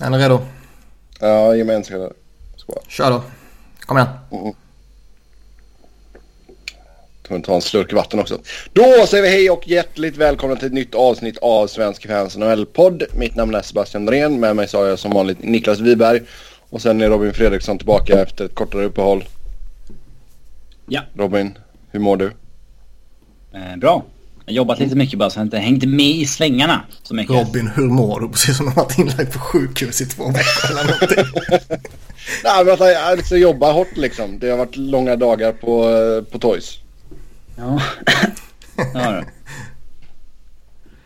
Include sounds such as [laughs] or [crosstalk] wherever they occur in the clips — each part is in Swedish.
Är ni redo? Ja, ge mig en sekund. Kör då. Kom igen. Mm. Jag ta en slurk vatten också. Då säger vi hej och hjärtligt välkomna till ett nytt avsnitt av Svensk Fans NHL-podd. Mitt namn är Sebastian Norén. Med mig så har jag som vanligt Niklas Wiberg. Och sen är Robin Fredriksson tillbaka efter ett kortare uppehåll. Ja. Robin, hur mår du? Eh, bra. Jag har jobbat lite mycket bara så jag inte hängt med i svängarna så mycket. Robin, hur mår du? Precis som du varit inlagd på sjukhus i två veckor eller någonting. [laughs] Nej men jag alltså, jobbar hårt liksom. Det har varit långa dagar på, eh, på Toys. Ja. [laughs] ja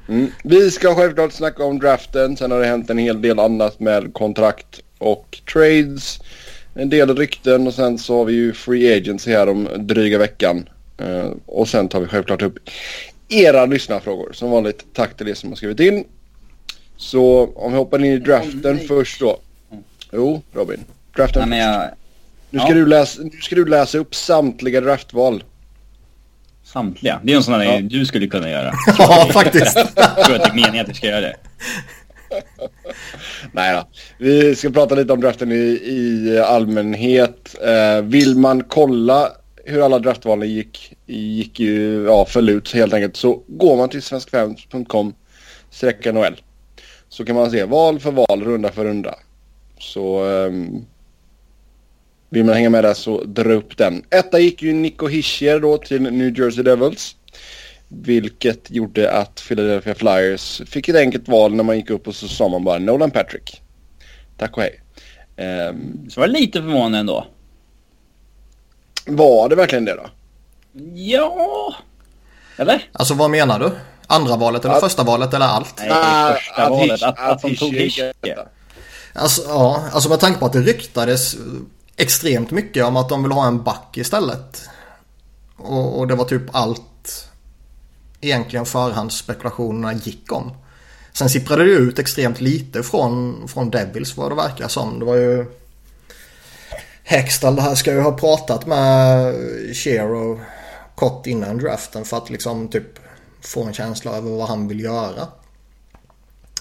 mm. Vi ska självklart snacka om draften. Sen har det hänt en hel del annat med kontrakt och trades. En del rykten och sen så har vi ju free agency här om dryga veckan. Uh, och sen tar vi självklart upp era lyssnarfrågor. Som vanligt tack till er som har skrivit in. Så om vi hoppar in i draften först då. Jo, Robin. Draften Nej, jag... nu, ska ja. du läsa, nu ska du läsa upp samtliga draftval. Samtliga? Det är en sån där ja. du skulle kunna göra. [laughs] ja, faktiskt. Jag tror att det är meningen att du ska göra det. [laughs] Nej då. Vi ska prata lite om draften i, i allmänhet. Eh, vill man kolla hur alla draftvalen gick, gick ju, ja, föll ut helt enkelt så går man till svenskfans.com NHL. Så kan man se val för val, runda för runda. Så um, vill man hänga med där så dra upp den. Etta gick ju Nico Hischier då till New Jersey Devils. Vilket gjorde att Philadelphia Flyers fick ett enkelt val när man gick upp och så sa man bara Nolan Patrick. Tack och hej. Um, så var det lite förvånande ändå. Var det verkligen det då? Ja. Eller? Alltså vad menar du? Andra valet eller att, första valet eller allt? Nej, första att valet. Att, att, att de tog Hischier. Alltså, ja, alltså med tanke på att det ryktades extremt mycket om att de vill ha en back istället. Och, och det var typ allt egentligen förhandsspekulationerna gick om. Sen sipprade det ut extremt lite från, från Devils vad det verkar som. Det var ju... Hextall det här ska ju ha pratat med Shero kort innan draften för att liksom typ få en känsla över vad han vill göra.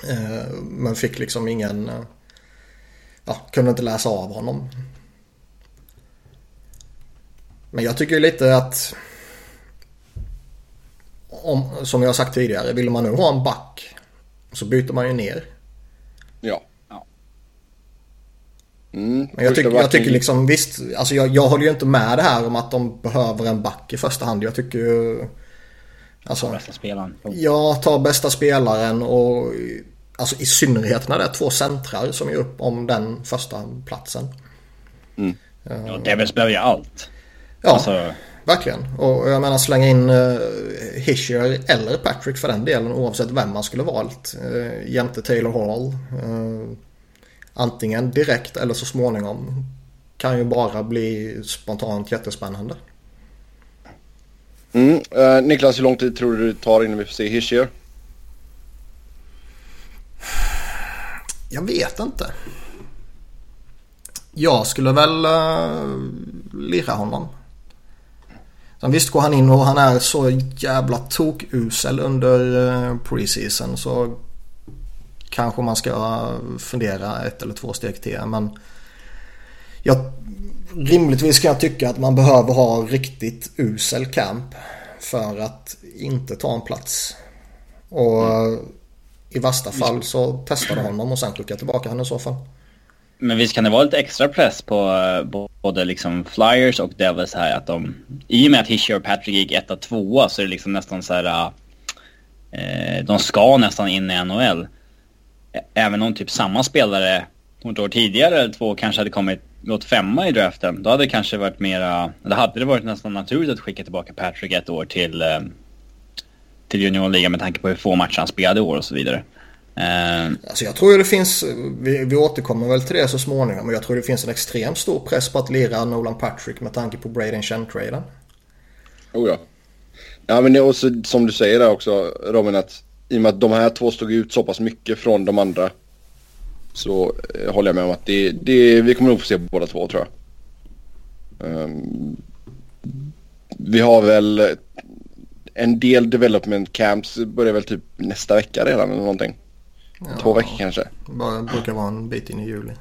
Eh, men fick liksom ingen... Eh, ja, kunde inte läsa av honom. Men jag tycker lite att... Om, som jag har sagt tidigare, vill man nu ha en back så byter man ju ner. Ja. Mm, Men jag, tycker, jag tycker liksom visst, alltså jag, jag håller ju inte med det här om att de behöver en back i första hand. Jag tycker ju... Alltså, ta bästa spelaren. Ja, ta bästa spelaren och alltså i synnerhet när det är två centrar som är upp om den första platsen. Mm. Ja, Devils behöver ju allt. Ja, Alltså, verkligen. Och jag menar slänga in uh, Hischier eller Patrick för den delen oavsett vem man skulle valt. Uh, jämte Taylor Hall. Uh, antingen direkt eller så småningom. Kan ju bara bli spontant jättespännande. Mm. Uh, Niklas, hur lång tid tror du det tar innan vi får se Hischier? Jag vet inte. Jag skulle väl uh, lira honom. Sen visst går han in och han är så jävla tokusel under uh, preseason så kanske man ska fundera ett eller två steg till. Men jag, rimligtvis kan jag tycka att man behöver ha riktigt usel camp för att inte ta en plats. Och i värsta fall så testar du honom och sen skickar tillbaka honom i så fall. Men visst kan det vara lite extra press på både liksom Flyers och Devils här att de... I och med att Hischier och Patrick gick etta, tvåa så är det liksom nästan så här... Eh, de ska nästan in i NHL. Även om typ samma spelare något år tidigare eller två kanske hade kommit gått femma i draften. Då hade det kanske varit mera... Då hade det varit nästan naturligt att skicka tillbaka Patrick ett år till... Eh, till juniorligan med tanke på hur få matcher han spelade i år och så vidare. Uh, alltså jag tror det finns, vi, vi återkommer väl till det så småningom, men jag tror det finns en extremt stor press på att lira Nolan Patrick med tanke på Braden Chen-traden. Oh ja. Ja men det är också som du säger där också Robin att i och med att de här två stod ut så pass mycket från de andra så eh, håller jag med om att det, det, vi kommer nog få se båda två tror jag. Um, vi har väl en del development camps börjar väl typ nästa vecka redan eller någonting. Två veckor kanske. Bara brukar vara en bit in i juli.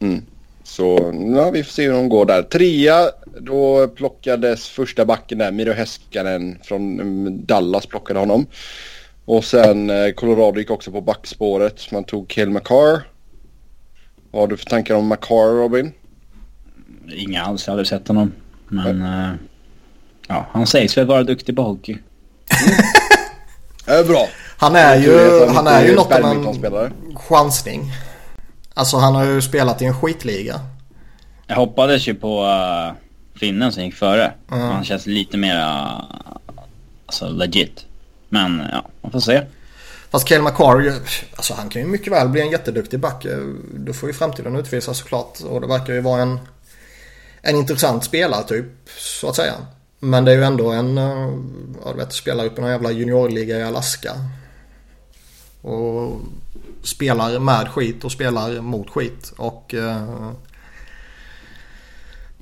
Mm. Så ja, vi får se hur de går där. Trea, då plockades första backen där, Miro Heskanen från mm, Dallas plockade honom. Och sen eh, Colorado gick också på backspåret. Man tog Cale McCarr. Vad har du för tankar om McCarr Robin? Inga alls, jag har aldrig sett honom. Men eh, ja, han sägs väl vara duktig på hockey. Det är bra. Han är ju, han är ju något av en chansning. Alltså han har ju spelat i en skitliga. Jag hoppades ju på uh, finnen som gick före. Mm. Han känns lite mer uh, alltså legit. Men ja, man får se. Fast Cale McCarr, alltså han kan ju mycket väl bli en jätteduktig back. Det får ju framtiden utvisa såklart. Och det verkar ju vara en, en intressant spelartyp så att säga. Men det är ju ändå en, eh, ja, du vet, spelar upp i någon jävla juniorliga i Alaska. Och spelar med skit och spelar mot skit. Och eh,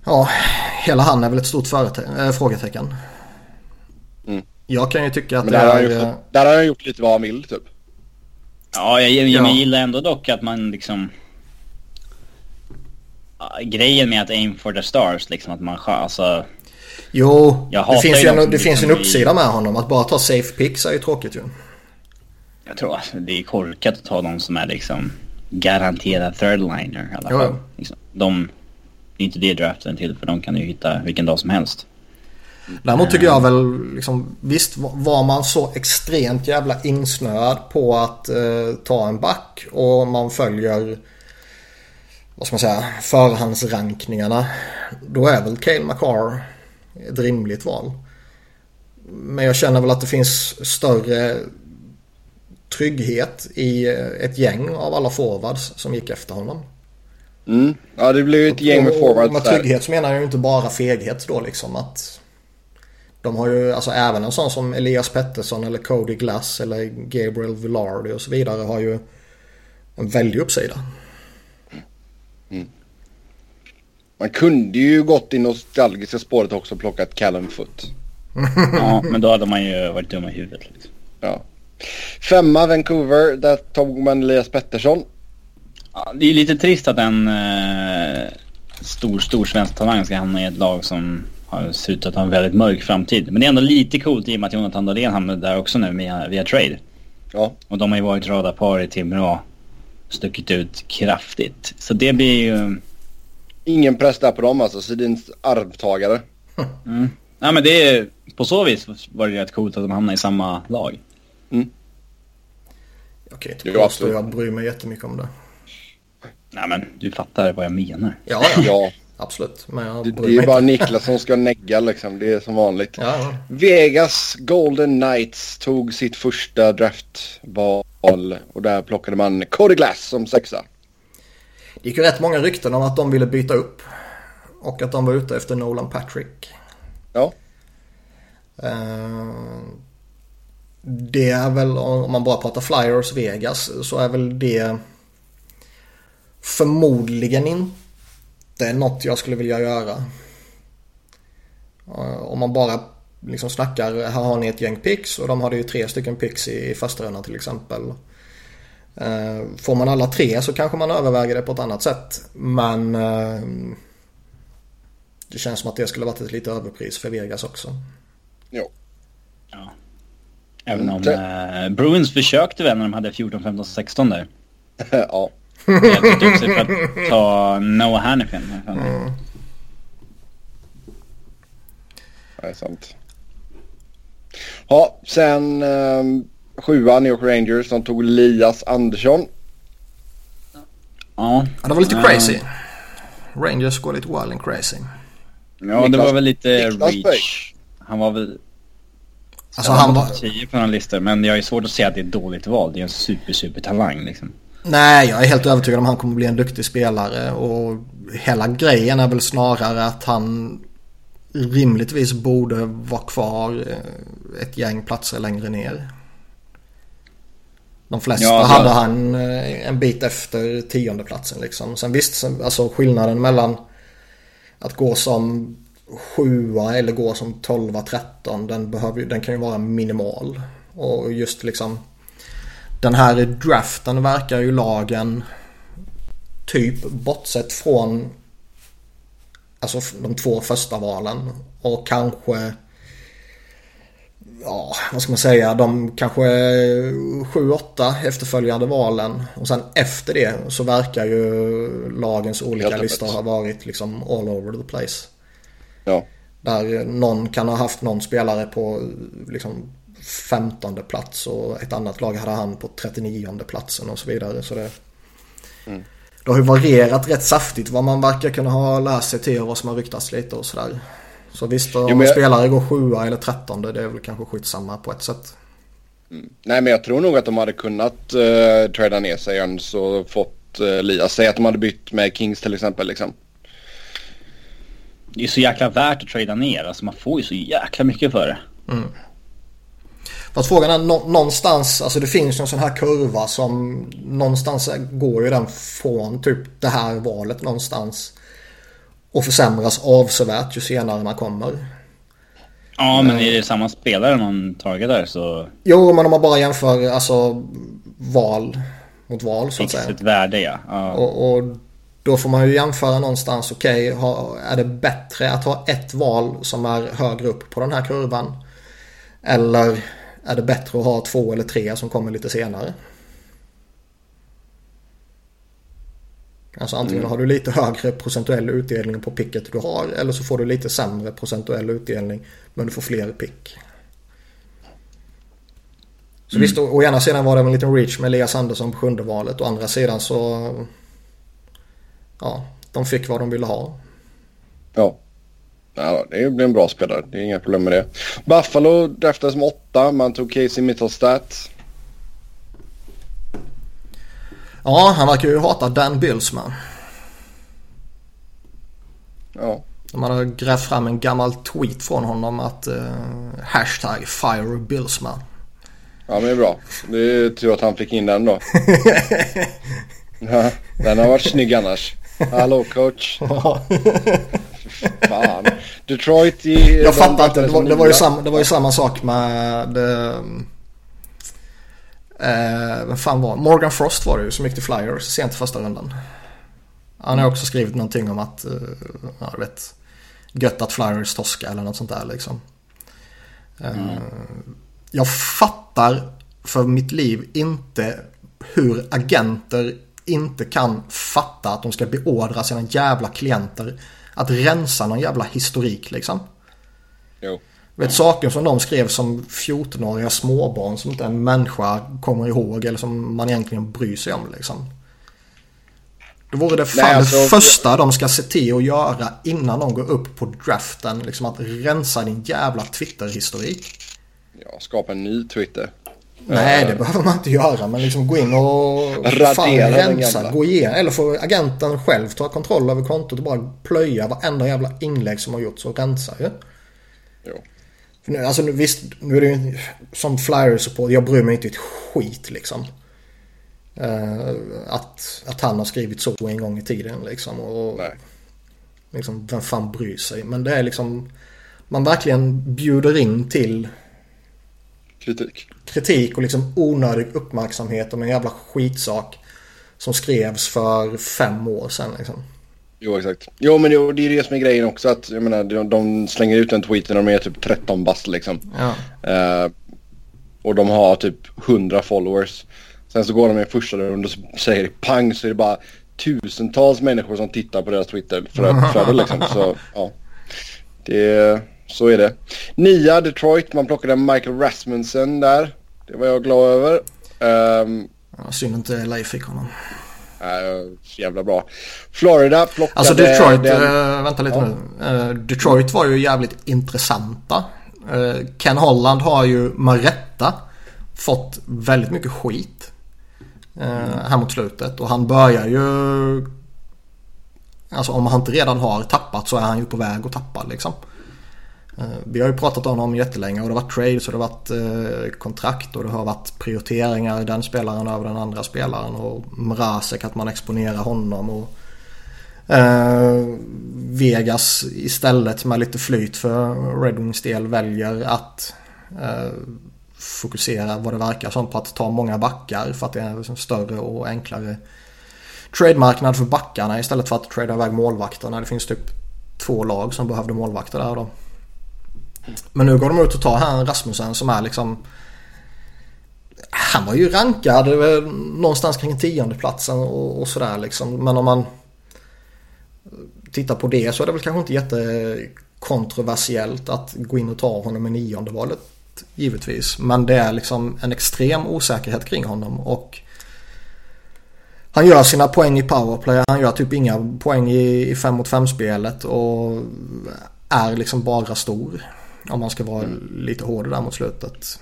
ja, hela han är väl ett stort äh, frågetecken. Mm. Jag kan ju tycka att Men det där har, han är... ju eh, där har han gjort lite vad han vill typ. Ja, jag, jag, Ja. jag gillar ändå dock att man liksom... Ja, Grejen med att aim for the stars liksom att man alltså... Jo, Jag det finns ju en, det finns en uppsida med honom. Att bara ta safe picks är ju tråkigt ju. Jag tror att det är korkat att ta de som är liksom garanterad third liner i alla Jo, fall. jo. Liksom, de... Det är inte det draften till för de kan ju hitta vilken dag som helst. Däremot tycker jag väl liksom visst var man så extremt jävla insnöad på att eh, ta en back och man följer vad ska man säga förhandsrankningarna. Då är väl Cale McCarr ett rimligt val. Men jag känner väl att det finns större trygghet i eh, ett gäng av alla forwards som gick efter honom. Mm. Ja det blev ett gäng med Och- och forwards Med trygghet så menar jag ju inte bara feghet då liksom att de har ju, alltså även en sån som Elias Pettersson eller Cody Glass eller Gabriel Villardi och så vidare har ju en väldig uppsida. Man kunde ju gått i nostalgiska spåret också och plockat Callum Foot. [laughs] Ja, men då hade man ju varit dum i huvudet. Liksom. Ja. Femma Vancouver, där tog man Elias Pettersson. Ja, det är lite trist att en eh, stor, stor svensk talang ska hamna i ett lag som har ser ut att ha en väldigt mörk framtid. Men det är ändå lite coolt i och med att Jonathan Dahlén hamnade där också nu via, via trade. Ja. Och de har ju varit radarpar i Timrå. Stuckit ut kraftigt. Så det blir ju... Ingen press där på dem alltså, Sedins arvtagare. Mm. Ja men det är... På så vis var det rätt coolt att de hamnade i samma lag. Jag kan inte påstå jag bryr mig jättemycket om det. Nej men du fattar vad jag menar. Ja, ja. Absolut. Men jag det, det är bara. Niklas som ska negga liksom. Det är som vanligt. Ja, ja. Vegas Golden Knights tog sitt första draftval och där plockade man Cody Glass som sexa. Det gick ju rätt många rykten om att de ville byta upp. Och att de var ute efter Nolan Patrick. Ja, Eh, Det är väl, om man bara pratar Flyers Vegas, så är väl det förmodligen inte något jag skulle vilja göra. Eh, Om man bara liksom snackar, här har ni ett gäng picks och de hade ju tre stycken picks i, i första rundan till exempel. Eh, Får man alla tre så kanske man överväger det på ett annat sätt. Men eh, det känns som att det skulle varit ett lite överpris för Vegas också. jo. Ja. Även om Mm. eh, Bruins försökte väl när de hade 14, 15, 16 där. [laughs] ja. De tog upp sig för att ta Noah Hannifin. Mm. Det är sant. Ja, sen um, sjua New York Rangers. De tog Elias Andersson. Ja. Ja, det var lite Ja. crazy. Rangers går lite wild and crazy. Ja, det Niklas- var väl lite Niklas reach. Han var väl... Alltså han var... 10 på någon lista, men jag är svårt att säga att det är ett dåligt val. Det är en super, super talang liksom. Nej, jag är helt övertygad om att han kommer bli en duktig spelare. Och hela grejen är väl snarare att han rimligtvis borde vara kvar eh, ett gäng platser längre ner. De flesta Ja, hade han eh, en bit efter tionde platsen liksom. Sen visst, alltså skillnaden mellan att gå som sjua eller gå som 12 13 den, behöver, ju- den kan ju vara minimal. Och just liksom den här draften verkar ju lagen typ bortsett från alltså de två första valen och kanske ja, vad ska man säga, de kanske sju, åtta efterföljande valen. Och sen efter det så verkar ju lagens olika listor ha varit liksom all over the place. Ja. Där någon kan ha haft någon spelare på liksom 15 plats och ett annat lag hade han på 39 platsen och så vidare. Så det, mm. det har ju varierat rätt saftigt vad man verkar kunna ha läst sig till och vad som har ryktats lite och sådär. Så visst, om jo, en jag... spelare går sjua eller trettonde det är väl kanske skitsamma på ett sätt. Mm. Nej men jag tror nog att de hade kunnat uh, träda ner sig ens och fått uh, Lias. Säg att de hade bytt med Kings till exempel liksom. Det är så jäkla värt att trada ner. Alltså man får ju så jäkla mycket för det. Mm. Fast frågan är någonstans, alltså det finns ju en sån här kurva som någonstans går ju den från typ det här valet någonstans och försämras avsevärt ju senare man kommer. Ja, men är det samma spelare man targetar så... Jo, men om man bara jämför alltså val mot val så att säga. ett värde ja. ja. Och, och, då får man ju jämföra någonstans. Okej, okay, är det bättre att ha ett val som är högre upp på den här kurvan? Eller är det bättre att ha två eller tre som kommer lite senare? Alltså antingen mm. har du lite högre procentuell utdelning på picket du har eller så får du lite sämre procentuell utdelning men du får fler pick. Så mm. visst, å ena sidan var det en liten reach med Elias Andersson på sjunde valet. Å andra sidan så... Ja, de fick vad de ville ha. Ja. Ja det blir en bra spelare. Det är inga problem med det. Buffalo draftades som åtta. Man tog Casey Mittelstadt. Ja, han verkar ju hata Dan Bylsman. Ja. De hade grävt fram en gammal tweet från honom att uh, hashtag fire Billsman. Ja men det är bra. Det är tur att han fick in den då. [laughs] ja, den har varit snygg annars. Hallå coach. Fan. Detroit i... Jag fattar inte. Det var, det, var ju samma, det var ju samma sak med... Um, Eh, vem fan var Morgan Frost var det ju som gick till Flyers sent i första rundan. Han har också skrivit någonting om att, eh, ja du vet, gött att Flyers torska eller något sånt där liksom. Eh, mm. Jag fattar för mitt liv inte hur agenter inte kan fatta att de ska beordra sina jävla klienter att rensa någon jävla historik liksom. Jo. Vet, saker som de skrev som 14-åriga småbarn som inte en människa kommer ihåg eller som man egentligen bryr sig om liksom. Då vore det fan Nej, alltså, det första de ska se till att göra innan de går upp på draften. Liksom att rensa din jävla Twitter-historik. Ja, skapa en ny Twitter. Nej, det behöver man inte göra. Men liksom gå in och Radera rensa. Gå igenom. Eller får agenten själv ta kontroll över kontot och bara plöja varenda jävla inlägg som har gjorts och rensa ju. Jo. För nu, alltså, visst, nu är det ju som flyer-support. Jag bryr mig inte ett skit liksom. Uh, att, att han har skrivit så en gång i tiden liksom. Och, Nej. Liksom, vem fan bryr sig? Men det är liksom... Man verkligen bjuder in till... Kritik. Kritik och liksom onödig uppmärksamhet om en jävla skitsak. Som skrevs för fem år sedan liksom. Jo, exakt. Jo, men det, det är det som är grejen också. Att, jag menar, de, de slänger ut en tweet när de är typ 13 bast liksom. Ja. Uh, och de har typ 100 followers. Sen så går de i första runda och säger pang så är det bara tusentals människor som tittar på deras Twitter-flöde [laughs] liksom. Så ja, det, så är det. Nia Detroit, man plockade Michael Rasmussen där. Det var jag glad över. Um, ja, synd inte LA fick honom. Uh, jävla bra. Florida plockade... Alltså Detroit, den... uh, vänta lite ja. nu. Uh, Detroit var ju jävligt intressanta. Uh, Ken Holland har ju med rätta fått väldigt mycket skit. Mm. Här mot slutet. Och han börjar ju... Alltså om han inte redan har tappat så är han ju på väg att tappa liksom. Eh, vi har ju pratat om honom jättelänge och det har varit trades och det har varit eh, kontrakt och det har varit prioriteringar i den spelaren över den andra spelaren och Mrazek att man exponerar honom och eh, Vegas istället med lite flyt för Red Wings del väljer att fokusera vad det verkar som på att ta många backar för att det är en större och enklare trademarknad för backarna istället för att trada iväg målvakterna. Det finns typ två lag som behövde målvakter där då. Men nu går de ut och tar här Rasmussen som är liksom han var ju rankad någonstans kring tiondeplatsen och, och sådär liksom. Men om man tittar på det så är det väl kanske inte jättekontroversiellt att gå in och ta honom i nionde valet givetvis. Men det är liksom en extrem osäkerhet kring honom och han gör sina poäng i powerplay. Han gör typ inga poäng i 5 mot 5 spelet och är liksom bara stor. Om man ska vara lite hård där mot slutet.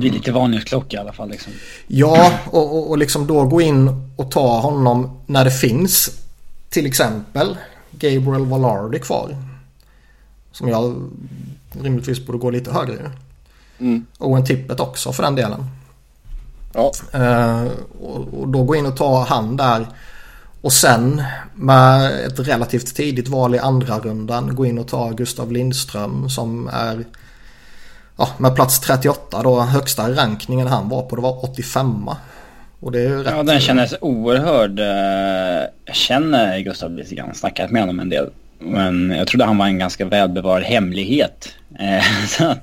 Det är lite varningsklocka i alla fall. Liksom. Ja, och, och, och liksom då gå in och ta honom när det finns till exempel Gabriel Vallardi kvar. Som jag rimligtvis borde gå lite högre. Mm. Och en tippet också för den delen. Ja. Uh, och, och, då gå in och ta han där. Och sen med ett relativt tidigt val i andra rundan gå in och ta Gustav Lindström som är ja, med plats 38 då högsta rankningen han var på det var 85 och det är ju rätt... Ja den kändes oerhörd. Eh, jag känner Gustav lite grann, snackat med honom en del. Men jag trodde han var en ganska välbevarad hemlighet. Eh, [laughs] så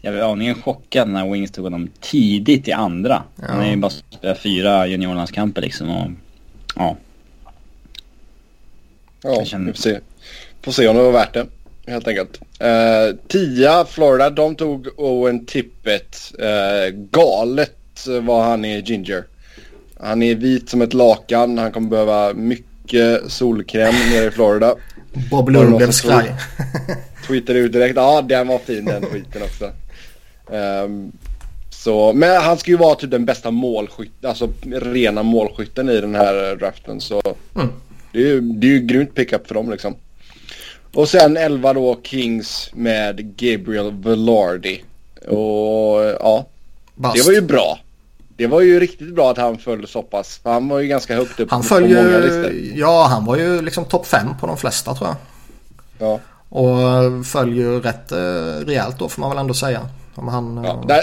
jag var aningen chockad när Wings tog honom tidigt i andra. Ja. Han är ju bara fyra juniorlandskamper liksom och ja. Ja, känner... vi får se. Får se om det var värt det helt enkelt. Uh, tia, Florida, de tog Owen Tippett. Uh, galet var han är ginger. Han är vit som ett lakan. Han kommer behöva mycket solkräm nere i Florida. Bob Lundgren skraj. Tweetade ut direkt. Ja, den var fin den tweeten också. Um, så, men han ska ju vara typ den bästa målskytten, alltså rena målskytten i den här draften. Så mm. Det, är ju, det är ju grymt pickup för dem liksom. Och sen 11 då Kings med Gabriel Velardi. Och ja, Bast. det var ju bra. Det var ju riktigt bra att han föll så pass. För han var ju ganska högt upp han på många listor. Ja, han var ju liksom topp 5 på de flesta tror jag. Ja. Och föll ju rätt eh, rejält då får man väl ändå säga. Om han, ja, där,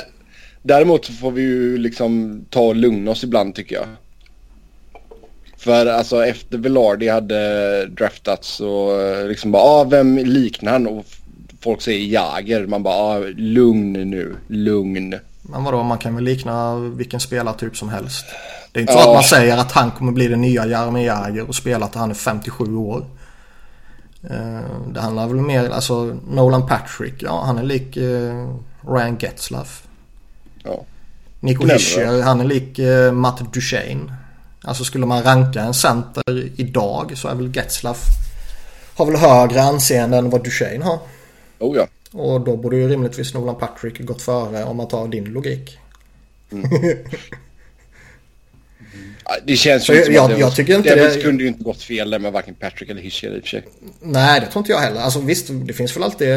däremot så får vi ju liksom ta och lugna oss ibland tycker jag. För alltså efter Velardi hade draftats och eh, liksom bara, ah, vem liknar han? Och folk säger Jager. Man bara, ah, lugn nu, lugn. Men vadå, man kan väl likna vilken spelartyp som helst. Det är inte så ja. att man säger att han kommer bli den nya Jaromir Jagr och spela till han är 57 år. Eh, det handlar väl mer, alltså Nolan Patrick, ja han är lik uh, Ryan Getzlaff. Ja. Nico Hischier, han är lik uh, Matt Duchene. Alltså skulle man ranka en center idag så är väl Getzlaff har väl högre anseende än vad Duchene har. Oh ja. Och då borde ju rimligtvis Nolan Patrick gått före om man tar din logik. Mm. [laughs] det känns ju inte jag, jag tycker inte det kunde ju inte gått fel där med varken Patrick eller Hischier i och för sig. Nej, det tror inte jag heller. Alltså visst, det finns väl alltid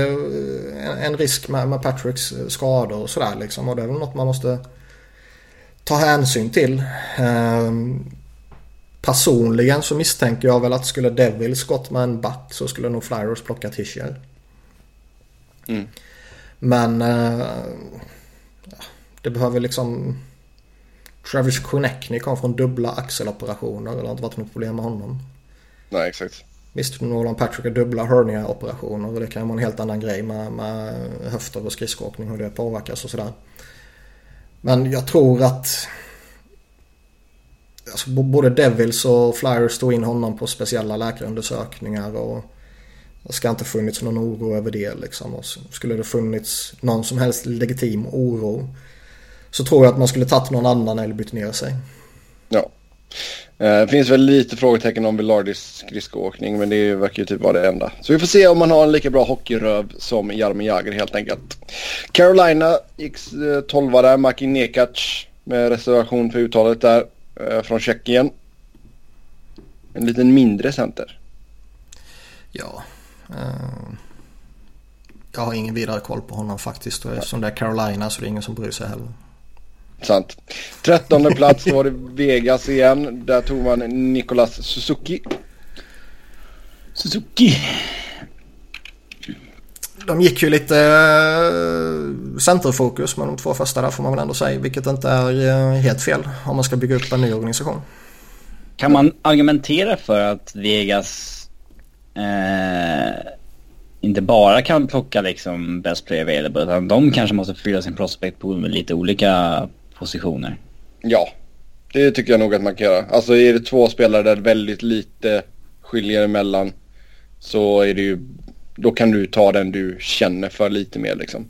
en risk med, med Patricks skador och sådär liksom. Och det är väl något man måste ta hänsyn till. Um, personligen så misstänker jag väl att skulle Devils gått med en back så skulle nog Flyers plockat Hischier. Mm. Men uh, det behöver liksom Travis Konechny kom från dubbla axeloperationer. Det har inte varit något problem med honom. Nej, exakt. Visst, Nolan Patrick har dubbla hernia-operationer och det kan vara en helt annan grej med, med höfter och skridskoåkning hur det påverkas och sådär. Men jag tror att alltså, både Devils och Flyers tog in honom på speciella läkarundersökningar och det ska inte funnits någon oro över det liksom. Och skulle det funnits någon som helst legitim oro så tror jag att man skulle tagit någon annan eller bytt ner sig. Ja. Eh, det finns väl lite frågetecken om Villardis skridskoåkning men det verkar ju typ vara det enda. Så vi får se om man har en lika bra hockeyröv som Jaromir Jagr helt enkelt. Carolina gick 12 där, Maki Nekac med reservation för uttalet där eh, från Tjeckien. En liten mindre center. Ja. Uh, jag har ingen vidare koll på honom faktiskt och eftersom det är Carolina så är det ingen som bryr sig heller. Sant. Trettonde plats var det Vegas igen. Där tog man Nicolas Suzuki. Suzuki. de gick ju lite eh, centerfokus med de två första där får man väl ändå säga. Vilket inte är eh, helt fel om man ska bygga upp en ny organisation. Kan man argumentera för att Vegas eh, inte bara kan plocka liksom best player available utan de kanske måste fylla sin prospect pool med lite olika positioner? Ja, det tycker jag nog att man kan göra. Alltså är det två spelare där väldigt lite skiljer emellan så är det ju, då kan du ta den du känner för lite mer liksom.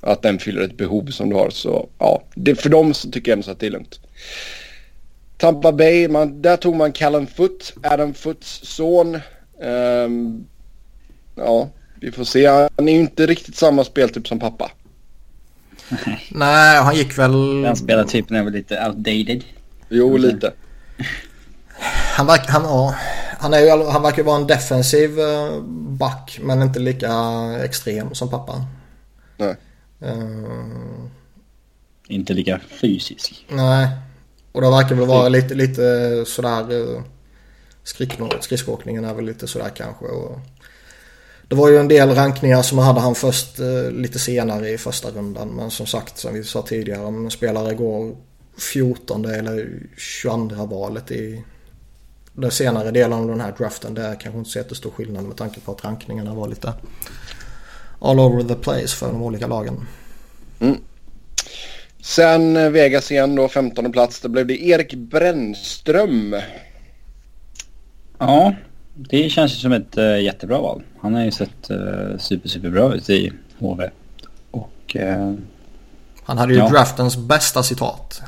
Att den fyller ett behov som du har så ja, det, för dem så tycker jag ändå så att det är lugnt. Tampa Bay, man, där tog man Callum Foot, Adam Foots son. Um, ja, vi får se. Han är ju inte riktigt samma speltyp som pappa. Nej, han gick väl... Den spelartypen är väl lite outdated. Jo, lite. Han, verkar, han, ja, han, är ju, han verkar vara en defensiv eh, back men inte lika extrem som pappa. Nej. Uh, inte lika fysisk. Nej. Och det verkar väl vara lite, lite sådär... Uh, skridskoåkningen är väl lite sådär kanske. Och det var ju en del rankningar som hade han först uh, lite senare i första rundan. Men som sagt, som vi sa tidigare, om en spelare går 14 eller 22 valet i den senare delen av den här draften. Det är kanske inte så jättestor skillnad med tanke på att rankningarna var lite all over the place för de olika lagen. Mm. Sen eh, Vegas igen då, 15 plats. Då blev det Erik Brännström. Ja, det känns ju som ett uh, jättebra val. Han har ju sett uh, super, super bra ut i HV. Och... Uh, han hade ju ja. draftens bästa citat.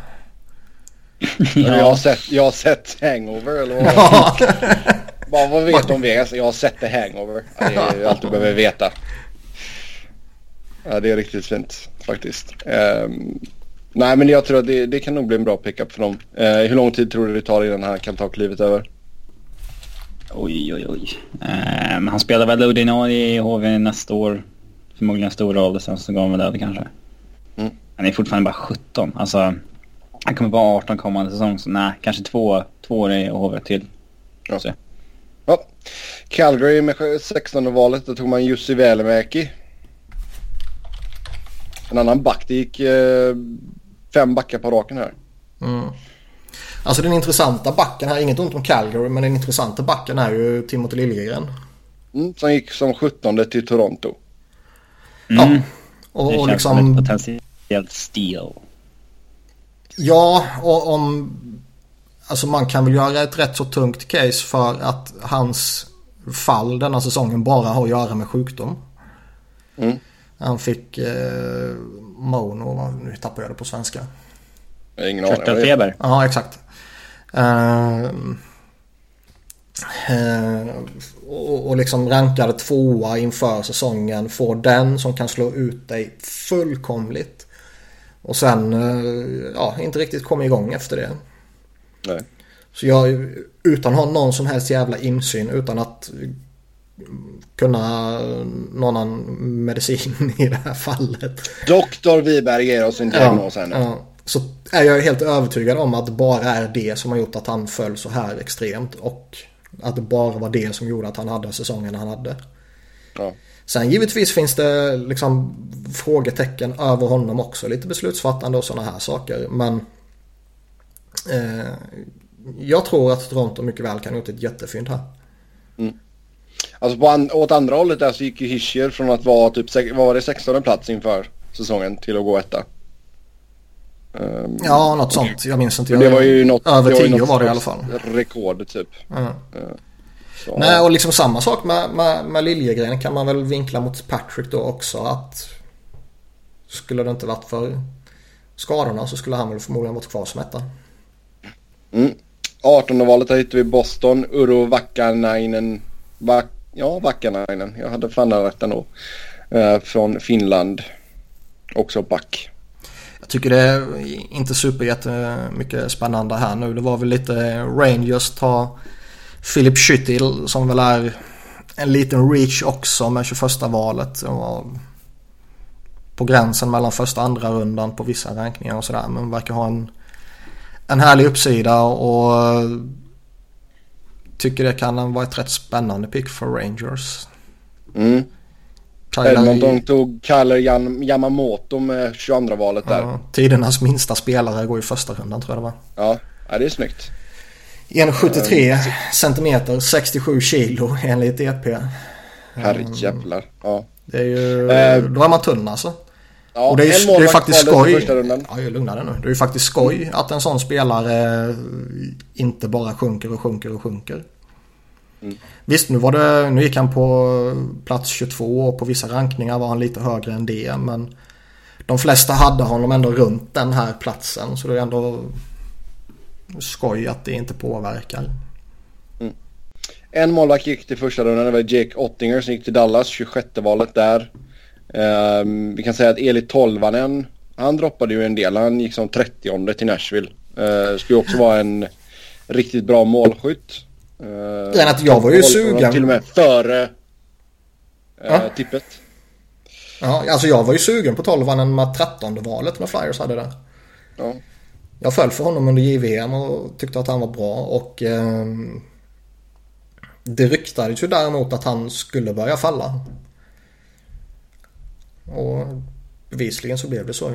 [laughs] ja. jag, har sett, jag har sett Hangover eller vad [laughs] ja. Bara vad vet du om Vegas? Jag har sett The Hangover. Det är allt du [laughs] behöver veta. Ja, det är riktigt fint faktiskt. Um, nej, men jag tror att det, det, kan nog bli en bra pickup för dem. Uh, hur lång tid tror du det tar innan han kan ta klivet över? Oj, oj, oj. Um, han spelar väl ordinarie i HV nästa år. Förmodligen stor roll, sen så går han väl över kanske. Mm. Han är fortfarande bara 17. Alltså, han kommer vara 18 kommande säsong, så nej, kanske två, två år i HV till. Ja. ja. Calgary med 16 valet, då tog man Jussi Välimäki. En annan back, det gick eh, fem backar på raken här. Mm. Alltså den intressanta backen här, inget ont om Calgary, men den intressanta backen är ju Timothy Liljegren. Mm, som gick som 17 till Toronto. Mm. Ja. Och, det känns liksom... som ett potentiellt steal. Ja, och om... Alltså man kan väl göra ett rätt så tungt case för att hans fall denna säsongen bara har att göra med sjukdom. Mm. Han fick eh, mono, nu tappar jag det på svenska. Ingen aning. Körtelfeber. Ja, exakt. Uh, uh, och, och liksom rankade tvåa inför säsongen. Får den som kan slå ut dig fullkomligt. Och sen, uh, ja, inte riktigt komma igång efter det. Nej. Så jag, utan att ha någon som helst jävla insyn, utan att kunna någon annan medicin [laughs] i det här fallet. Doktor Wiberg ger oss en diagnos här nu. Ja, så är jag helt övertygad om att det bara är det som har gjort att han föll så här extremt. Och att det bara var det som gjorde att han hade säsongen han hade. Ja. Sen givetvis finns det liksom frågetecken över honom också. Lite beslutsfattande och sådana här saker. Men eh, jag tror att Toronto mycket väl kan ha gjort ett jättefynd här. Mm. Alltså på an åt andra hållet där så gick ju Hischer från att vara typ vad var det 16 plats inför säsongen till att gå etta. Um, ja, något sånt. Jag minns inte. Jag, det var ju något, över 10 var det i alla fall. Rekord typ. Mm. Uh, Nej, och liksom samma sak med, med, med Liljegren kan man väl vinkla mot Patrick då också. Att skulle det inte varit för skadorna så skulle han väl förmodligen varit kvar som etta. Mm. 18 valet hittar vi Boston, Uro Vakanainen. Vak ja, Vakanainen. Jag hade fan rätt ändå. Uh, från Finland. Också back. Jag tycker det är inte superjättemycket spännande här nu. Det var väl lite Rangers ta Philip Schüttil som väl är en liten reach också med 21 valet. På gränsen mellan första och andra rundan på vissa rankningar och sådär. Men verkar ha en, en härlig uppsida och tycker det kan vara ett rätt spännande pick för Rangers. Mm. Edmonton tog Kyler Yamamoto med 22 valet där. Ja, tidernas minsta spelare går i första rundan tror jag det var. Ja, ja det är snyggt. 1,73 uh, centimeter, 67 kilo enligt EP. Herrejävlar. Ja. Det är ju, uh, då är man tunn alltså. Ja, och det är, ju, det är faktiskt skoj. Ja, jag lugnar dig nu. Det är ju faktiskt skoj att en sån spelare inte bara sjunker och sjunker och sjunker. Mm. Visst, nu, var det, nu gick han på plats 22 och på vissa rankningar var han lite högre än det. Men de flesta hade honom ändå runt den här platsen. Så det är ändå skoj att det inte påverkar. Mm. En målvakt gick till första rundan. Det var Jake Ottinger som gick till Dallas, 26 valet där. Um, vi kan säga att Eli Tolvanen, han droppade ju en del. Han gick som 30 till Nashville. Uh, skulle också vara en riktigt bra målskytt. Uh, att jag var ju sugen. Till och med före uh, ja. tippet. Ja, alltså jag var ju sugen på Tolvanen med 13 valet när Flyers hade det. Ja. Jag föll för honom under JVM och tyckte att han var bra och eh, det ryktades ju däremot att han skulle börja falla. Och bevisligen så blev det så.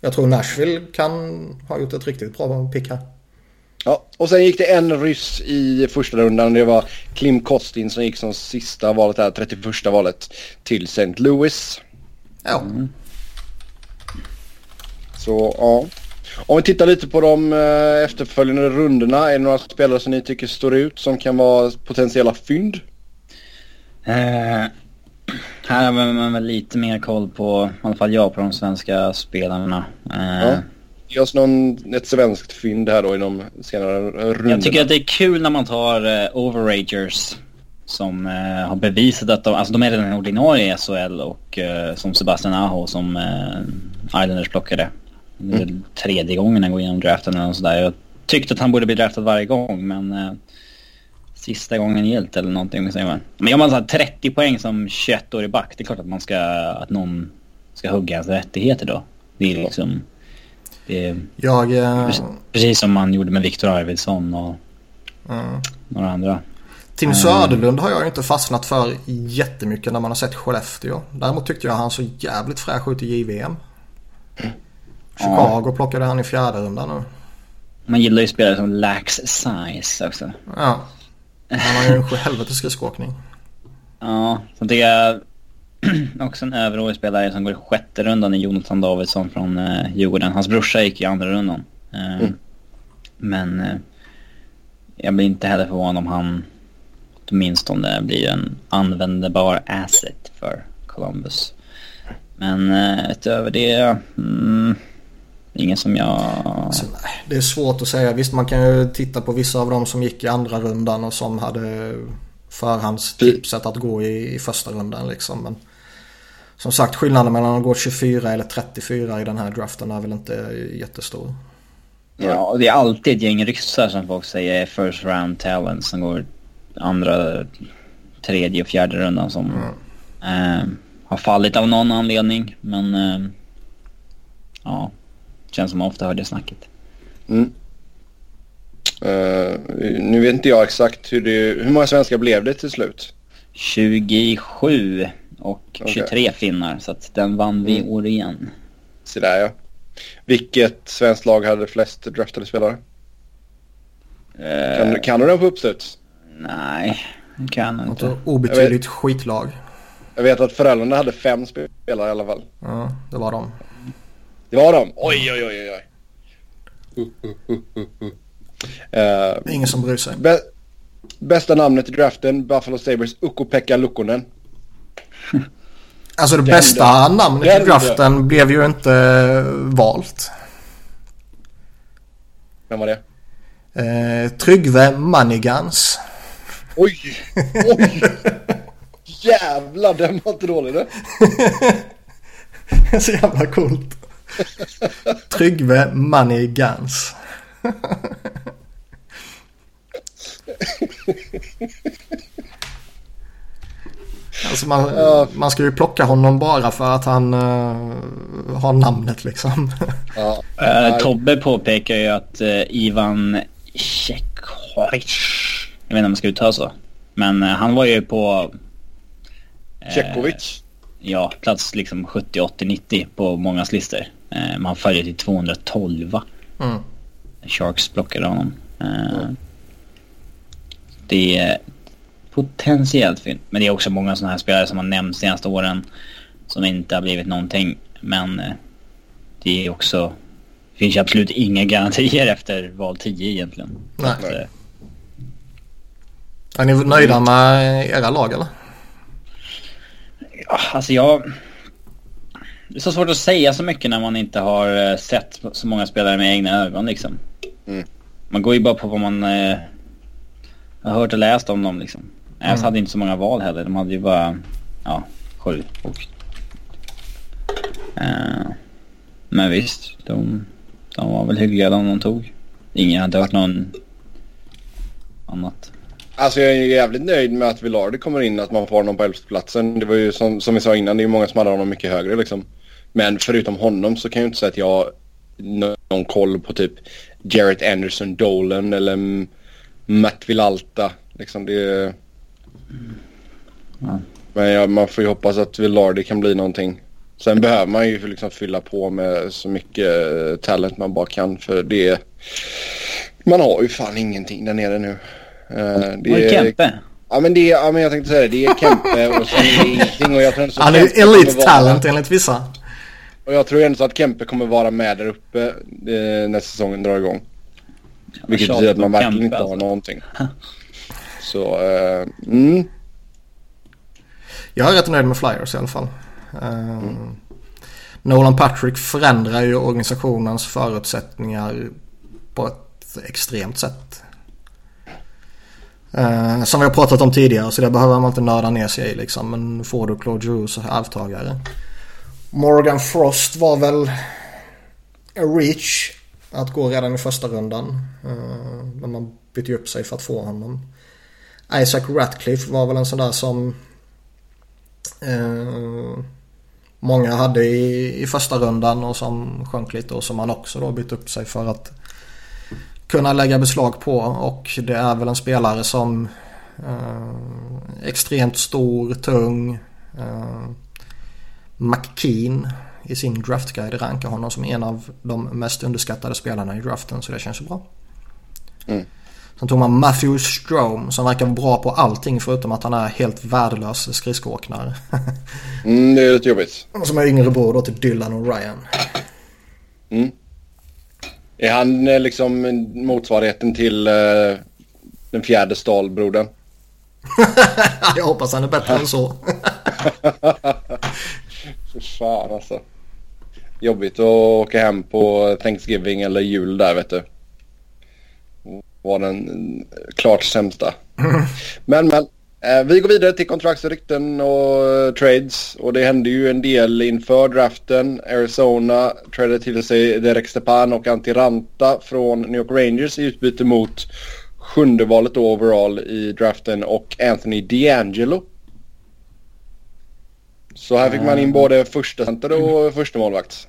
Jag tror Nashville kan ha gjort ett riktigt bra pick här. Ja, och sen gick det en ryss i första rundan. Det var Klim Kostin som gick som sista valet här, 31 valet till St. Louis. Ja. Mm. Så ja. Om vi tittar lite på de eh, efterföljande rundorna. Är det några spelare som ni tycker står ut som kan vara potentiella fynd? Uh, här har man väl lite mer koll på, i alla fall jag, på de svenska spelarna. Uh, ja. Ge oss någon, ett svenskt fynd här då i de senare rundorna. Jag tycker att det är kul när man tar uh, overagers som uh, har bevisat att de, alltså de är redan ordinarie i SHL och uh, som Sebastian Aho som uh, Islanders plockade. Det mm. tredje gången han går igenom draften eller sådär. Jag tyckte att han borde bli draftad varje gång men sista gången gilt eller någonting. Men gör man så 30 poäng som 21-årig back, det är klart att man ska, att någon ska hugga hans rättigheter då. Det är liksom... Det är jag, uh... Precis som man gjorde med Viktor Arvidsson och uh... några andra. Tim Söderlund har jag inte fastnat för jättemycket när man har sett Skellefteå. Däremot tyckte jag han så jävligt fräsch ut i JVM. Chicago ja. plockade han i fjärde rundan nu. Man gillar ju spelare som lax size också. Ja. Han har ju en helvetes skridskoåkning. Ja, så tycker jag [clears throat] också en överårig spelare som går i sjätte rundan är Jonathan Davidsson från eh, Djurgården. Hans brorsa gick i andra rundan. Eh, mm. Men eh, jag blir inte heller förvånad om han åtminstone blir en användbar asset för Columbus. Men eh, utöver det, mm, Ingen som jag... Alltså, nej, det är svårt att säga. Visst man kan ju titta på vissa av dem som gick i andra rundan och som hade förhandstipset att gå i, i första rundan liksom. Men som sagt skillnaden mellan att gå 24 eller 34 i den här draften är väl inte jättestor. Ja, det är alltid ett gäng ryssar som folk säger är first round talent som går andra, tredje och fjärde rundan som mm. eh, har fallit av någon anledning. Men eh, ja, Känns som man ofta hör det snacket. Mm. Uh, nu vet inte jag exakt hur det... Hur många svenskar blev det till slut? 27 och okay. 23 finnar. Så att den vann vi mm. år igen. Så där ja. Vilket svenskt lag hade flest draftade spelare? Uh, kan, kan du den på uppstuds? Nej, det kan jag inte. Obetydligt vet, skitlag. Jag vet att föräldrarna hade fem spelare i alla fall. Ja, det var de. Det var de? Oj, oj, oj, oj. Uh, Ingen som bryr sig. bästa namnet i draften, Buffalo Sabres, Ukko-Pekka Lukkonen. Alltså det Gänder. bästa namnet Gänder. i draften blev ju inte valt. Vem var det? Eh, Tryggve Manigans. Oj! Oj! Jävlar, den var inte dålig du. [laughs] Så jävla coolt. Tryggve Money Guns. [laughs] Alltså man, man ska ju plocka honom bara för att han uh, har namnet liksom. [laughs] Ja. Uh, Tobbe påpekar ju att uh, Ivan Czechovic, jag vet inte om man ska uttala så, men han var ju på... Czechovic? ja, plats liksom 70, 80, 90 på mångas listor. Man följer till 212. Mm. Sharks blockade honom. Eh, Det är potentiellt fint. Men det är också många sådana här spelare som har nämnts de senaste åren som inte har blivit någonting. Men eh, det är också... Det finns ju absolut inga garantier [laughs] efter val 10 egentligen. Nej. Så, eh, Är ni nöjda med era lag eller? Ja, alltså jag... Det är så svårt att säga så mycket när man inte har eh, sett så många spelare med egna ögon liksom. Mm. Man går ju bara på vad man eh, har hört och läst om dem liksom. Ävs Mm. hade inte så många val heller. De hade ju bara, ja, sju. Och, eh, men visst, de, de var väl hyggliga de de tog. Ingen hade hört någon annat. Alltså jag är jävligt nöjd med att Villardi kommer in, att man får honom på elfteplatsen. Det var ju som, som vi sa innan, det är ju många som hade honom mycket högre liksom. Men förutom honom så kan jag ju inte säga att jag har någon koll på typ Jarrett Anderson Dolan eller Matt Villalta. Liksom det... Ja. Men ja, man får ju hoppas att Villardi kan bli någonting. Sen behöver man ju liksom fylla på med så mycket eh, talent man bara kan för det... Man har ju fan ingenting där nere nu. Eh, det är Kempe? Ja men, det är, ja men jag tänkte säga det. Det är Kempe och sen är det ingenting. Och jag tror att Han är ju elite vara- talent enligt vissa. Och jag tror ändå så att Kempe kommer vara med där uppe eh, när säsongen drar igång. Vilket betyder att man verkligen Kempe, inte har alltså. någonting. [laughs] Så, eh, mm. Jag är rätt nöjd med Flyers i alla fall. Eh, Nolan Patrick förändrar ju organisationens förutsättningar på ett extremt sätt. Eh, som vi har pratat om tidigare så det behöver man inte nörda ner sig i liksom. Men får du Claude Drews arvtagare. Morgan Frost var väl a reach att gå redan i första rundan. Eh, Men man bytte ju upp sig för att få honom. Isaac Ratcliffe var väl en sån där som eh, många hade i, i första rundan och som sjönk lite och som man också då bytt upp sig för att kunna lägga beslag på och det är väl en spelare som eh, extremt stor, tung. Eh, McKean i sin draftguide rankar honom som en av de mest underskattade spelarna i draften så det känns ju bra. Mm. Sen tog man Matthew Strome som verkar vara bra på allting förutom att han är helt värdelös skridskoåkare. [laughs] Mm, det är lite jobbigt. som är yngre bror då till Dylan och Ryan. Mm. Är han eh, liksom motsvarigheten till eh, den fjärde stalbrodern? [laughs] Jag hoppas han är bättre än så. [laughs] För fan alltså. Jobbigt att åka hem på Thanksgiving eller jul där vet du. Var den eh, klart sämsta. Men men. Eh, vi går vidare till kontrakt och rykten och eh, trades. Och det hände ju en del inför draften. Arizona tradade till sig Derek Stepan och Antiranta från New York Rangers i utbyte mot sjunde valet då overall i draften och Anthony D'Angelo. Så här fick man in både första center och första målvakt.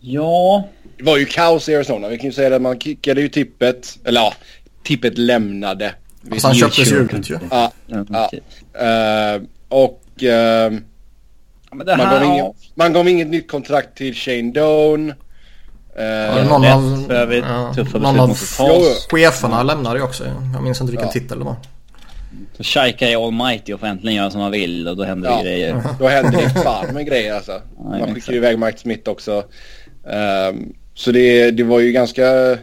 Ja, Det var ju kaos i Arizona. Vi kan ju säga det. Man kickade ju tippet. Eller ja, tippet lämnade. Alltså han köptes ju ut ju. Ja, ja. Eh, och det man, gav ja. inget, man gav inget nytt kontrakt till Shane Doan. Eh, Ja, någon av- ja, tuffa någon beslut av-. Cheferna lämnade ju också. Jag minns inte vilken Ja. titel det var. Så Shaika är almighty och får äntligen göra som han vill och då händer Ja. det grejer. Då hände det fan med grejer alltså. Ja, Man skickade ju iväg Mike Smith också. Ehm, så det, det var ju ganska...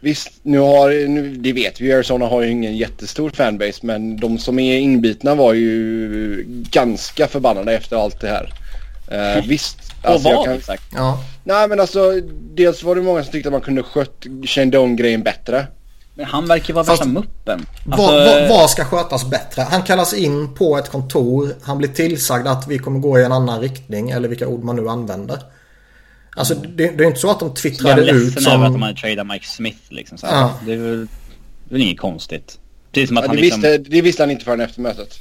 Visst, nu har, nu, det vet vi ju, Arizona har ju ingen jättestor fanbase men de som är inbitna var ju ganska förbannade efter allt det här. Uh, visst. Och alltså, jag vad kan- exakt? Ja. Nej men alltså, dels var det många som tyckte att man kunde skött Shane Doan-grejen bättre. Men han verkar vara Fast- värsta muppen. vad, Alltså, vad, vad ska skötas bättre? Han kallas in på ett kontor. Han blir tillsagd att vi kommer gå i en annan riktning. Eller vilka ord man nu använder. Alltså det, det är inte så att de så jag är twittrade ut ledsen över att de som... hade tradat Mike Smith liksom. Så Ja. Det är väl, det är väl inget konstigt. Precis som att Ja, han det, liksom... visste, det visste han inte förrän efter mötet.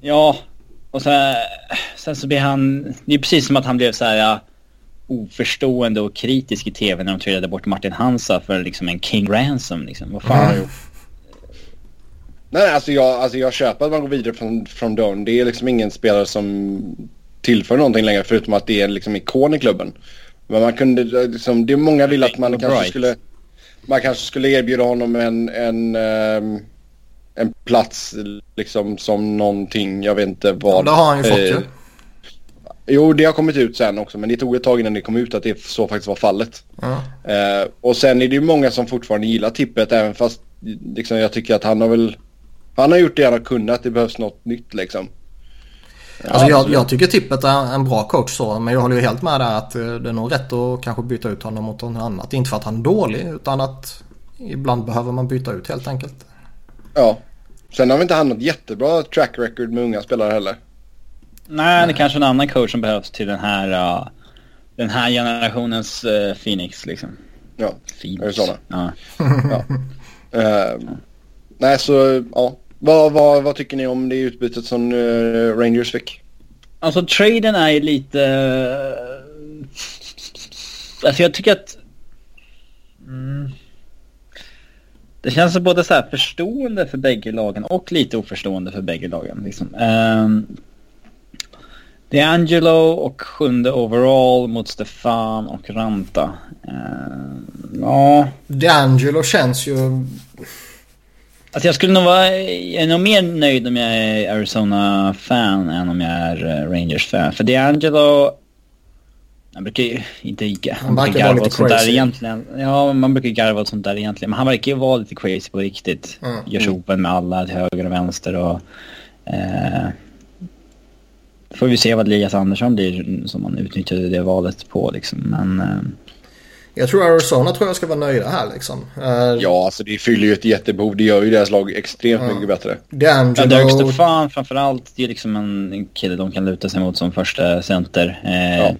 Ja, och sen, sen så blir han... Det är precis som att han blev så här ja, oförstående och kritisk i tv när de tradade bort Martin Hansa för liksom en King Ransom liksom. Vad fan? Mm. Nej, alltså jag, alltså jag köper att man går vidare från, från Dörn. Det är liksom ingen spelare som tillför någonting längre förutom att det är liksom ikon i klubben. Men man kunde liksom, det är många vill att man kanske Bright. skulle man kanske skulle erbjuda honom en, en, ehm, en plats liksom som någonting, jag vet inte vad. Det har han ju fått Eh, ju. Jo, det har kommit ut sen också men det tog ett tag innan det kom ut att det så faktiskt var fallet. Ja. Eh, och sen är det ju många som fortfarande gillar tippet även fast liksom, jag tycker att han har väl han har gjort det han har kunnat. Det behövs något nytt liksom. Alltså jag, jag tycker Tippet är en bra coach så. Men jag håller ju helt med där att eh, det är nog rätt att kanske byta ut honom mot något annat. Inte för att han är dålig utan att ibland behöver man byta ut helt enkelt. Ja. Sen har vi inte han något jättebra track record med unga spelare heller. Nej, det är kanske en annan coach som behövs till den här, uh, den här generationens uh, Phoenix liksom. Ja. Phoenix. Arizona. Ja. [laughs] Eh, nej så ja. Vad, vad, vad tycker ni om det utbytet som eh, Rangers fick? Alltså traden är ju lite... Alltså jag tycker att... Mm. Det känns som både så här förstående för bägge lagen och lite oförstående för bägge lagen. Liksom. Um, D'Angelo och sjunde overall mot Stefan och Ranta. Ehm, ja, D'Angelo känns ju... Alltså jag skulle nog vara, jag är nog mer nöjd om jag är Arizona-fan än om jag är eh, Rangers-fan. För D'Angelo, han brukar ju inte han brukar garva åt sånt där egentligen. Ja, man brukar garva åt sånt där egentligen. Men han verkar ju vara lite crazy på riktigt. Mm. Gör sig open med alla till höger och vänster och... Eh, får vi se vad Elias Andersson blir som man utnyttjade det valet på liksom. Men... Eh, Jag tror Arizona tror jag ska vara nöjda här liksom. Eh, Ja, alltså det fyller ju ett jättebehov. Det gör ju deras lag extremt Ja. mycket bättre. Ja, Dirk D'Angelo... Stefan framförallt. Det är liksom en kille de kan luta sig mot som första center. Eh, Ja.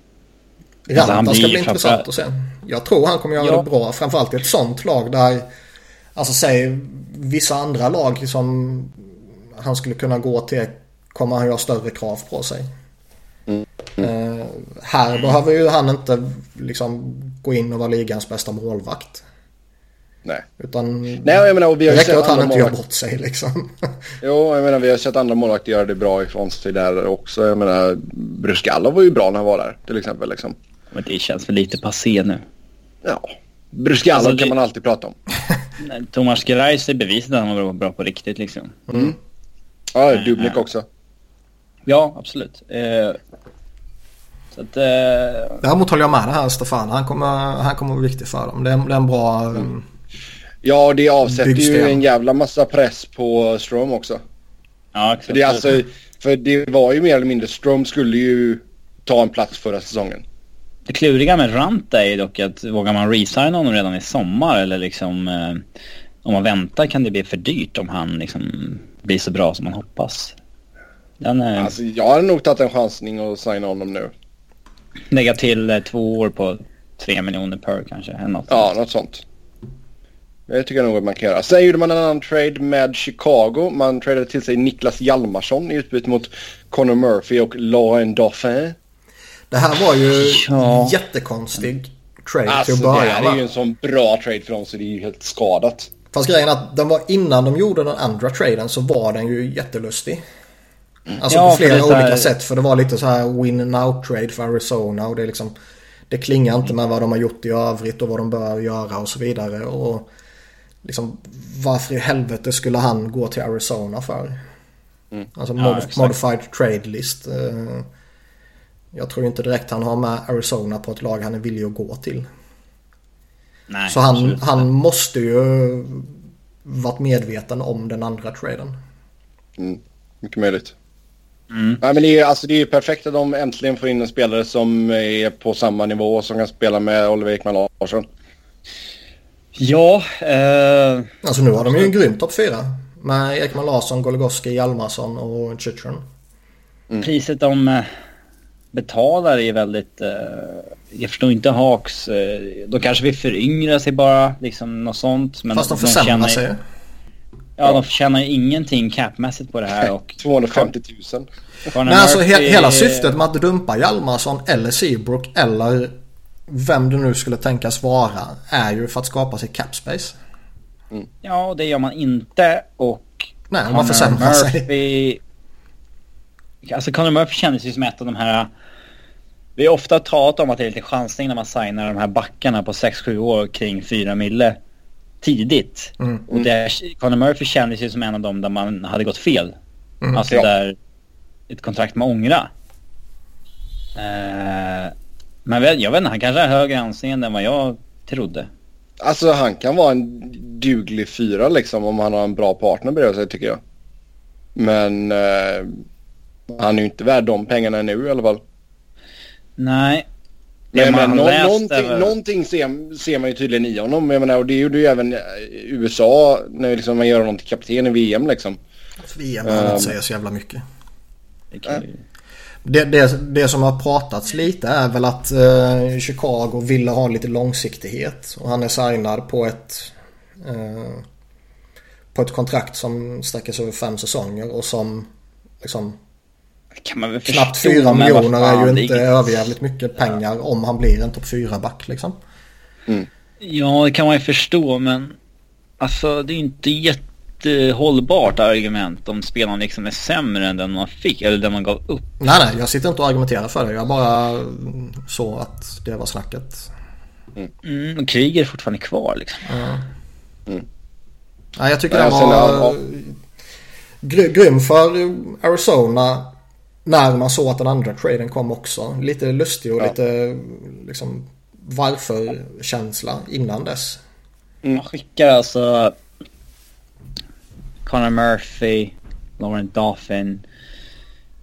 Alltså, han Ranta ska blir bli intressant att se. Jag tror han kommer göra Ja. det bra. Framförallt i ett sånt lag där... Alltså säg vissa andra lag som han skulle kunna gå till kommer han ha större krav på sig. Mm. Eh, här behöver ju han inte liksom gå in och vara ligans bästa målvakt. Nej. Utan Nej, jag menar, och vi det har ju räcker sett att han andra inte gör målvakter. bort sig liksom. [laughs] Jo, jag menar vi har sett andra målvakter göra det bra ifrån sig där också. Jag menar, Bruscalo var ju bra när han var där till exempel. Liksom. men det känns väl lite passé nu. Ja, Bruscalo Alltså, det- kan man alltid prata om. [laughs] Nej, Thomas Gerais är bevisat att han var bra på riktigt liksom. Ja, Dubnik också. Ja, absolut. Eh, så att... Eh, Däremot håller jag med det här Stefan. Han kommer, han kommer vara viktig för dem. Det är, det är en bra... Mm. Ja, det avsätter ju Byggsten. en jävla massa press på Strom också. ja, exakt. För det, är alltså, för det var ju mer eller mindre, Strom skulle ju ta en plats förra säsongen. Det kluriga med Ranta är ju dock att vågar man resigna honom redan i sommar eller liksom... Eh, om man väntar kan det bli för dyrt om han liksom blir så bra som man hoppas. Den är... Alltså jag hade nog tagit en chansning och signa honom nu. Lägga till eh, två år på tre miljoner per kanske. Eller något Ja, sånt. något sånt. Det tycker jag nog att man kan göra. Sen gjorde man en annan trade med Chicago. Man tradade till sig Niklas Hjalmarsson i utbyte mot Connor Murphy och Lauren Dauphin. Det här var ju Ja. jättekonstig trade Alltså till det att börja här är ju med. en sån bra trade för dem så det är ju helt skadat. Fast grejen är att den var innan de gjorde den andra traden så var den ju jättelustig. Alltså Ja, på flera här- olika sätt. För det var lite så här win and out trade för Arizona och det är liksom Det klingar inte med vad de har gjort i övrigt och vad de bör göra och så vidare. Och liksom varför i helvete skulle han gå till Arizona för? Alltså Ja, mod- exakt. modified trade list. Eh, Jag tror inte direkt han har med Arizona på ett lag han är villig att gå till. Nej, Så han, han måste ju varit medveten om den andra traden. Mm, mycket möjligt. Mm. Nej, men det är ju alltså, det är ju perfekt att de äntligen får in en spelare som är på samma nivå som kan spela med Oliver Ekman Larsson. Ja, eh, Alltså nu har de ju en grym topp fyra. Med Ekman Larsson, Goligoski, Hjalmarsson och Chychrun. priset de eh, betalar är väldigt... Eh, jag förstår inte Hawks. Eh, de kanske vill föryngra sig bara, liksom något sånt. Men Fast de försämrar sig ju. Ja, de tjänar ju ingenting capmässigt på det här. Och 250 000. Connor Men alltså he- hela syftet med att dumpa Hjalmarsson eller Seabrook eller vem det nu skulle tänkas vara är ju för att skapa sig cap space. Ja, och det gör man inte. Och Nej, om man försämrar sig. Murphy... Alltså Conor Murphy kändes ju som ett av de här... Vi har ofta talat om att det är lite chansning när man signar de här backarna på 6-7 år kring 4 mille tidigt. Mm. Och det, Conor Murphy kändes ju som en av dem där man hade gått fel. Mm. Alltså Ja. där ett kontrakt med ångra. Eh, men jag vet- jag vet inte, han kanske har högre anseende än vad jag trodde. Alltså han kan vara en duglig fyra liksom om han har en bra partner bredvid sig tycker jag. Men eh, han är ju inte värd de pengarna nu i alla fall. Nej. Det Men, man men har nå- läst någonting, någonting ser, ser man ju tydligen i honom. Jag menar, och det gjorde ju även eh, USA när liksom man gör honom till kapten i VM liksom. VM behöver Ehm. inte säga så jävla mycket. Det, det, det som har pratats lite är väl att eh, Chicago ville ha lite långsiktighet. Och han är signad på ett eh, på ett kontrakt som sträcker sig över fem säsonger och som liksom kan man väl knappt förstå, fyra men vad miljoner är ju inte inget- överjävligt mycket pengar om han blir en topp fyra back liksom. Ja, det kan man ju förstå, men alltså det är inte jättehållbart argument om spelaren liksom är sämre än den man fick eller den man gav upp. Nej nej, jag sitter inte och argumenterar för det. Jag bara så att det var snacket. Mm, och Kriger är fortfarande kvar liksom. Nej, jag tycker Nej, den var ja, gry- grym för Arizona när man såg att den andra traden kom också. Lite lustig och Ja. lite liksom varför-känsla innan dess. Man skickar alltså Connor Murphy, Lauren Dauphin,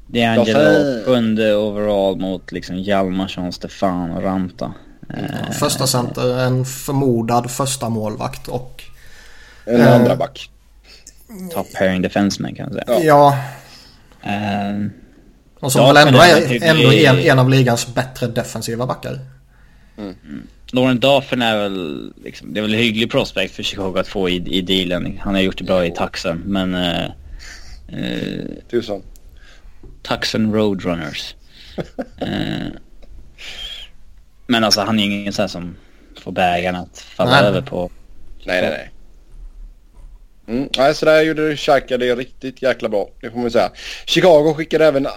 D'Angelo, sjunde overall mot liksom Hjalmarsson, Stefan och Ranta. Eh, Första center, en förmodad första målvakt och En Eh. andra back. top pairing defenseman kan man säga. ja, Eh, och som Ja, väl ändå är är typ- ändå en, en av ligans bättre defensiva backar. Lauren Dauphin är väl, liksom, det är väl en hygglig prospect för Chicago att få i, i dealen. Han har gjort det bra i Tucson, men uh, uh, Tusan. Tucson Roadrunners. [laughs] Eh, men alltså han är ingen sån här som får bägaren att falla Nej. över på. Nej, nej, nej. Mm. Nej, så där gjorde Xhaka det riktigt jäkla bra. Det får man säga. Chicago skickade även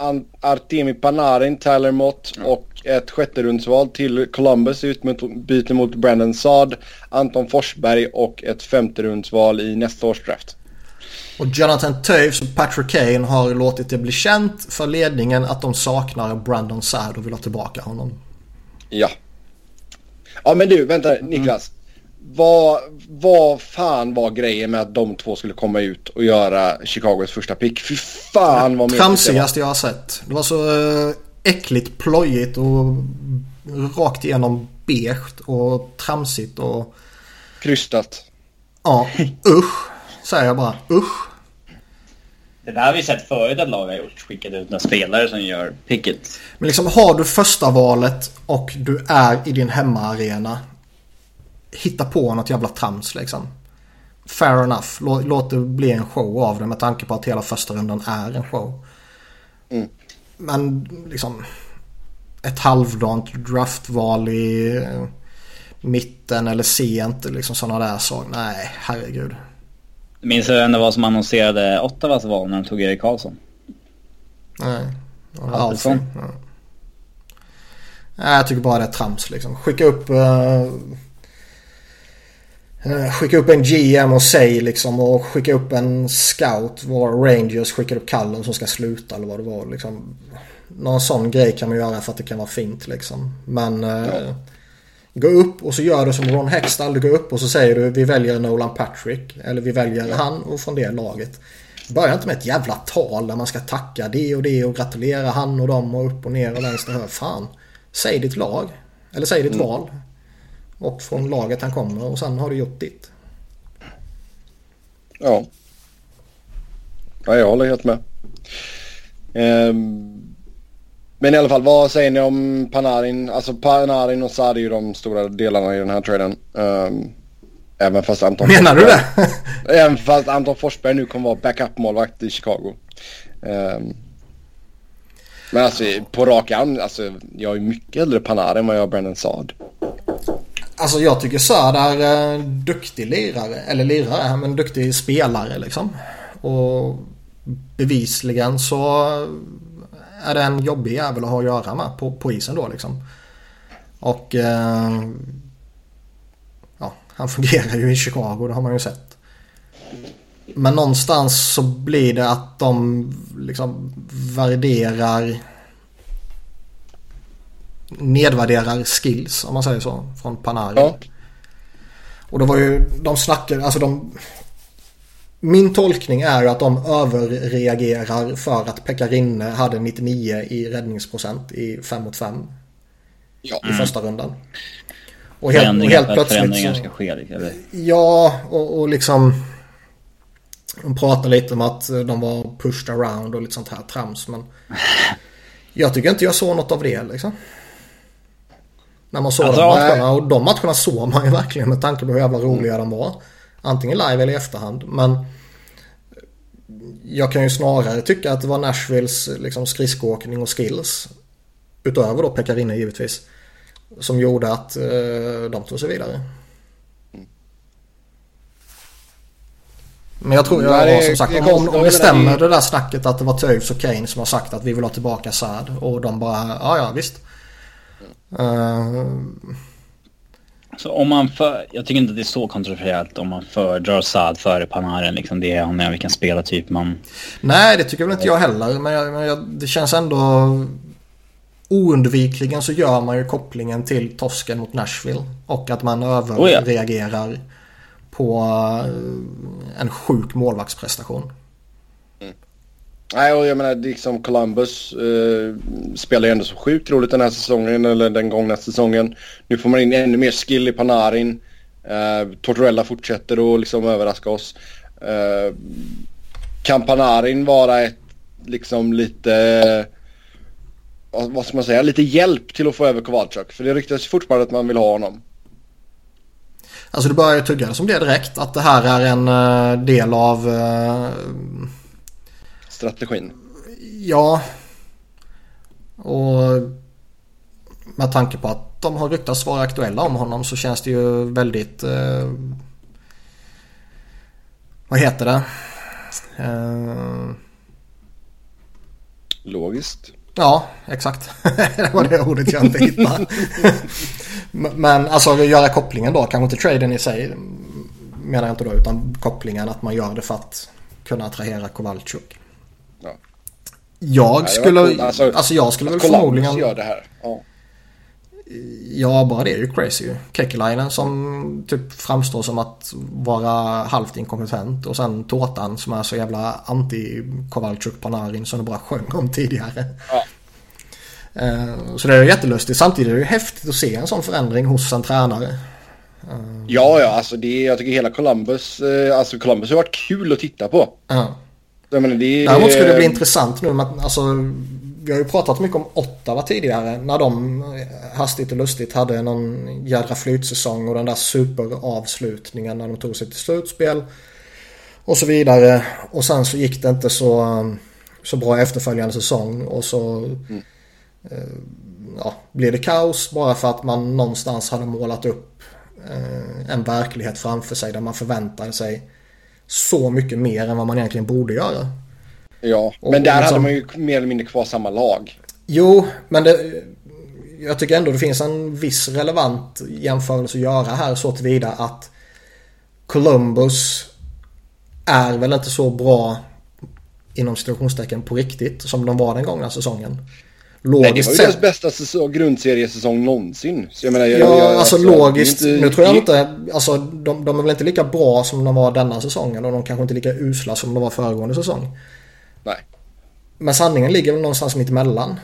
Artemi Panarin, Tyler Mott och ett sjätte rundsval till Columbus i utbyte mot Brandon Saad, Anton Forsberg och ett femte rundsval i nästa års draft. Och Jonathan Toews och Patrick Kane har låtit det bli känt för ledningen att de saknar Brandon Saad och vill ha tillbaka honom. Ja. Ja men du, vänta Niklas. Vad, vad fan var grejen med att de två skulle komma ut och göra Chicagos första pick? Fy fan vad. Tramsigaste jag har sett. Det var så eh, äckligt plojigt och rakt igenom beige och tramsigt och Krystat. ja, usch. Säger jag bara. Usch. Det där har vi sett förut att lag har gjort. Skickat ut några spelare som gör picket. Men liksom har du första valet och du är i din hemmaarena. Hitta på något jävla trams liksom. Fair enough. Låt, låt det bli en show av det med tanke på att hela första rundan är en show. Mm. Men liksom ett halvdant draftval i eh, mitten eller sent. Liksom sådana där saker. Nej, herregud. Minns du vem det var som annonserade Ottawas val när de tog Erik Karlsson? Nej. Alfredsson. Alfred, ja. Nej, jag tycker bara det är trams liksom. Skicka upp... eh, skicka upp en GM och säg liksom och skicka upp en scout. Var Rangers skickar upp Callum som ska sluta eller vad det var liksom. Någon sån grej kan man göra för att det kan vara fint liksom. Men... eh, Gå upp och så gör du som Ron Hextall. Du går upp och så säger du vi väljer Nolan Patrick. Eller vi väljer han och från det laget. Börja inte med ett jävla tal där man ska tacka det och det och gratulera han och dem och upp och ner och vänster och höger. Fan. Säg ditt lag. Eller säg ditt val. Och från laget han kommer och sen har du gjort ditt. Ja. Ja, jag håller helt med. Ehm, men i alla fall, vad säger ni om Panarin? Alltså Panarin och Saad är ju de stora delarna i den här traden. Ehm, även fast Anton Menar du det? [laughs] Även fast Anton Forsberg nu kommer vara backup-målvakt i Chicago. Ehm, men alltså på rak arm, alltså jag är mycket äldre Panarin än vad jag har Brennan Saad. Alltså jag tycker Söder är en duktig lirare. Eller lirare, men duktig spelare liksom. Och bevisligen så är det en jobbig jävel att ha att göra med på, på isen då liksom. Och eh, ja, han [laughs] fungerar ju i Chicago, det har man ju sett. Men någonstans så blir det att de liksom värderar nedvärderar skills om man säger så från Panarin. Ja. Och då var ju de snackade, alltså de min tolkning är att de överreagerar för att Pekarinne hade 99 i räddningsprocent i 5 mot 5. Ja. I första rundan. Och helt, och helt plötsligt förändringar ska ske. Eller? Ja, och, och liksom. De pratar lite om att de var pushed around och lite sånt här trams. Men [laughs] jag tycker inte jag såg något av det liksom. När man såg alltså, de matcherna. Och de matcherna såg man ju verkligen med tanke på hur jävla roliga mm. de var. Antingen live eller i efterhand. Men jag kan ju snarare tycka att det var Nashvilles liksom, skridskoåkning och skills. Utöver då Pekarinne givetvis. Som gjorde att eh, de tog sig vidare. Men jag tror jag har som sagt om, om det stämmer det där snacket att det var Toews och Kane som har sagt att vi vill ha tillbaka Sad och de bara ja ja visst. Uh, så om man för, jag tycker inte att det är så kontroversiellt om man föredrar Saad före Panarin. Liksom det är vilken spelartyp man... Nej, det tycker väl inte jag heller. Men, jag, men jag, det känns ändå... Oundvikligen så gör man ju kopplingen till torsken mot Nashville. Och att man överreagerar oh ja. på eh, en sjuk målvaktsprestation. Nej, och jag menar liksom Columbus eh, spelar ju ändå så sjukt roligt den här säsongen eller den gångna säsongen. Nu får man in ännu mer skill i Panarin. Eh, Tortorella fortsätter att liksom överraska oss. Eh, kan Panarin vara ett liksom lite, vad ska man säga, lite hjälp till att få över Kowalczyk? För det ryktas fortfarande att man vill ha honom. Alltså du börjar ju tugga som det direkt. Att det här är en eh, del av eh, strategin. Ja. Och med tanke på att de har ryktats vara aktuella om honom så känns det ju väldigt... Eh, vad heter det? Eh, Logiskt. Ja, exakt. [laughs] det var det ordet jag inte hittade. Men alltså göra kopplingen då. Kanske inte traden i sig menar jag inte då. Utan kopplingen att man gör det för att kunna attrahera Kowalczyk. Jag skulle, alltså, alltså, jag skulle väl förmodligen... gör det här. Ja. ja, bara det är ju crazy ju. Kekelainen som typ framstår som att vara halvt inkompetent och sen Tårtan som är så jävla anti Kowalczyk Panarin som du bara sjöng om tidigare. Ja. Eh, så det är jättelustigt. Samtidigt är det ju häftigt att se en sån förändring hos en tränare. Eh. Ja, ja, alltså det, jag tycker hela Columbus, eh, alltså Columbus har varit kul att titta på. Ja. Jag menar, det är... Däremot skulle det bli intressant nu alltså, vi har ju pratat mycket om Ottawa tidigare när de hastigt och lustigt hade någon jädra flytsäsong och den där superavslutningen när de tog sig till slutspel och så vidare. Och sen så gick det inte så, så bra efterföljande säsong och så mm. eh, ja, blev det kaos bara för att man någonstans hade målat upp eh, en verklighet framför sig där man förväntade sig så mycket mer än vad man egentligen borde göra. Ja, och, men där liksom, hade man ju mer eller mindre kvar samma lag. Jo, men det, jag tycker ändå det finns en viss relevant jämförelse att göra här så tillvida att Columbus är väl inte så bra inom situationstecken på riktigt som de var den gångna säsongen. Logiskt Nej, det var ju deras bästa säsong, grundseriesäsong någonsin. Så jag menar, jag, ja, jag, alltså, alltså logiskt. Inte, nu tror jag inte... Alltså de, de är väl inte lika bra som de var denna säsongen och de kanske inte lika usla som de var föregående säsong. Nej. Men sanningen ligger väl någonstans mitt emellan.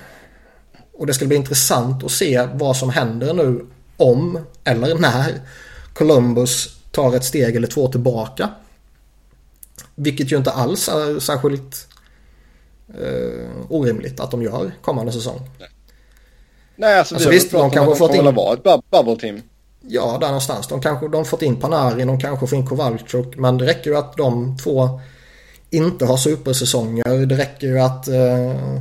Och det ska bli intressant att se vad som händer nu om eller när Columbus tar ett steg eller två tillbaka. Vilket ju inte alls är särskilt eh, orimligt att de gör kommande säsong. Nej, alltså, alltså visst, de kanske fått in... vara ett bubble team. Ja, där någonstans. De kanske de fått in Panarin, de kanske får in Kowalczyk. Men det räcker ju att de två inte har supersäsonger. Det räcker ju att eh,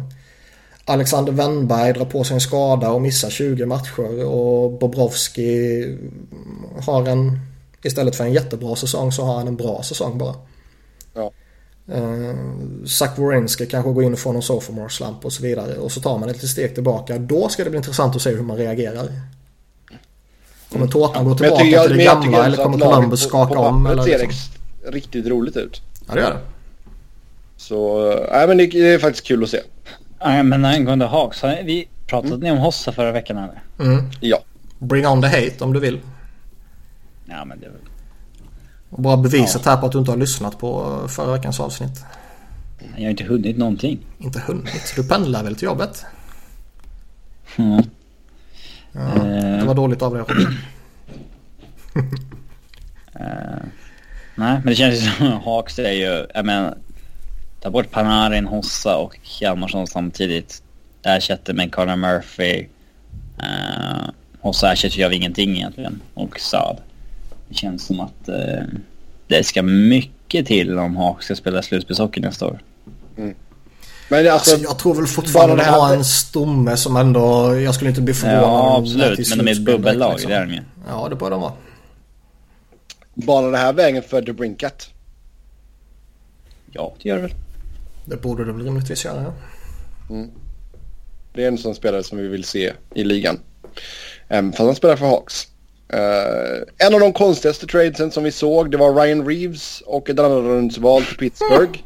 Alexander Wennberg drar på sig en skada och missar 20 matcher. Och Bobrovski har en, istället för en jättebra säsong så har han en bra säsong bara. Ja. Uh, Zach Wierenski kanske går in och får någon sophomore slump och så vidare. Och så tar man ett litet steg tillbaka. Då ska det bli intressant att se hur man reagerar. Kommer Tårtan gå tillbaka jag, till det gamla eller kommer Columbus skaka om? Eller ser liksom? riktigt roligt ut. Ja det gör det. Så, nej men det är faktiskt kul att se. Nej men angående Hawks, vi pratade mm. ni om Hossa förra veckan eller? Mm. Ja. Bring on the hate om du vill. Ja men det är väl... Och bara beviset ja. här på att du inte har lyssnat på förra veckans avsnitt. Jag har inte hunnit någonting. Inte hunnit? Du pendlar väl till jobbet? Mm. Ja, det var dåligt av dig Robin. uh, [laughs] nej, men det känns ju som Hawks är ju, jag menar, ta bort Panarin, Hossa och Hjalmarsson samtidigt. Ersätter med Conor Murphy. Uh, Hossa ersätter ju av ingenting egentligen. Och Saad. Det känns som att uh, det ska mycket till om Hawks ska spela slutspelshockey nästa år. Mm. Men alltså, alltså, jag tror väl fortfarande att de har en stomme som ändå... Jag skulle inte bli förvånad Ja, absolut. Men de är ett bubbellag, liksom. det är de ju. Ja, det bör de vara. Banar det här vägen för The Brinkat? Ja, det gör det väl. Det borde det väl rimligtvis göra, ja. Mm. Det är en sån spelare som vi vill se i ligan. Um, fast han spelar för Hawks. Uh, en av de konstigaste tradesen som vi såg det var Ryan Reeves och ett andrarumsval till Pittsburgh.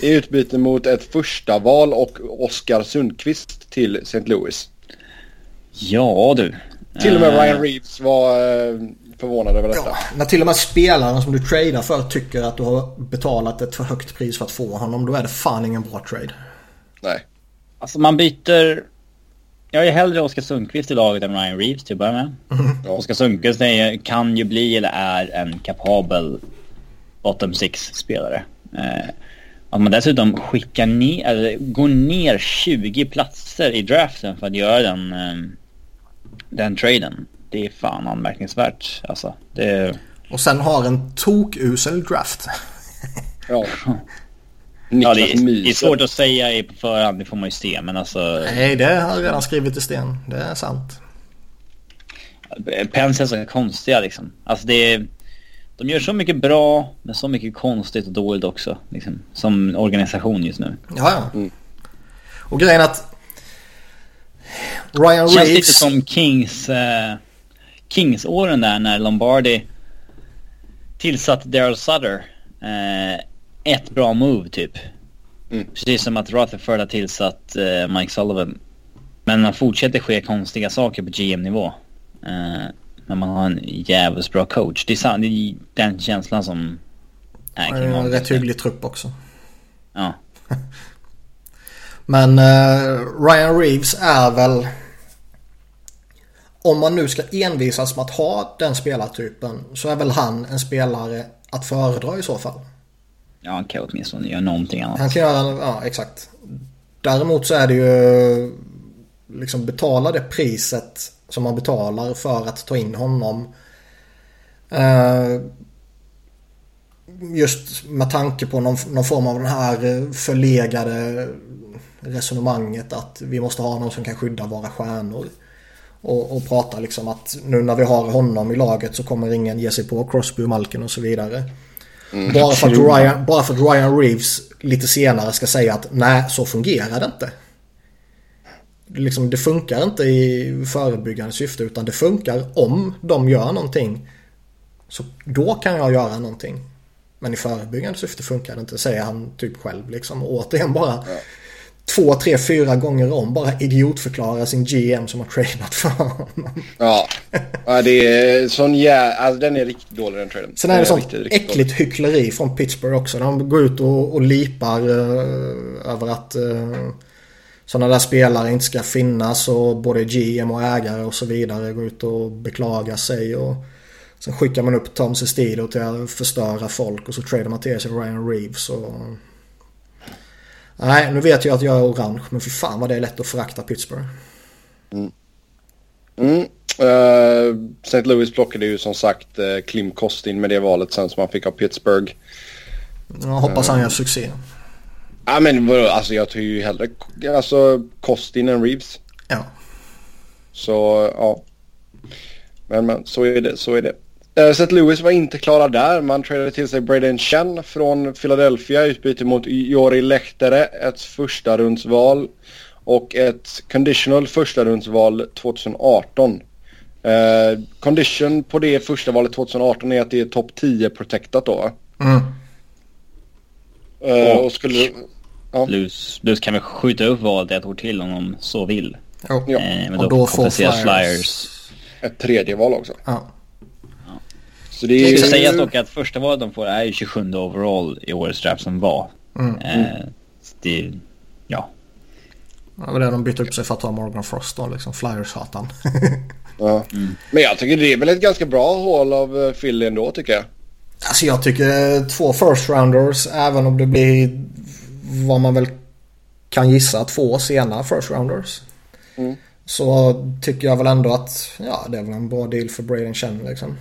I utbyte mot ett första val och Oskar Sundqvist till St. Louis. Ja du. Till och med Ryan eh. Reeves var uh, förvånad över detta. Ja, när till och med spelaren som du tradar för tycker att du har betalat ett för högt pris för att få honom. Då är det fan ingen bra trade. Nej. Alltså man byter... Jag är hellre Oskar Sundqvist i laget än Ryan Reeves till att börja med. Mm. Ja. Oskar Sundqvist är, kan ju bli eller är en kapabel bottom six-spelare. Eh, att man dessutom skickar ner, eller går ner 20 platser i draften för att göra den, eh, den traden. Det är fan anmärkningsvärt. Alltså, det... Och sen har en tokusel draft. ja. [laughs] ja, det är, det är, svårt att säga på förhand, det får man ju se. Men alltså... Nej, det har jag redan skrivit i sten. Det är sant. Pens är så konstiga liksom. Alltså det är... De gör så mycket bra, men så mycket konstigt och dåligt också. Liksom, som organisation just nu. Ja, ja. Mm. Och grejen att... Ryan Känns Reeves... lite som Kings... Eh, Kings-åren där när Lombardi tillsatte Daryl Sutter. Eh, ett bra move typ. Mm. Precis som att Rutherford har tillsatt eh, Mike Sullivan. Men man fortsätter ske konstiga saker på GM-nivå. Eh, när man har en jävligt bra coach. Det är, det är den känslan som är kring En rätt hygglig trupp också. Ja. [laughs] Men uh, Ryan Reeves är väl... Om man nu ska envisas med att ha den spelartypen så är väl han en spelare att föredra i så fall. Ja, han kan åtminstone göra någonting annat. Han kan göra, ja exakt. Däremot så är det ju liksom betala det priset som man betalar för att ta in honom. Eh, just med tanke på någon, någon, form av den här förlegade resonemanget att vi måste ha någon som kan skydda våra stjärnor. Och, och prata liksom att nu när vi har honom i laget så kommer ingen ge sig på Crosby och Malkin och så vidare. Mm. Bara, för att Ryan, bara för att Ryan Reeves lite senare ska säga att nej, så fungerar det inte. Liksom, det funkar inte i förebyggande syfte utan det funkar om de gör någonting. Så då kan jag göra någonting. Men i förebyggande syfte funkar det inte, säger han typ själv liksom. Och återigen bara ja. två, tre, fyra gånger om bara idiotförklara sin GM som har tradat för honom. Ja, ja det är sån jä... Alltså den är riktigt dålig den traden. Sen är det, det sånt riktigt, riktigt äckligt dålig. hyckleri från Pittsburgh också. De går ut och, och lipar uh, över att uh, sådana där spelare inte ska finnas och både GM och ägare och så vidare går ut och beklagar sig. Och sen skickar man upp Tom Sestilo till att förstöra folk och så tradar man till sig Ryan Reeves. Och... Nej, nu vet jag att jag är orange men för fan vad det är lätt att förakta Pittsburgh. Mm. Mm. Uh, eh, St. Louis plockade ju som sagt uh, Klim Kostin med det valet sen som han fick av Pittsburgh. Jag hoppas han gör succé. Ja men alltså jag tar ju hellre alltså Kostin än Reeves. Ja. Så ja. Men men så är det, så är det. Seth Lewis var inte klara där. Man tradade till sig Braden Chen från Philadelphia i utbyte mot Jori Lehtere, ett första rundsval och ett conditional första rundsval 2018. Uh, condition på det första valet 2018 är att det är topp 10 protectat då. Mm. Uh, och, och skulle... Ja. Blues, Blues kan väl skjuta upp valet ett år till om de så vill. Ja. Eh, men då, och då får flyers. flyers. Ett tredje val också. Ja. Så det är ju... sägas dock att första valet de får är ju 27 overall i årets draft som var. Mm. Eh, det, ja. Det var det de bytte upp sig för att ta Morgan Frost då, liksom Flyers-hatan. [laughs] ja. Mm. Men jag tycker det är väl ett ganska bra hål av eh, Philly ändå tycker jag. Alltså jag tycker två first rounders även om det blir vad man väl kan gissa två sena first rounders. Mm. Så tycker jag väl ändå att ja, det är väl en bra deal för Braden Chen liksom.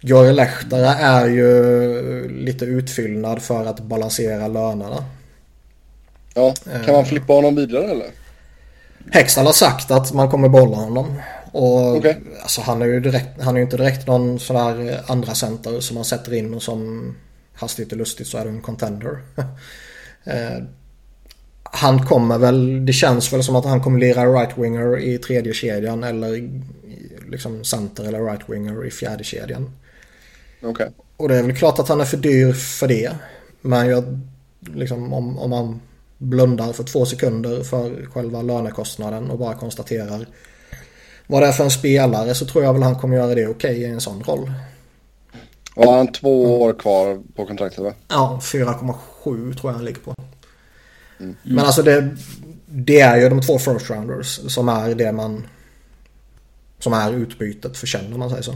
Jori Lehtara är ju lite utfyllnad för att balansera lönerna. Ja, kan man flippa honom vidare eller? Hextall har sagt att man kommer bolla honom. Och okay. alltså, han är ju direkt, han är inte direkt någon sån där andra center som man sätter in och som hastigt och lustigt så är det en contender. [laughs] eh, han kommer väl, det känns väl som att han kommer lira right-winger i tredje kedjan eller liksom center eller right-winger i fjärde kedjan. Okay. Och det är väl klart att han är för dyr för det. Men jag, liksom, om, om man blundar för två sekunder för själva lönekostnaden och bara konstaterar vad det är för en spelare så tror jag väl han kommer göra det okej i en sån roll. Och har han två år kvar på kontraktet va? Ja, 4,7 tror jag han ligger på. Mm. Men alltså det, det är ju de två first rounders som är det man som är utbytet för Chen om man säger så.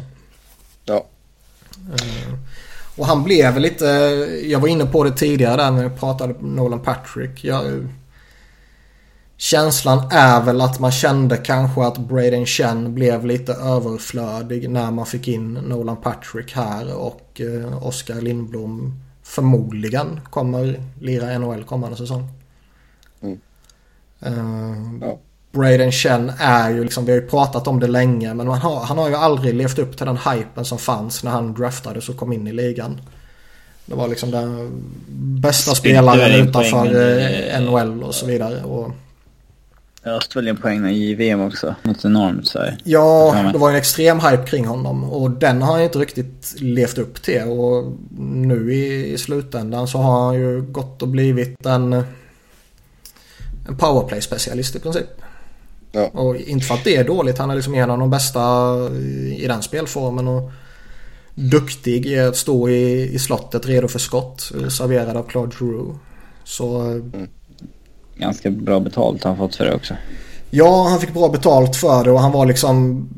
Ja. Och han blev lite, jag var inne på det tidigare där när jag pratade Nolan Patrick. Jag, känslan är väl att man kände kanske att Braden Chen blev lite överflödig när man fick in Nolan Patrick här och uh, Oskar Lindblom förmodligen kommer lira NHL kommande säsong. Mm. Uh, ja. Braden Chen är ju liksom, vi har ju pratat om det länge men han har, han har ju aldrig levt upp till den hypen som fanns när han draftades och kom in i ligan. Det var liksom den bästa spelaren utanför eh, NHL och så vidare. Och... Öst väl en poäng i VM också. Något enormt så. Ja, det var en extrem hype kring honom. Och den har han inte riktigt levt upp till. Och nu i, i slutändan så har han ju gått och blivit en, en powerplay-specialist i princip. Ja. Och inte för att det är dåligt. Han är liksom en av de bästa i den spelformen. Och duktig i att stå i, i slottet redo för skott. Serverad av Claude Giroux. Så... Mm. Ganska bra betalt har han fått för det också. Ja, han fick bra betalt för det och han var liksom...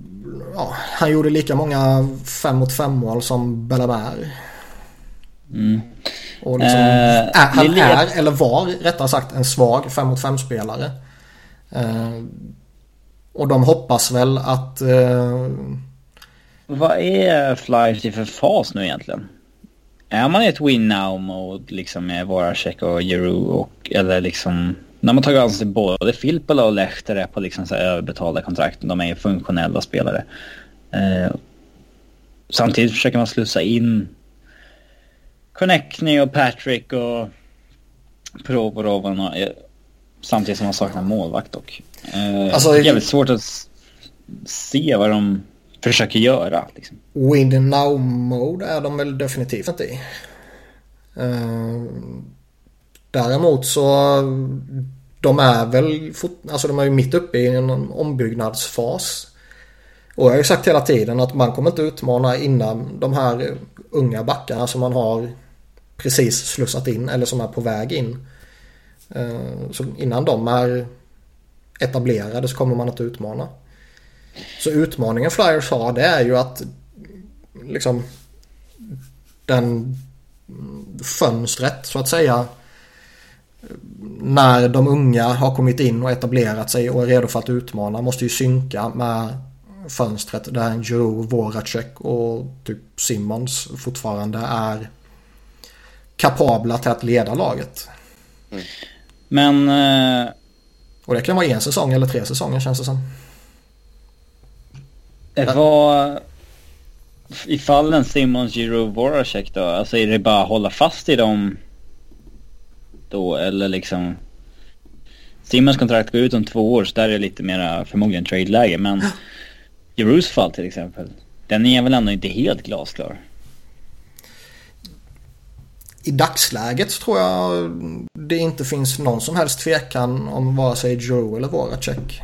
Ja, han gjorde lika många 5 mot 5 mål som Bellamare. Mm. Och liksom, äh, är, han är, eller var rättare sagt, en svag 5 mot 5 spelare. Uh, och de hoppas väl att... Eh... Vad är Flyers i för fas nu egentligen? Är man i ett win now mode liksom med Voracek och Jeru och eller liksom... När man tagit an sig både Filppula och Lehtere på liksom så överbetalda kontrakt. De är ju funktionella spelare. Eh, samtidigt försöker man slussa in Connectney och Patrick och Provorov. Samtidigt som man saknar målvakt dock. Eh, alltså, jävligt svårt att se vad de försöker göra. Liksom. Win now mode är de väl definitivt inte i. Eh, däremot så de är väl alltså de är ju mitt uppe i en ombyggnadsfas. Och jag har ju sagt hela tiden att man kommer inte utmana innan de här unga backarna som man har precis slussat in eller som är på väg in. Eh, så innan de är etablerade så kommer man att utmana. Så utmaningen Flyers har det är ju att liksom den fönstret så att säga när de unga har kommit in och etablerat sig och är redo för att utmana måste ju synka med fönstret där en Giroud, Voracek och typ Simmons fortfarande är kapabla till att leda laget. Mm. Men eh, och det kan vara en säsong eller tre säsonger känns det som. Det var... i fallen Simmons, Giroud, Voracek då? Alltså är det bara att hålla fast i dem då eller liksom? Simmons kontrakt går ut om två år så där är det lite mera förmodligen trade-läge men fall till exempel. Den är väl ändå inte helt glasklar? I dagsläget tror jag det inte finns någon som helst tvekan om vare sig Joe eller Voracek.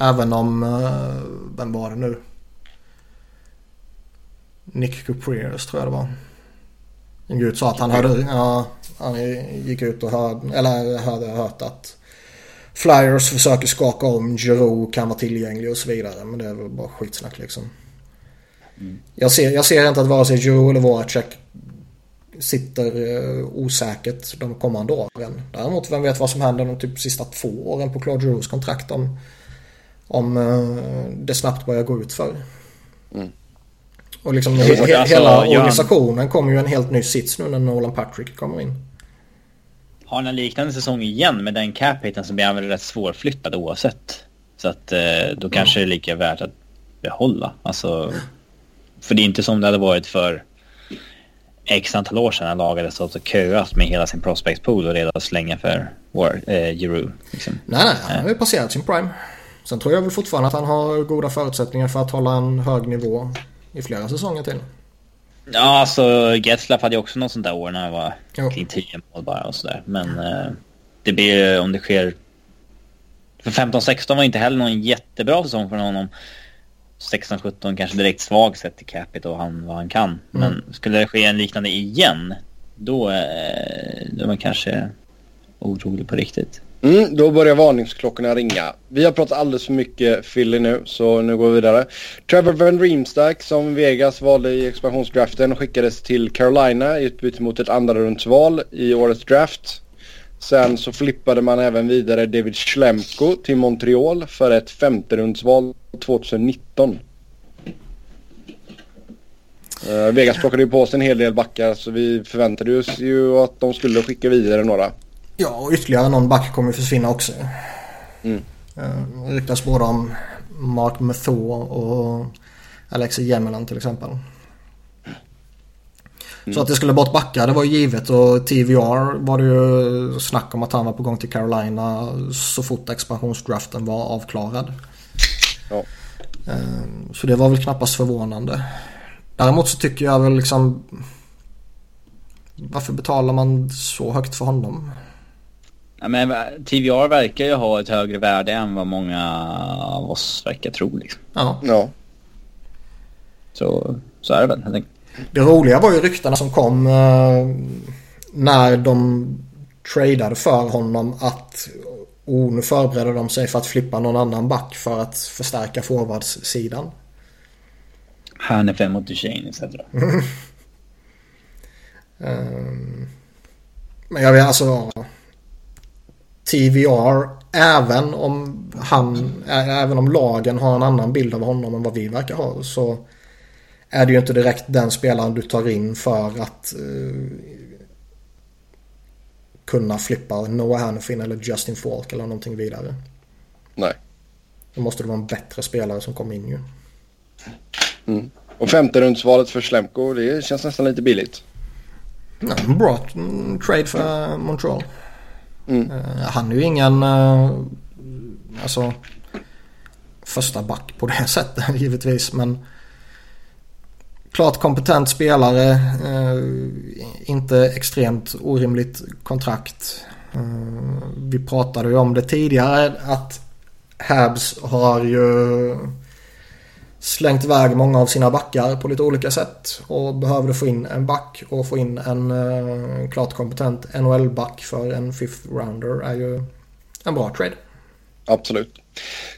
Även om, uh, vem var det nu? Nick Cupreus tror jag det var. En gud sa att han hade, ja, han gick ut och hörde, eller hade hört att Flyers försöker skaka om, Giroud kan vara tillgänglig och så vidare. Men det är väl bara skitsnack liksom. Mm. Jag, ser, jag ser inte att vare sig Giroud eller Voracek sitter uh, osäkert de kommande åren. Däremot, vem vet vad som händer de typ sista två åren på Claude Girouds kontrakt om, om uh, det snabbt börjar gå ut för. Mm. Och liksom he he alltså, hela organisationen kommer ju en helt ny sits nu när Nolan Patrick kommer in. Har han en liknande säsong igen med den cap så blir han väl rätt svårflyttad oavsett. Så att eh, då kanske mm. det är lika värt att behålla. Alltså, för det är inte som det hade varit för x antal år sedan laget stått och köat med hela sin prospect pool och redan slänga för War, eh, Giroud. Liksom. Nej, nej, han har ju passerat sin prime. Sen tror jag väl fortfarande att han har goda förutsättningar för att hålla en hög nivå i flera säsonger till. Ja, alltså Getzlaff hade ju också något sånt där år när han var jo. kring 10 mål bara och sådär. Men eh, det blir om det sker... För 15-16 var inte heller någon jättebra säsong för honom. 16-17 kanske direkt svag sett till capita och han, vad han kan. Mm. Men skulle det ske en liknande igen, då, eh, då är man kanske orolig på riktigt. Mm, då börjar varningsklockorna ringa. Vi har pratat alldeles för mycket Philly nu, så nu går vi vidare. Trevor Van Riemsdyk som Vegas valde i expansionsdraften skickades till Carolina i utbyte mot ett andra rundsval i årets draft. Sen så flippade man även vidare David Schlemko till Montreal för ett femte rundsval 2019. Uh, eh, Vegas plockade ju på sig en hel del backar så vi förväntade oss ju att de skulle skicka vidare några. Ja, och ytterligare någon back kommer försvinna också. Mm. Uh, ryktas både om Mark Mathor och Alexei Jemelan till exempel. Mm. Så att det skulle bort backa det var ju givet och TVR var det ju snack om att han var på gång till Carolina så fort expansionsdraften var avklarad. Ja. Uh, så det var väl knappast förvånande. Däremot så tycker jag väl liksom varför betalar man så högt för honom? Ja, men TVR verkar ju ha ett högre värde än vad många av oss verkar tro. Liksom. Ja. ja. Så, så är det väl. Det roliga var ju ryktena som kom eh, när de tradade för honom att oh, nu förbereder de sig för att flippa någon annan back för att förstärka forwardssidan. Hernefem mot Duchene etc. um, men jag vet alltså TVR även om han, även om lagen har en annan bild av honom än vad vi verkar ha så är det ju inte direkt den spelaren du tar in för att uh, kunna flippa Noah Hannifin eller Justin Falk eller någonting vidare. Nej. Då måste det vara en bättre spelare som kommer in ju. Mm. Och femte rundsvalet för Slemko, det känns nästan lite billigt. Ja, bra trade för Montreal. Mm. Uh, han är ju ingen uh, alltså, första back på det [laughs] sättet givetvis. Men klart kompetent spelare. Eh, inte extremt orimligt kontrakt. Eh, vi pratade ju om det tidigare att Habs har ju slängt iväg många av sina backar på lite olika sätt. Och behövde få in en back och få in en eh, klart kompetent NHL-back för en fifth rounder är ju en bra trade. Absolut.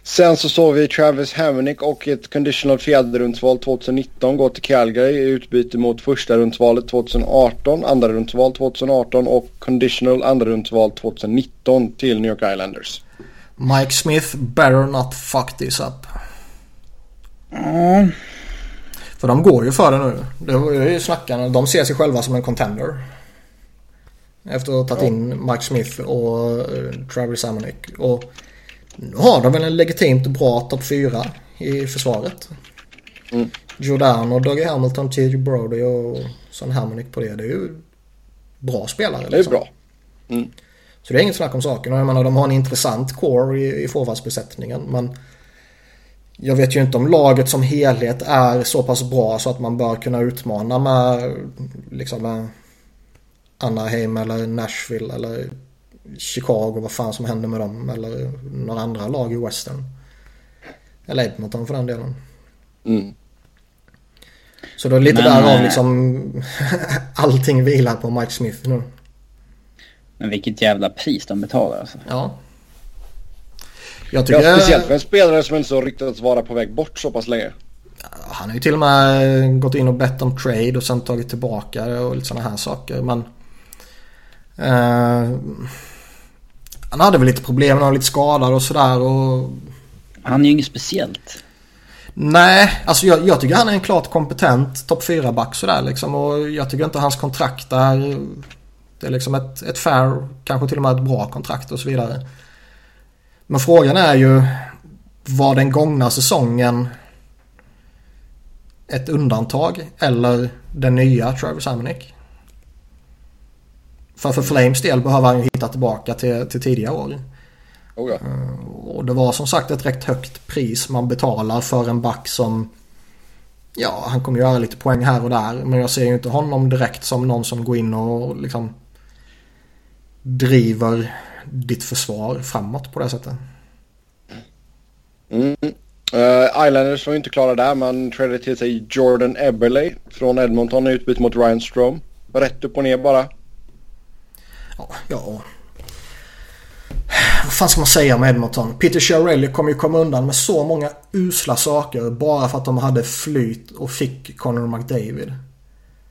Sen så såg vi Travis Hamonic och ett conditional fjärderundsval 2019 gå till Calgary i utbyte mot första rundsvalet 2018, andra rundsval 2018 och conditional andra rundsval 2019 till New York Islanders. Mike Smith better not fuck this up. Mm. För de går ju för det nu. Det var ju snackarna. De ser sig själva som en contender. Efter att ha tagit in Mike Smith och uh, Travis Samonic. Och nu har de väl en legitimt bra topp 4 i försvaret. Mm. Giordano, Dougie Hamilton, T.J. Brody och Son Harmonic på det. Det är ju bra spelare. Det är liksom. bra. Mm. Så det är inget snack om saken. Och jag menar de har en intressant core i, i forwardsbesättningen. Men jag vet ju inte om laget som helhet är så pass bra så att man bör kunna utmana med liksom med Anaheim eller Nashville eller Chicago. Vad fan som händer med dem. Eller några andra lag i Western. Eller Edmonton för den delen. Mm. Så då är lite Men, därav eh, liksom [laughs] allting vilar på Mike Smith nu. Men vilket jävla pris de betalar alltså. Ja. Jag tycker... Ja, speciellt för en spelare som inte så ryktats vara på väg bort så pass länge. Han har ju till och med gått in och bett om trade och sen tagit tillbaka det och lite sådana här saker. Men... Eh, han hade väl lite problem, han var lite skadad och sådär och... Han är ju inget speciellt. Nej, alltså jag, jag tycker han är en klart kompetent topp 4-back sådär liksom. Och jag tycker inte hans kontrakt är... Det är liksom ett, ett fair, kanske till och med ett bra kontrakt och så vidare. Men frågan är ju, var den gångna säsongen ett undantag eller den nya Travis Hamonic? För för Flames del behöver han ju hitta tillbaka till, till tidigare år. Oh ja. Och det var som sagt ett rätt högt pris man betalar för en back som... Ja, han kommer göra lite poäng här och där. Men jag ser ju inte honom direkt som någon som går in och liksom driver ditt försvar framåt på det sättet. Mm. Uh, Islanders var ju inte klara där. Man tradade till sig Jordan Eberle från Edmonton i utbyte mot Ryan Strome. Rätt upp och ner bara. Ja. Vad fan ska man säga om Edmonton? Peter Chiarelli kommer ju komma undan med så många usla saker bara för att de hade flyt och fick Connor McDavid.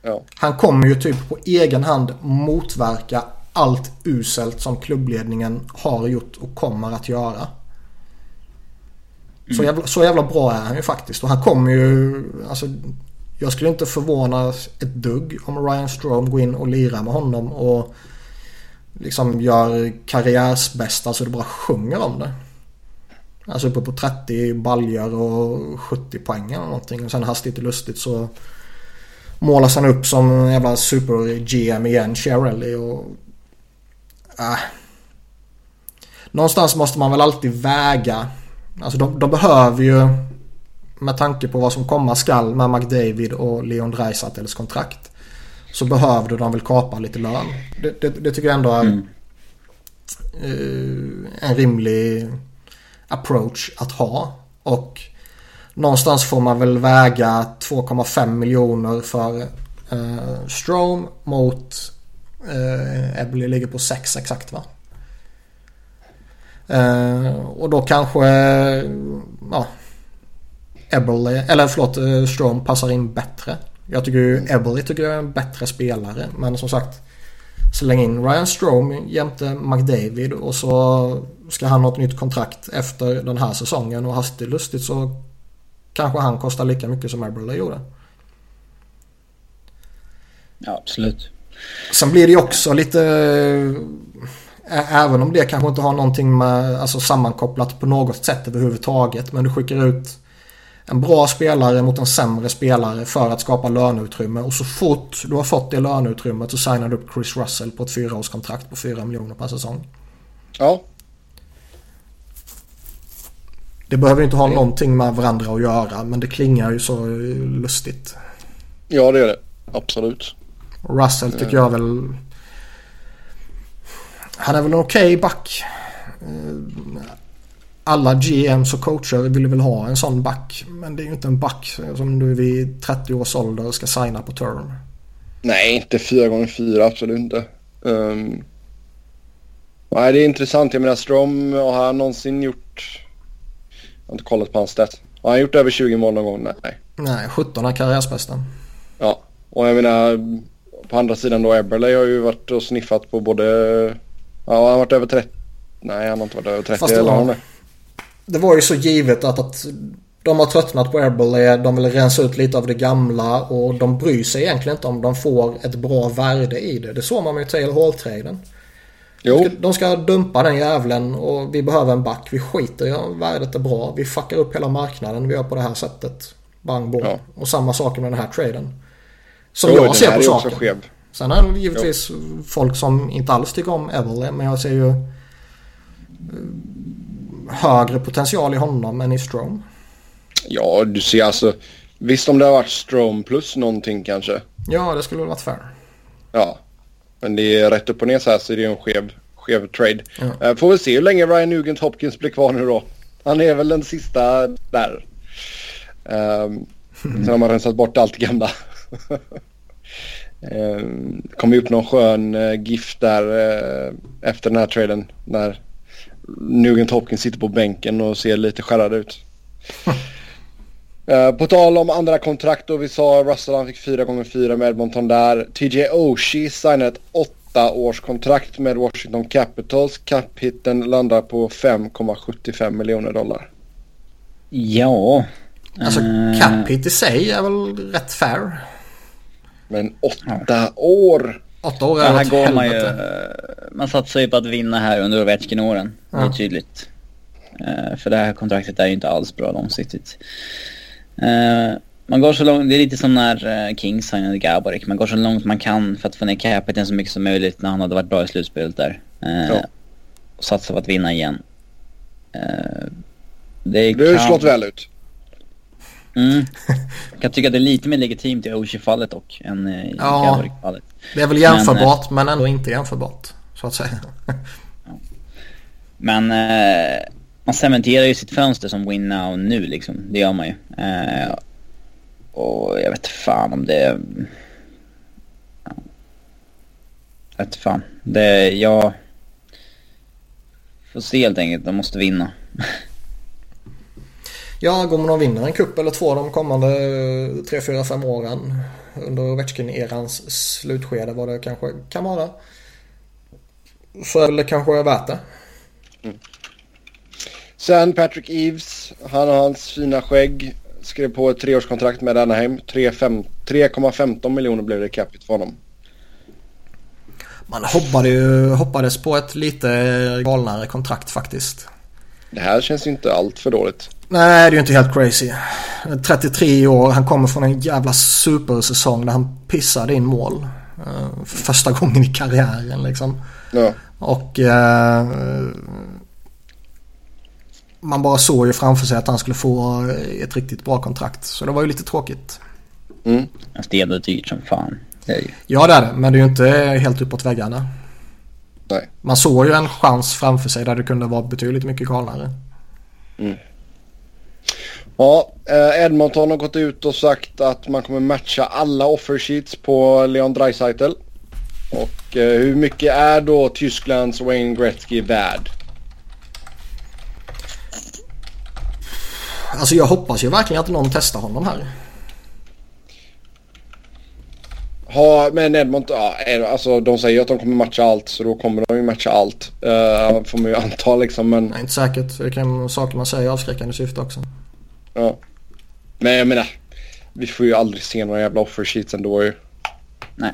Ja. Han kommer ju typ på egen hand motverka allt uselt som klubbledningen har gjort och kommer att göra. Så, jävla, så jävla bra är han ju faktiskt. Och han kommer ju... Alltså, jag skulle inte förvånas ett dugg om Ryan Strome går in och lirar med honom och liksom gör karriärsbästa så det bara sjunger om det. Alltså uppe på 30 baljor och 70 poäng eller någonting. Och sen hastigt och lustigt så målas han upp som en jävla super-GM igen, Cherrelly och... Äh. Någonstans måste man väl alltid väga. Alltså de, de behöver ju med tanke på vad som komma skall med McDavid och Leon Dreisatels kontrakt. Så behövde de väl kapa lite lön. Det, det, det tycker jag ändå är Mm. eh, en rimlig approach att ha. Och någonstans får man väl väga 2,5 miljoner för eh, Strome mot eh, Ebbly ligger på 6 exakt va? Eh, och då kanske ja, Eberle, eller förlåt Strome passar in bättre. Jag tycker ju Eberle tycker jag är en bättre spelare. Men som sagt Släng in Ryan Strome jämte McDavid och så ska han ha ett nytt kontrakt efter den här säsongen och hastigt lustigt så kanske han kostar lika mycket som Eberle gjorde. Ja, absolut. Sen blir det ju också lite Även om det kanske inte har någonting med alltså sammankopplat på något sätt överhuvudtaget. Men du skickar ut en bra spelare mot en sämre spelare för att skapa löneutrymme. Och så fort du har fått det löneutrymmet så signar du upp Chris Russell på ett fyraårskontrakt på 4 miljoner per säsong. Ja. Det behöver ju inte ha någonting med varandra att göra men det klingar ju så lustigt. Ja, det gör det. Absolut. Russell tycker jag väl... Han är väl en okej back. Alla GMs och coacher vill väl ha en sån back. Men det är ju inte en back som du vid 30 års ålder ska signa på term. Nej, inte 4 gånger 4 absolut inte. Um, nej, det är intressant. Jag menar Strom, har han någonsin gjort... Jag har inte kollat på hans stats. Har han gjort över 20 mål någon gång? Nej. Nej, 17 är karriärsbästa. Ja, och jag menar på andra sidan då Eberle har ju varit och sniffat på både... Ja, han har varit över 30. Nej, han har inte varit över 30 Fast eller har han det? Det var ju så givet att, att de har tröttnat på Eberle. De vill rensa ut lite av det gamla och de bryr sig egentligen inte om de får ett bra värde i det. Det såg man med Taylor Hall-traden. Jo, De ska dumpa den jävlen och vi behöver en back. Vi skiter i om värdet är bra. Vi fuckar upp hela marknaden vi gör på det här sättet. Bang bom. Ja. Och samma sak med den här traden. Som Jo, jag ser på saken. Sen är det givetvis folk som inte alls tycker om Evelyn. Men jag ser ju eh, högre potential i honom än i Strome. Ja, du ser alltså. Visst om det har varit Strom plus någonting kanske. Ja, det skulle väl varit fair. Ja. Men det är rätt upp och ner så här så det är en skev, skev trade. Ja. Eh, Får väl se hur länge Ryan Nugent Hopkins blir kvar nu då. Han är väl den sista där. Um, [laughs] sen har man rensat bort allt gamla. um, kom ju upp någon skön uh, GIF där eh, efter den här traden. När Nugent Hopkins sitter på bänken och ser lite skärrad ut. Eh, på tal om andra kontrakt då vi sa Russell han fick 4 gånger 4 med Edmonton där. TJ Oshie signade ett åtta års kontrakt med Washington Capitals. Cap-hitten landar på 5,75 miljoner dollar. Ja. Alltså eh, cap hit i sig är väl rätt fair. Men åtta år! Åtta år Ja, är här går man ju... helvete. Man satsar ju på att vinna här under Ovechkin-åren. Det är Ja. tydligt. Eh, för det här kontraktet är ju inte alls bra långsiktigt. Eh, man går så långt, det är lite som när uh, Kings signade Gaborik. Man går så långt man kan för att få ner capiten så mycket som möjligt när han hade varit bra i slutspelet där. Eh, Ja. Och satsa på att vinna igen. Eh, det Det har ju kan- slått väl ut. Mm. Jag kan tycka att det är lite mer legitimt i Oshie-fallet dock än eh, i Ja. Gaborik-fallet. Det är väl jämförbart men, ändå inte jämförbart. Så att säga. [laughs] Men eh, man cementerar ju sitt fönster som win now nu liksom. Det gör man ju. Eh, och jag vet fan om det... Ja. Jag vet fan. Det, jag... Får se helt enkelt. De måste vinna. Ja, man och vinner en kupp eller två de kommande 3, 4, 5 åren under Ovechkin-erans slutskede vad det kanske kan vara. Så är det kanske värt det. Sen Patrick Eves. Han och hans fina skägg. Skrev på ett treårskontrakt med Anaheim. 3,5 3,15 miljoner blev det capita för honom. Man hoppade ju, hoppades på ett lite galnare kontrakt faktiskt. Det här känns ju inte allt för dåligt. Nej, det är ju inte helt crazy. 33 år, han kommer från en jävla supersäsong där han pissade in mål. Eh, för första gången i karriären liksom. Ja. Och eh, man bara såg ju framför sig att han skulle få ett riktigt bra kontrakt. Så det var ju lite tråkigt. Mm. Fast det är ändå dyrt som fan. Det är ju. Ja det är det, men det är ju inte helt uppåt väggarna. Nej. Man såg ju en chans framför sig där det kunde vara betydligt mycket galnare. Ja, eh, Edmonton har gått ut och sagt att man kommer matcha alla offer sheets på Leon Draisaitl. Och eh, hur mycket är då Tysklands Wayne Gretzky värd? Alltså jag hoppas ju verkligen att någon testar honom här. Ha, men Edmonton, ja, är- alltså de säger att de kommer matcha allt så då kommer de ju matcha allt. Uh, får man ju anta liksom men Nej, inte säkert. Det kan saker man säger i avskräckande syfte också. Ja. Men jag menar, vi får ju aldrig se några jävla offer sheets ändå ju. Nej.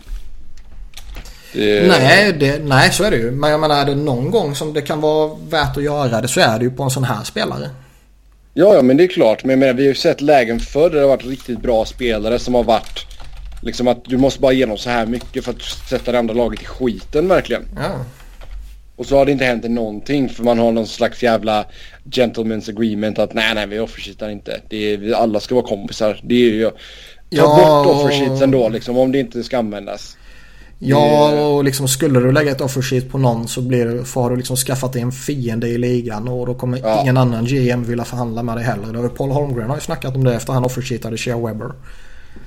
Det, Nej, det, nej, så är det ju. Men jag menar är det någon gång som det kan vara värt att göra det så är det ju på en sån här spelare. Ja, ja, men det är klart. Men jag menar, vi har ju sett lägen förr där det har varit riktigt bra spelare som har varit liksom att du måste bara igenom så här mycket för att sätta det andra laget i skiten verkligen. Ja. Och så har det inte hänt någonting för man har någon slags jävla gentleman's agreement att nej, nej, vi offersheetar inte. Det är, alla ska vara kompisar. Det är ju... Ta Ja, bort offersheets ändå liksom om det inte ska användas. Ja, och liksom skulle du lägga ett offersheet på någon så blir det, får du liksom skaffat dig en fiende i ligan och då kommer Ja. ingen annan GM vilja förhandla med dig heller. Har Paul Holmgren har ju snackat om det efter han offersheetade Shea Webber.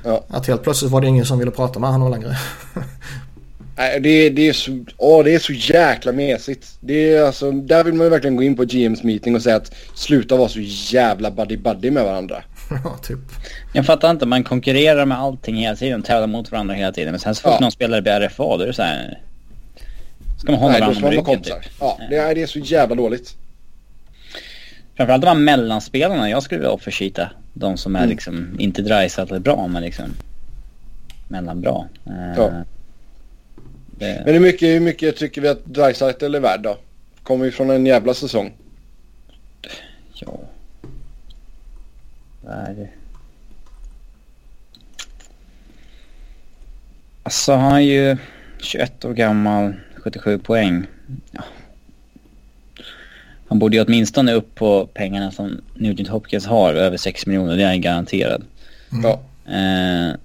Ja. Att helt plötsligt var det ingen som ville prata med honom längre. [laughs] Nej, det, det, är så, åh, det är så jäkla mesigt. Det är alltså, där vill man ju verkligen gå in på GMs meeting och säga att sluta vara så jävla buddy-buddy med varandra. [laughs] ja, typ. Jag fattar inte, man konkurrerar med allting hela tiden, tävlar mot varandra hela tiden. Men sen så fort Ja. någon spelare blir RFA, då är det så här. Ska man hålla Nej, varandra vara ryggen typ. Ja, det är, det är så jävla dåligt. Framförallt de här mellanspelarna, jag skulle vilja offersheeta. De som är Mm. liksom, inte Dreisaitl bra men liksom mellanbra. Ja. Det... Men hur mycket, hur mycket tycker vi att Dreisaitl är värd då? Kommer ju från en jävla säsong. Ja... Nej. Alltså han är ju 21 år gammal, 77 poäng. Ja. Han borde ju åtminstone upp på pengarna som Nugent Hopkins har, över 6 miljoner, det är han garanterad. Mm. Ja. Eh,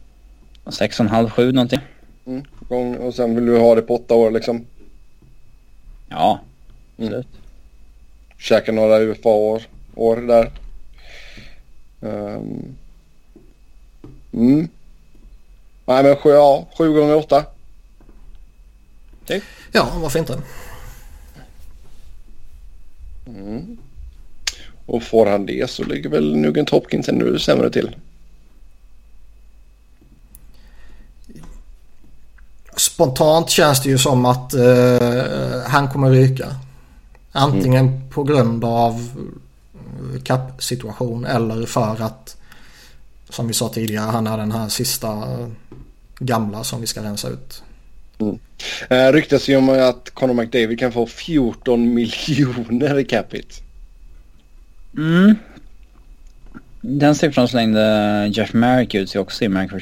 6,5-7 någonting. Mm. Och sen vill du ha det på åtta år liksom? Ja, absolut. Mm. Käka några UFA-år år där. Um. Mm. Nej men sju, ja, sju gånger åtta. Typ. Ja, varför inte? Mm. Och får han det så ligger väl Nugent Hopkins ännu sämre till. Spontant känns det ju som att uh, han kommer ryka. Antingen mm. på grund av kappsituation eller för att som vi sa tidigare han är den här sista gamla som vi ska rensa ut. Mm. Uh, ryktas ju om att Conor McDavid kan få 14 miljoner i capita. Mm. Den siffran slängde Jeff Merrick ut sig också i Merrick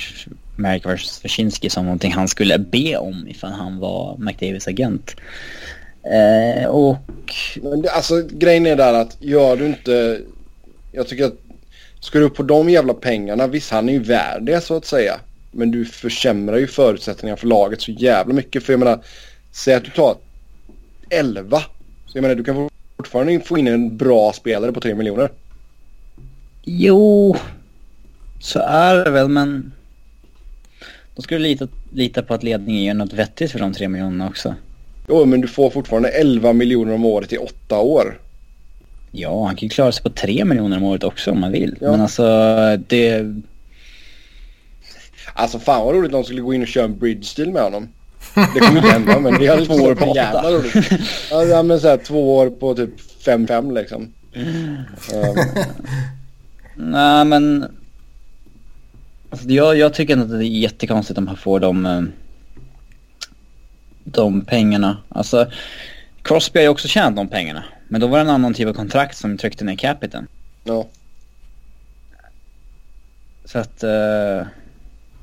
vs Wyszynski som någonting han skulle be om ifall han var McDavids agent. Eh, och... Men det, alltså grejen är där att gör du inte... Jag tycker att ska du upp på de jävla pengarna, visst han är ju värd det så att säga. Men du försämrar ju förutsättningarna för laget så jävla mycket. För jag menar, säg att du tar 11. Så jag menar du kan fortfarande få in en bra spelare på 3 miljoner. Jo, så är det väl men... Då ska du lita, lita på att ledningen gör något vettigt för de 3 miljonerna också. Jo, men du får fortfarande 11 miljoner om året i åtta år. Ja, han kan ju klara sig på 3 miljoner om året också om man vill. Ja. Men alltså det... Alltså fan vad roligt om de skulle gå in och köra en bridge deal med honom. Det kommer inte hända men det hade [laughs] två år på jävla roligt. Ja men såhär två år på typ 5-5 liksom. [laughs] Um. Nej men... Alltså, jag, jag tycker att det är jättekonstigt om man får de... Eh, de pengarna. Alltså Crosby har ju också tjänat de pengarna. Men då var det en annan typ av kontrakt som tryckte ner capiten. Ja. Så att... Uh...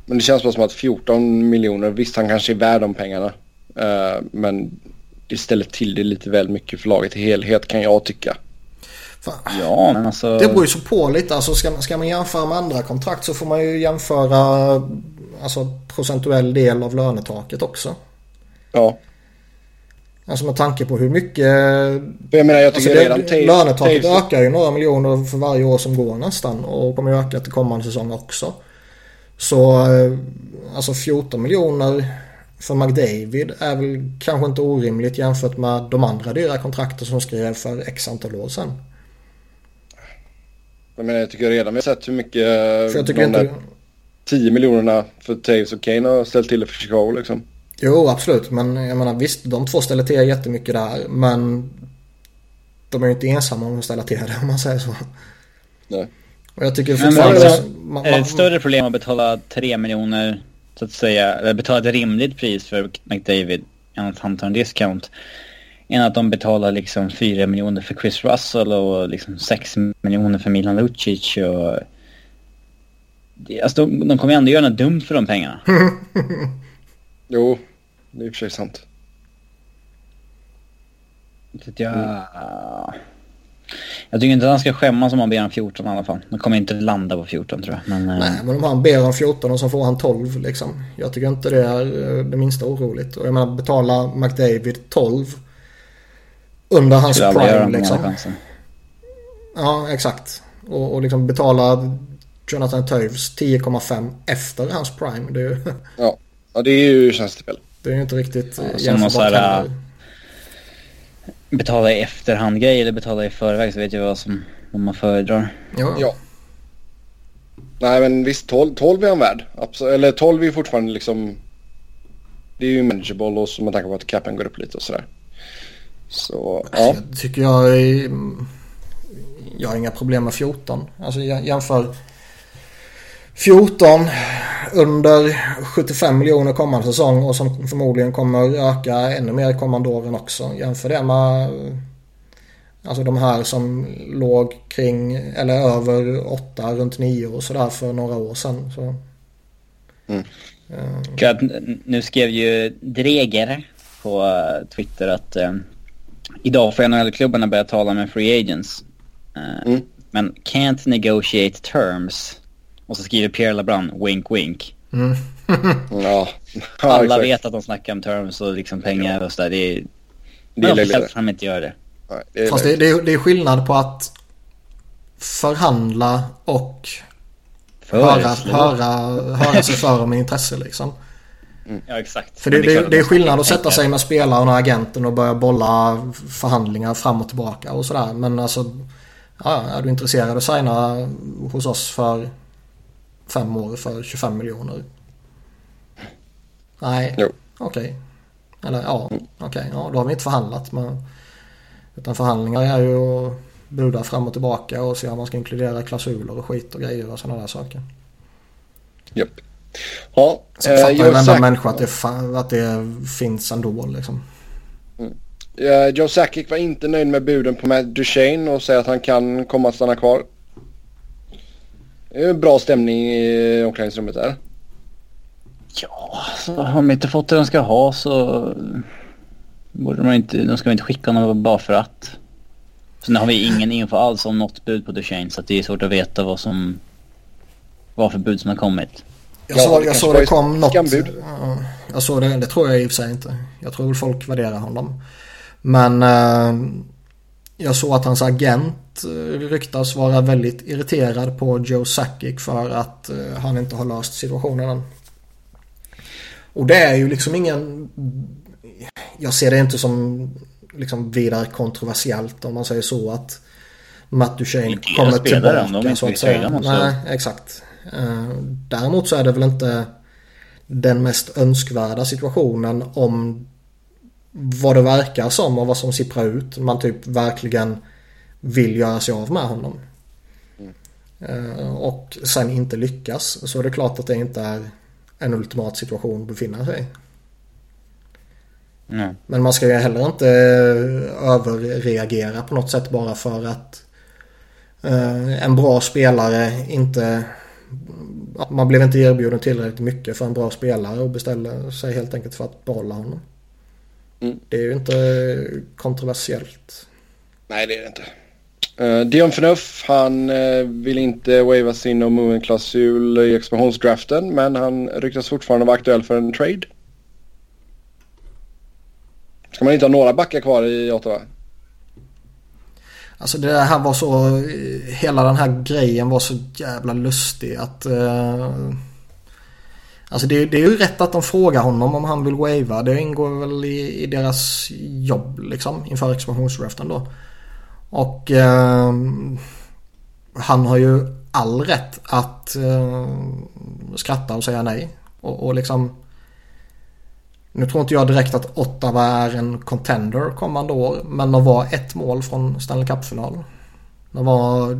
Men det känns bara som att 14 miljoner, visst han kanske är värd de pengarna. Uh, men det ställer till det lite väl mycket för laget i helhet kan jag tycka. Fan. Ja, men alltså... Det beror ju så på lite. Alltså ska, ska man jämföra med andra kontrakt så får man ju jämföra alltså, procentuell del av lönetaket också. Ja. Alltså med tanke på hur mycket... Jag menar jag tycker alltså redan det, Lönetaket ökar ju några miljoner för varje år som går nästan. Och kommer öka till kommande säsong också. Så eh, alltså 14 miljoner för McDavid är väl kanske inte orimligt jämfört med de andra dyra kontrakter som skrev för x antal år sedan. Jag menar jag tycker redan vi har sett hur mycket för jag tycker inte... 10 miljonerna för Taves och Kane har ställt till det för Chicago liksom. Jo, absolut. Men jag menar visst, de två ställer till jättemycket där. Men de är ju inte ensamma om att ställa till det om man säger så. Nej. Och jag tycker fortfarande... Men alltså, man, är det ett större problem att betala 3 miljoner, så att säga, eller betala ett rimligt pris för McDavid än att han tar en discount? Än att de betalar liksom 4 miljoner för Chris Russell och liksom 6 miljoner för Milan Lucic och... Alltså de, de kommer ändå göra något dumt för de pengarna. [laughs] Jo, det är i och för sig sant. Jag, jag tycker inte att han ska skämmas om han ber om 14 i alla fall. Han kommer inte landa på 14 tror jag. Men, eh, Nej, men om han ber om 14 och så får han 12 liksom. Jag tycker inte det är eh, det minsta oroligt. Och jag menar betala McDavid 12 under hans prime liksom. Ja, exakt. Och, och liksom betala Jonathan Toews 10,5 efter hans prime. Det är ju... [laughs] Ja. Ja, det är ju tjänstespel. Det är ju inte riktigt ja, Som att såhär, betala i efterhand grej eller betala i förväg så vet jag vad som vad man föredrar. Ja. ja. Nej men visst 12, 12 är han värd. Absolut. Eller 12 är ju fortfarande liksom. Det är ju manageable och så med tanke på att capen går upp lite och sådär. Så ja. Jag tycker jag är, Jag har inga problem med 14. Alltså jämför 14 under 75 miljoner kommande säsong och som förmodligen kommer öka ännu mer kommande åren också. Jämför det med alltså de här som låg kring eller över 8 runt 9 och sådär för några år sedan. Så. Mm. Att, nu skrev ju Dreger på uh, Twitter att uh, idag får NHL-klubbarna börja tala med free agents. Uh, mm. Men can't negotiate terms. Och så skriver Pierre LeBrun, wink wink. Mm. [laughs] ja. [laughs] Alla exakt. vet att de snackar om terms och liksom pengar ja. och sådär. Det är... Det är löjligt. att de inte gör det. Nej, det är Fast det, det, är, det är skillnad på att förhandla och höra, höra, höra sig för om intresse liksom. Mm. Ja exakt. För det, det, det, det är skillnad att sätta sig med spelaren och agenten och börja bolla förhandlingar fram och tillbaka och sådär. Men alltså ja, är du intresserad att signa hos oss för fem år för 25 miljoner? Nej, okej. Okay. Eller ja, okej. Okay. Ja, då har vi inte förhandlat. Men, utan förhandlingar är ju att buda fram och tillbaka och se om man ska inkludera klausuler och skit och grejer och sådana där saker. Japp. Ja, Sen fattar ju varenda människa att det, att det finns ändå liksom. Mm. Uh, Joe Sakic var inte nöjd med buden på Matt Duchene och säger att han kan komma att stanna kvar. Det är en bra stämning i omklädningsrummet där. Ja, så har de inte fått det de ska ha så borde de inte, de ska inte skicka honom bara för att. Sen har vi ingen info alls om något bud på Duchene så det är svårt att veta vad som vad för bud som har kommit. Jag såg, ja, jag såg det kom något. Jag såg det, det tror jag i och för sig inte. Jag tror väl folk värderar honom. Men eh, jag såg att hans agent eh, ryktas vara väldigt irriterad på Joe Sakic för att eh, han inte har löst situationen än. Och det är ju liksom ingen... Jag ser det inte som liksom vidare kontroversiellt om man säger så att Matt Duchene kommer tillbaka. De så att säga. Nej, exakt. Eh, däremot så är det väl inte den mest önskvärda situationen om vad det verkar som och vad som sipprar ut. Man typ verkligen vill göra sig av med honom. Mm. Och sen inte lyckas. Så är det klart att det inte är en ultimat situation att befinna sig i. Mm. Men man ska ju heller inte överreagera på något sätt bara för att eh, en bra spelare inte... Man blev inte erbjuden tillräckligt mycket för en bra spelare och beställde sig helt enkelt för att behålla honom. Mm. Det är ju inte kontroversiellt. Nej, det är det inte. Uh, Dion Phaneuf, han uh, vill inte wava sin no movement klausul i expansionsdraften men han ryktas fortfarande vara aktuell för en trade. Ska man inte ha några backar kvar i Ottawa? Alltså det här var så, eh, hela den här grejen var så jävla lustig att Eh, Alltså det, det, är ju rätt att de frågar honom om han vill wava. Det ingår väl i, i deras jobb liksom inför expansionsdraften då. Och eh, han har ju all rätt att eh, skratta och säga nej. Och, och liksom nu tror inte jag direkt att Ottawa är en contender kommande år. Men de var ett mål från Stanley Cup-final. Det var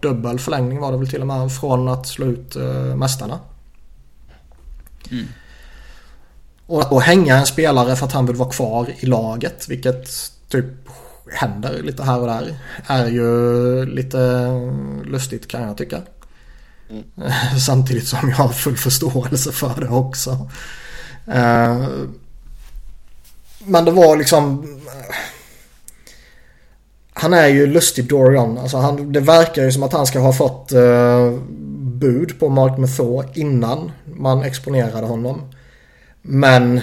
dubbel förlängning var det väl till och med från att slå ut eh, mästarna. Mm. Och att då hänga en spelare för att han vill vara kvar i laget, vilket typ händer lite här och där, är ju lite lustigt kan jag tycka. Mm. [laughs] Samtidigt som jag har full förståelse för det också. Eh, men det var liksom... Han är ju lustig Dorian. Alltså han, det verkar ju som att han ska ha fått uh, bud på Mark Method innan man exponerade honom. Men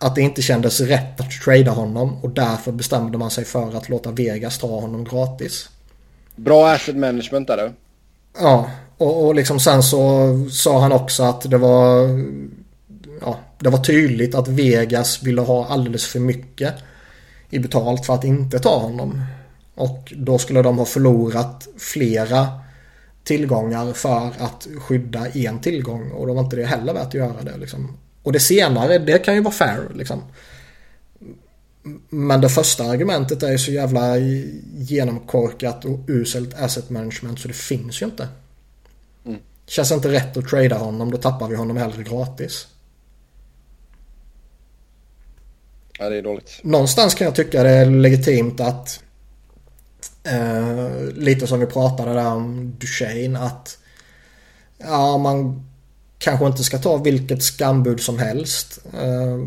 att det inte kändes rätt att trada honom och därför bestämde man sig för att låta Vegas ta honom gratis. Bra asset management där du. Ja, och, och liksom sen så sa han också att det var det var tydligt att Vegas ville ha alldeles för mycket i betalt för att inte ta honom. Och då skulle de ha förlorat flera tillgångar för att skydda en tillgång och då var inte det heller värt att göra det. Liksom. Och det senare, det kan ju vara fair liksom. Men det första argumentet är ju så jävla genomkorkat och uselt asset management så det finns ju inte. Mm. Känns inte rätt att trada honom, då tappar vi honom hellre gratis. Ja, det är dåligt. Någonstans kan jag tycka det är legitimt att eh, lite som vi pratade där om Duchene att ja, man kanske inte ska ta vilket skambud som helst eh,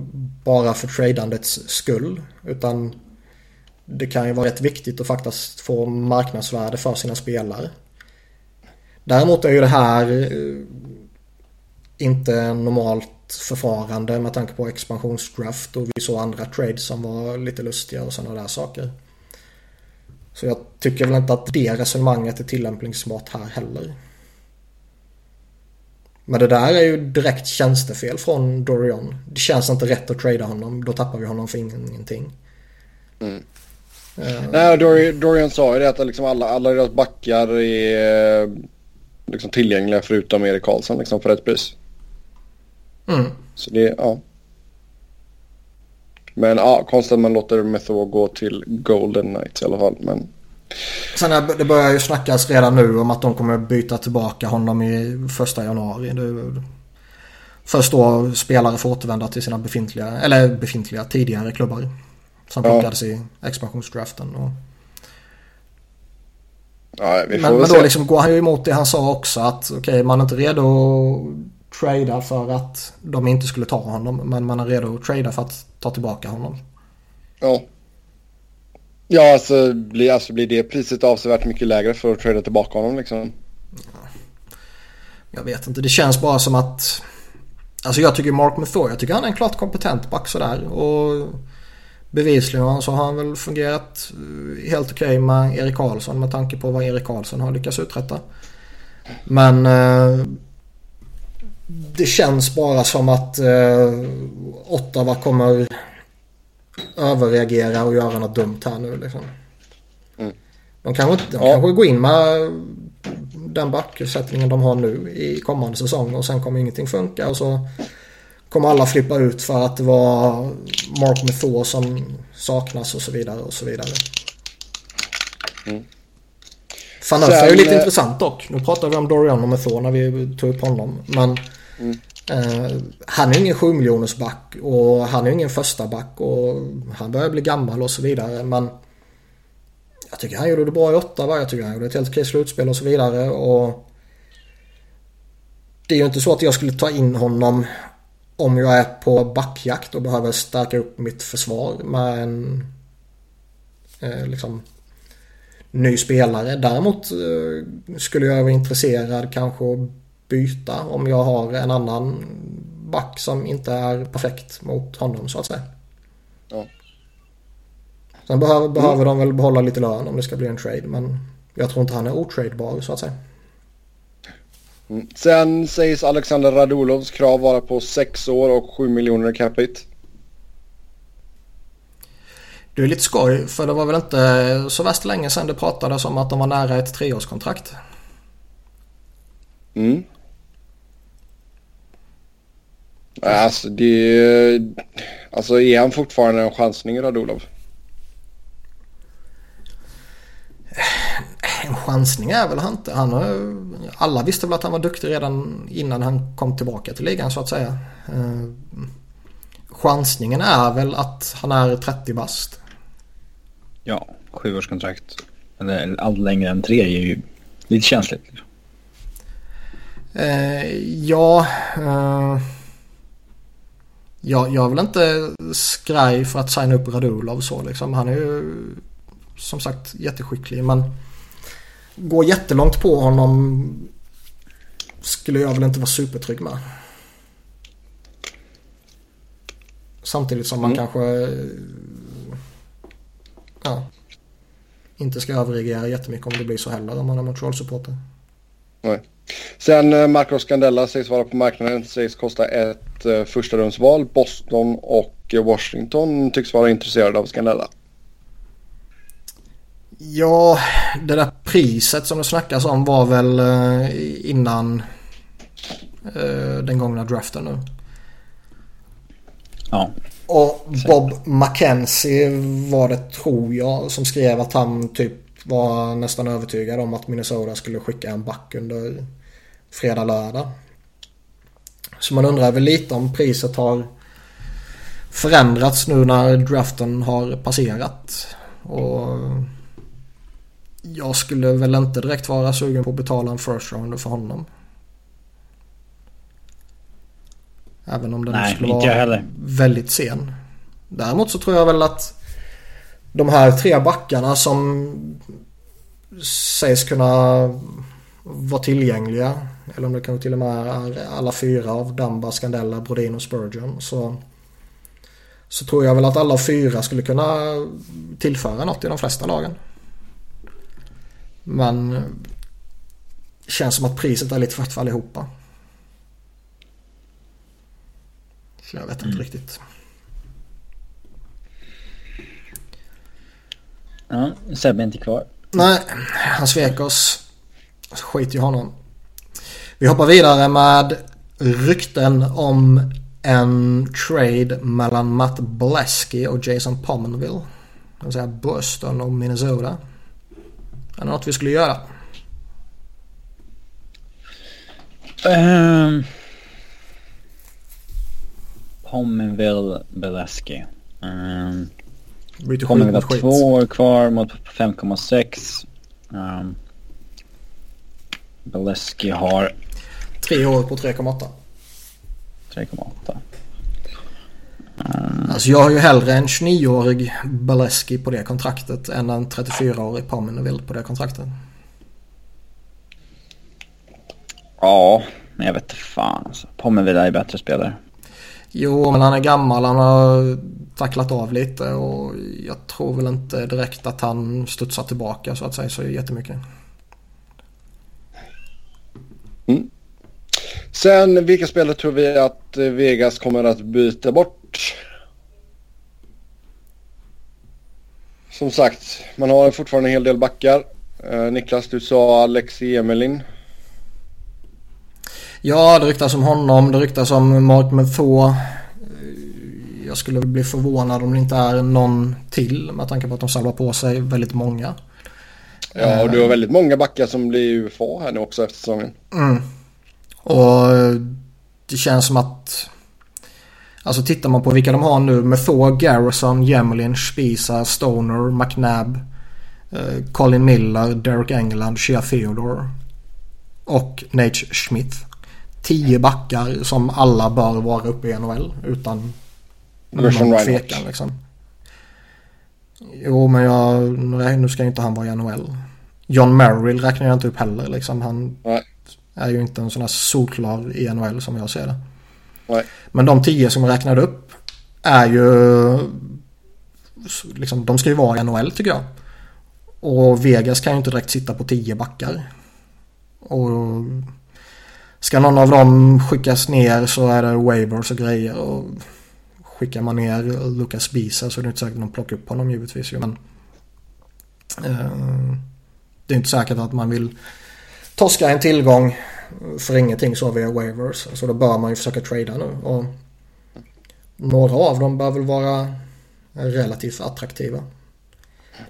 bara för tradandets skull. Utan det kan ju vara rätt viktigt att faktiskt få marknadsvärde för sina spelare. Däremot är ju det här eh, inte normalt förfarande med tanke på expansionsdraft och vi såg andra trades som var lite lustiga och sådana där saker. Så jag tycker väl inte att det resonemanget är tillämpningsbart här heller. Men det där är ju direkt tjänstefel från Dorian. Det känns inte rätt att trada honom. Då tappar vi honom för ingenting. Mm. Uh, Nej, Dorian, Dorian sa ju det att liksom alla, alla deras backar är liksom tillgängliga förutom Erik Karlsson liksom för ett pris. Mm. Så det, ja. Men ja, konstigt att man låter Method gå till Golden Knights i alla fall. Men... Sen det börjar ju snackas redan nu om att de kommer byta tillbaka honom i första januari. Det, först då spelare får återvända till sina befintliga, eller befintliga tidigare klubbar. Som plockades ja. i expansionsdraften. Och... Ja, men, men då liksom går han ju emot det han sa också att okej okay, man är inte redo att trada för att de inte skulle ta honom. Men man är redo att trada för att ta tillbaka honom. Ja. Ja, alltså blir, alltså blir det priset avsevärt mycket lägre för att trada tillbaka honom liksom? Jag vet inte, det känns bara som att... Alltså jag tycker Mark Methor, jag tycker han är en klart kompetent back sådär. Och bevisligen så har han väl fungerat eh, helt okej okay med Erik Karlsson med tanke på vad Erik Karlsson har lyckats uträtta. Men eh, det känns bara som att eh, Ottawa kommer överreagera och göra något dumt här nu liksom. Mm. De kanske, de ja. kanske går in med den backuppsättningen de har nu i kommande säsong och sen kommer ingenting funka och så kommer alla flippa ut för att det var Mark Methor som saknas och så vidare och så vidare. Mm. Fanöf är ju lite intressant dock. Nu pratar vi om Dorian och Methor när vi tog upp honom. Men mm. han är ingen 7 miljoners back och han är ingen första back och han börjar bli gammal och så vidare. Men jag tycker han gjorde det bra i Ottawa. Jag tycker han gjorde ett helt okej slutspel och så vidare. Och det är ju inte så att jag skulle ta in honom om jag är på backjakt och behöver stärka upp mitt försvar med en eh, liksom ny spelare. Däremot eh, skulle jag vara intresserad kanske att byta om jag har en annan back som inte är perfekt mot honom så att säga. Ja. Sen behöver, mm. behöver de väl behålla lite lön om det ska bli en trade men jag tror inte han är otradebar så att säga. Mm. Sen sägs Alexander Radulovs krav vara på 6 år och 7 miljoner capita. Det är lite skoj för det var väl inte så värst länge sedan det pratades om att de var nära ett treårskontrakt. Mm. Alltså det... Alltså är han fortfarande en chansning Radulov? En chansning är väl han inte. Han har, alla visste väl att han var duktig redan innan han kom tillbaka till ligan så att säga. Eh, chansningen är väl att han är 30 bast. Ja, sjuårskontrakt. Eller allt längre än tre är ju lite känsligt. Eh, ja, eh, ja, jag vill inte skraj för att signa upp Radulov så liksom. Han är ju som sagt jätteskicklig men gå jättelångt på honom skulle jag väl inte vara supertrygg med. Samtidigt som man mm. kanske ja, inte ska överreagera jättemycket om det blir så heller om man är Montreal-supporter. Nej. Sen uh, Marcos Scandella sägs vara på marknaden, sägs kosta ett uh, första rumsval. Boston och Washington tycks vara intresserade av Scandella. Ja, det där priset som det snackas om var väl uh, innan den gångna draften nu. Ja. Och Bob McKenzie var det tror jag som skrev att han typ var nästan övertygad om att Minnesota skulle skicka en back under fredag, lördag. Så man undrar väl lite om priset har förändrats nu när draften har passerat. Och jag skulle väl inte direkt vara sugen på att betala en first rounder för honom. Även om den Nej, skulle vara heller. väldigt sen. Däremot så tror jag väl att de här tre backarna som sägs kunna vara tillgängliga. Eller om det kanske till och med är alla fyra av Damba, Scandella, Brodin och Spurgeon. Så, så tror jag väl att alla fyra skulle kunna tillföra något i de flesta lagen. Men det känns som att priset är lite för högt för allihopa. Så jag vet inte Mm. riktigt. Ja, Sebbe är inte kvar. Nej, han svek oss. Så skit i honom. Vi hoppar vidare med rykten om en trade mellan Matt Blesky och Jason Pominville. Det vill säga Boston och Minnesota. Är det något vi skulle göra? Um, Pominville Beleski. Um, Pominville har två år kvar mot 5,6. Um, Beleski har Tre år på 3,8. 3,8. Alltså jag har ju hellre en 29-årig Baleski på det kontraktet än en 34-årig Pominville på det kontraktet. Ja, men jag vet fan alltså. Pominville är bättre spelare. Jo, men han är gammal. Han har tacklat av lite och jag tror väl inte direkt att han studsar tillbaka så att säga så jättemycket. Sen vilka spelare tror vi att eh, Vegas kommer att byta bort? Som sagt, man har fortfarande en hel del backar. Eh, Niklas, du sa Alexi Emelin. Ja, det ryktas om honom. Det ryktas om Mark Method. Jag skulle bli förvånad om det inte är någon till med tanke på att de samlar på sig väldigt många. Ja, och du har väldigt många backar som blir UFA här nu också efter säsongen. Mm. Och det känns som att... Alltså tittar man på vilka de har nu. Method, Garrison, Jemelin, Spisa, Stoner, McNabb, eh, Colin Miller, Derek England, Shea Theodore och Nate Schmidt. Tio backar som alla bör vara uppe i NHL utan Gershon någon tvekan liksom. Jo men jag, nej, nu ska inte han vara i NHL. John Merrill räknar jag inte upp heller liksom. Han Nej. Är ju inte en sån här solklar i NHL som jag ser det. Nej. Men de tio som jag räknade upp är ju liksom, de ska ju vara i NHL tycker jag. Och Vegas kan ju inte direkt sitta på tio backar. Och ska någon av dem skickas ner så är det waivers och grejer. Och skickar man ner Lucas Bisa så är det inte säkert att de plockar upp honom givetvis ju. Men eh, det är inte säkert att man vill torska en tillgång för ingenting så via waivers. Så då bör man ju försöka trada nu. Och några av dem bör väl vara relativt attraktiva.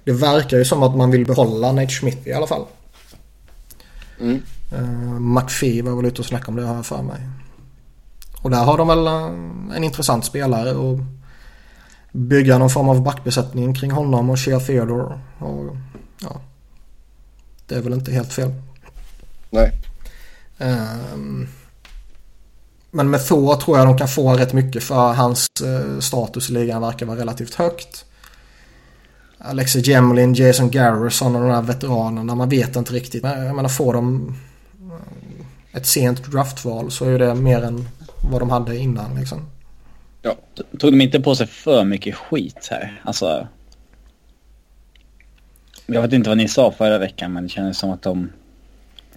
Det verkar ju som att man vill behålla Nate Schmidt i alla fall. Mm. Uh, McPhee var väl ute och snackade om det har jag för mig. Och där har de väl eh, en intressant spelare och bygga någon form av backbesättning kring honom och Shea Theodore. Och, ja, det är väl inte helt fel. Nej. Ehm, men med Thor tror jag de kan få rätt mycket för hans eh, status i ligan verkar vara relativt högt. Alexei Gemlin, Jason Garrison och de här veteranerna. Man vet inte riktigt. Men jag menar får de eh, ett sent draftval så är det mer än vad de hade innan liksom. Ja. Tog de inte på sig för mycket skit här? Alltså... Jag vet inte vad ni sa förra veckan men det kändes som att de...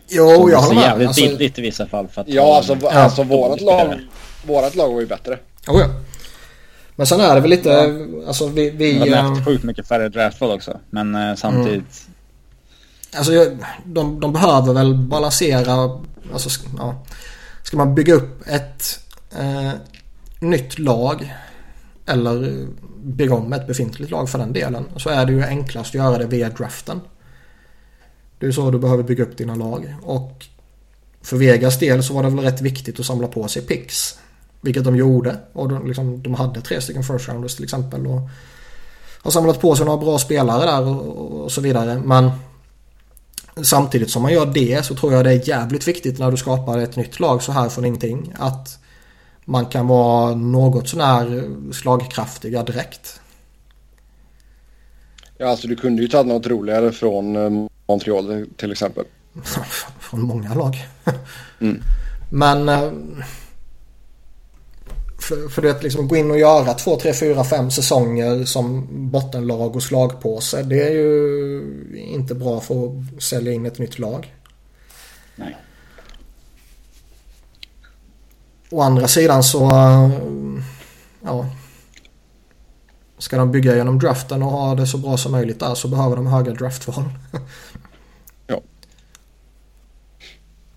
Jo, jag så håller med. jävligt Alltså, billigt i vissa fall för att Ja, ha- alltså, alltså vårat lag, vårat lag var ju bättre. oh, ja. Men sen är det väl lite, alltså vi... vi De har haft sjukt mycket färre draftval också. Men eh, samtidigt... Alltså jag- de, de behöver väl balansera. Alltså, ja. Ska man bygga upp ett eh, nytt lag eller bygga om ett befintligt lag för den delen så är det ju enklast att göra det via draften. Det är så du behöver bygga upp dina lag. Och för Vegas del så var det väl rätt viktigt att samla på sig picks. Vilket de gjorde. Och de, liksom, de hade tre stycken first rounders till exempel. Och har samlat på sig några bra spelare där och, och så vidare. Men Samtidigt som man gör det så tror jag det är jävligt viktigt när du skapar ett nytt lag så här från ingenting. Att man kan vara något sånär slagkraftiga direkt. Ja, alltså du kunde ju ta något roligare från eh, Montreal till exempel. [laughs] från många lag. [laughs] mm. Men eh, för, för det att liksom gå in och göra två, tre, fyra, fem säsonger som bottenlag och slagpåse. Det är ju inte bra för att sälja in ett nytt lag. Nej. Å andra sidan så... Ja. Ska de bygga genom draften och ha det så bra som möjligt där så behöver de höga draftval. [laughs] ja.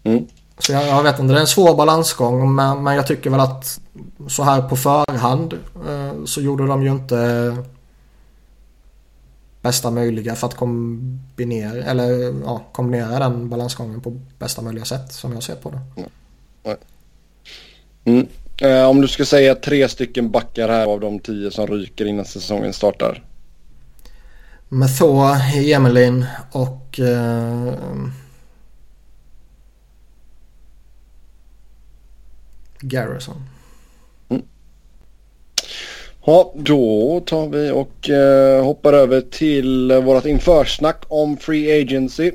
Mm. Så jag, jag, vet inte, det är en svår balansgång men, men jag tycker väl att så här på förhand eh, så gjorde de ju inte bästa möjliga för att kombinera, eller, ja, kombinera den balansgången på bästa möjliga sätt som jag ser på det. Mm. Mm. Eh, om du ska säga tre stycken backar här av de tio som ryker innan säsongen startar. Methoa, Emelin och eh, Garrison. Mm. Ja, då tar vi och eh, hoppar över till vårt införsnack om Free Agency.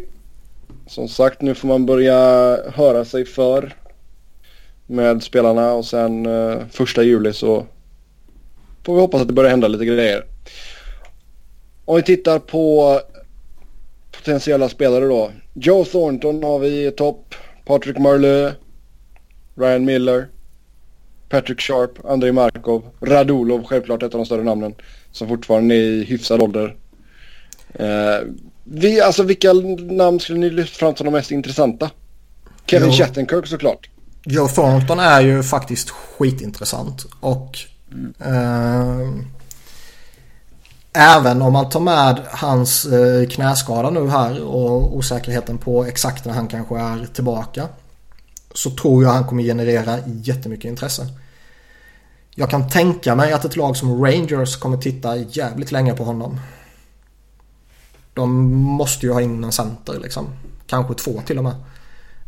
Som sagt, nu får man börja höra sig för med spelarna och sen eh, första juli så får vi hoppas att det börjar hända lite grejer. Om vi tittar på potentiella spelare då. Joe Thornton har vi i topp. Patrick Marleux. Ryan Miller. Patrick Sharp, Andrei Markov, Radulov självklart ett av de större namnen. Som fortfarande är i hyfsad ålder. Eh, vi, alltså vilka namn skulle ni lyfta fram som de mest intressanta? Kevin jo. Shattenkirk såklart. Joe Thornton är ju faktiskt skitintressant. Och mm. eh, även om man tar med hans eh, knäskada nu här och osäkerheten på exakt när han kanske är tillbaka. Så tror jag han kommer generera jättemycket intresse. Jag kan tänka mig att ett lag som Rangers kommer titta jävligt länge på honom. De måste ju ha in en center liksom. Kanske två till och med.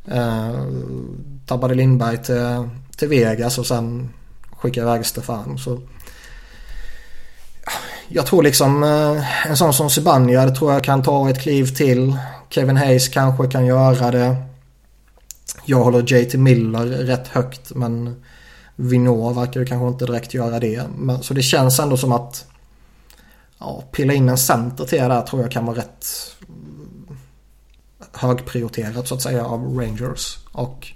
Eh, tappade Lindberg till, till Vegas och sen skickade iväg Stefan. Så jag tror liksom eh, en sån som Zibanejad tror jag kan ta ett kliv till. Kevin Hayes kanske kan göra det. Jag håller JT Miller rätt högt men Vinor verkar ju kanske inte direkt göra det. Men, så det känns ändå som att ja, pilla in en center till det där tror jag kan vara rätt högprioriterat så att säga av Rangers. Och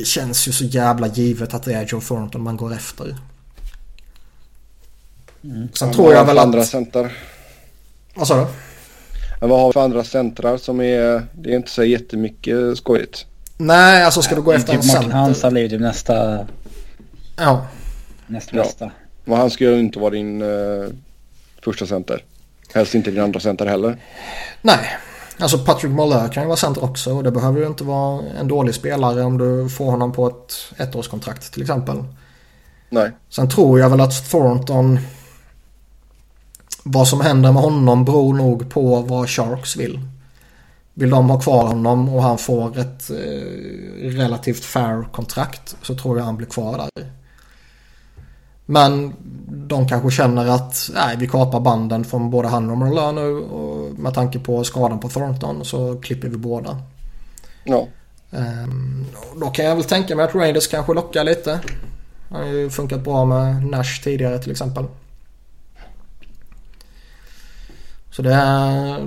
det känns ju så jävla givet att det är Joe Thornton man går efter. Mm. Sen ja, tror jag väl att... andra center? Vad sa du? vad har vi för andra centrar som är... Det är inte så jättemycket skojigt. Nej, alltså ska du gå efter typ en center. Martin är ju typ nästa... Ja. Nästa bästa. Ja. Men han ska ju inte vara din uh, första center. Helst inte din andra center heller. Nej, alltså Patrick Moller kan ju vara center också och det behöver ju inte vara en dålig spelare om du får honom på ett ettårskontrakt till exempel. Nej. Sen tror jag väl att Thornton vad som händer med honom beror nog på vad Sharks vill. Vill de ha kvar honom och han får ett eh, relativt fair kontrakt så tror jag han blir kvar där. Men de kanske känner att nej, vi kapar banden från både han och Merlin nu och med tanke på skadan på Thornton så klipper vi båda. Ja. Um, då kan jag väl tänka mig att Rangers kanske lockar lite. Han har ju funkat bra med Nash tidigare till exempel. Så det är...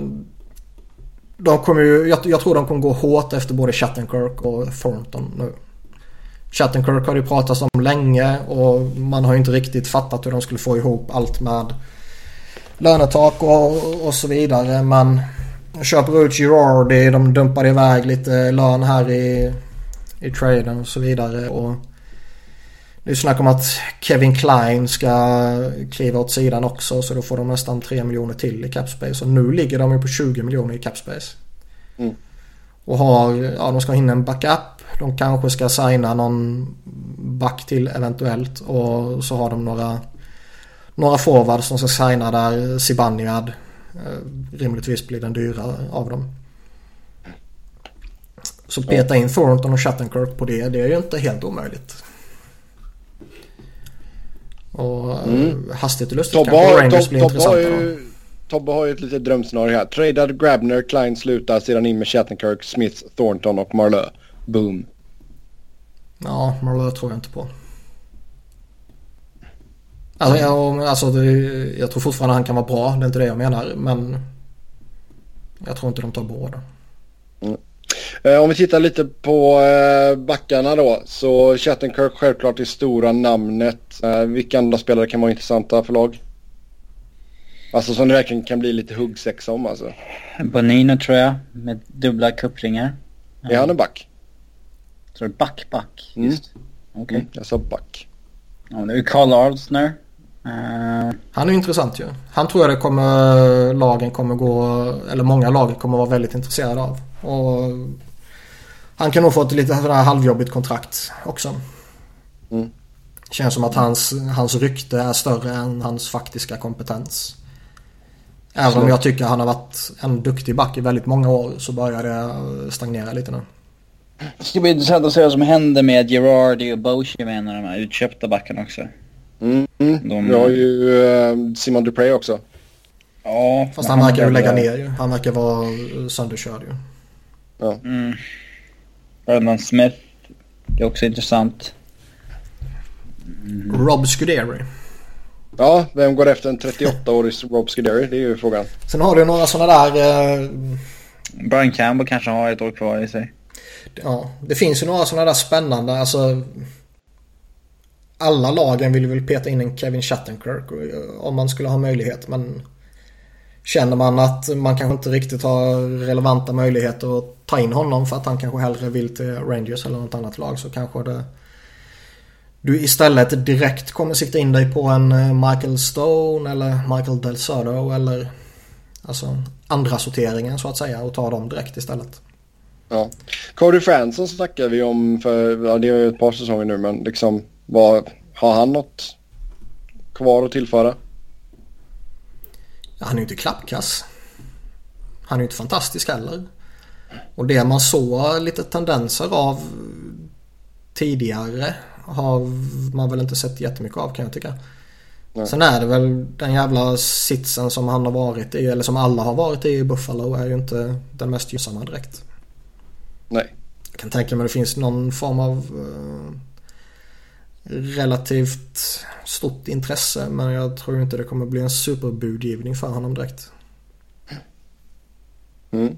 De kommer ju, jag, jag, tror de kommer gå hårt efter både Shattenkirk och Thornton nu. Shattenkirk har det pratats om länge och man har ju inte riktigt fattat hur de skulle få ihop allt med lönetak och, och så vidare. Men köper ut Girardi, de dumpade iväg lite lön här i, i traden och så vidare. Och det är snack om att Kevin Klein ska kliva åt sidan också så då får de nästan 3 miljoner till i capspace. Och nu ligger de ju på 20 miljoner i capspace. Mm. Och har, ja de ska hinna en backup. De kanske ska signa någon back till eventuellt. Och så har de några, några forwards som ska signa där. Zibanejad. Eh, rimligtvis blir den dyra av dem. Så peta in Thornton och Shattenkirk på det, det är ju inte helt omöjligt. Och mm. hastigt och lustigt Tobbe kanske Rangers blir Tobbe intressanta. Ju, Tobbe har ju ett litet drömscenario här. Tradad Grabner, Klein slutar, sedan in med Shattenkirk, Smith, Thornton och Marlö. Boom. Ja, Marlö tror jag inte på. Alltså, jag, alltså det, jag tror fortfarande han kan vara bra. Det är inte det jag menar. Men jag tror inte de tar båda. Mm. Eh, om vi tittar lite på eh, backarna då. Så Chattenkirk självklart det stora namnet. Eh, vilka andra spelare kan vara intressanta för lag? Alltså som det verkligen kan bli lite huggsexa om alltså. Bonino tror jag. Med dubbla kuppringar. Är han en back? Tror du back, back? Mm. Just. Mm. Okej. Okay. Mm, jag sa back. Ja, det är Carl Arlsner. Uh... Han är intressant ju. Han tror jag det kommer, lagen kommer gå, eller många lag kommer vara väldigt intresserade av. Och han kan nog få ett lite halvjobbigt kontrakt också. Mm. Känns som att hans, hans rykte är större än hans faktiska kompetens. Även så. om jag tycker han har varit en duktig back i väldigt många år så börjar det stagnera lite nu. Det ska bli intressant att se vad som händer med Gerardi och en av de här utköpta backarna också. Mm, mm. De... Vi har ju uh, Simon Dupré också. Ja. Fast han, verkar ju lägga ner ju. Han verkar vara sönderkörd ju. Ja. Mm. Brendan Smith är också intressant. Mm. Rob Scuderi. Ja, vem går efter en 38-årig [laughs] Rob Scuderi? Det är ju frågan. Sen har du några sådana där... Uh... Brian Campbell kanske har ett år kvar i sig. Ja, det finns ju några sådana där spännande. Alltså, alla lagen vill väl peta in en Kevin Shattenkirk eh, om man skulle ha möjlighet. Men känner man att man kanske inte riktigt har relevanta möjligheter att ta in honom för att han kanske hellre vill till Rangers eller något annat lag så kanske det du istället direkt kommer sikta in dig på en eh, Michael Stone eller Michael Del Soto eller alltså andra sorteringen så att säga och ta dem direkt istället. Ja. Cody Franson snackar vi om för, ja det är ju ett par säsonger nu men liksom vad, har han något kvar att tillföra? Han är ju inte klappkass. Han är ju inte fantastisk heller. Och det man såg lite tendenser av tidigare har man väl inte sett jättemycket av kan jag tycka. Nej. Sen är det väl den jävla sitsen som han har varit i, eller som alla har varit i i Buffalo är ju inte den mest gynnsamma direkt. Nej. Jag kan tänka mig att det finns någon form av uh, relativt stort intresse men jag tror inte det kommer bli en superbudgivning för honom direkt. Mm.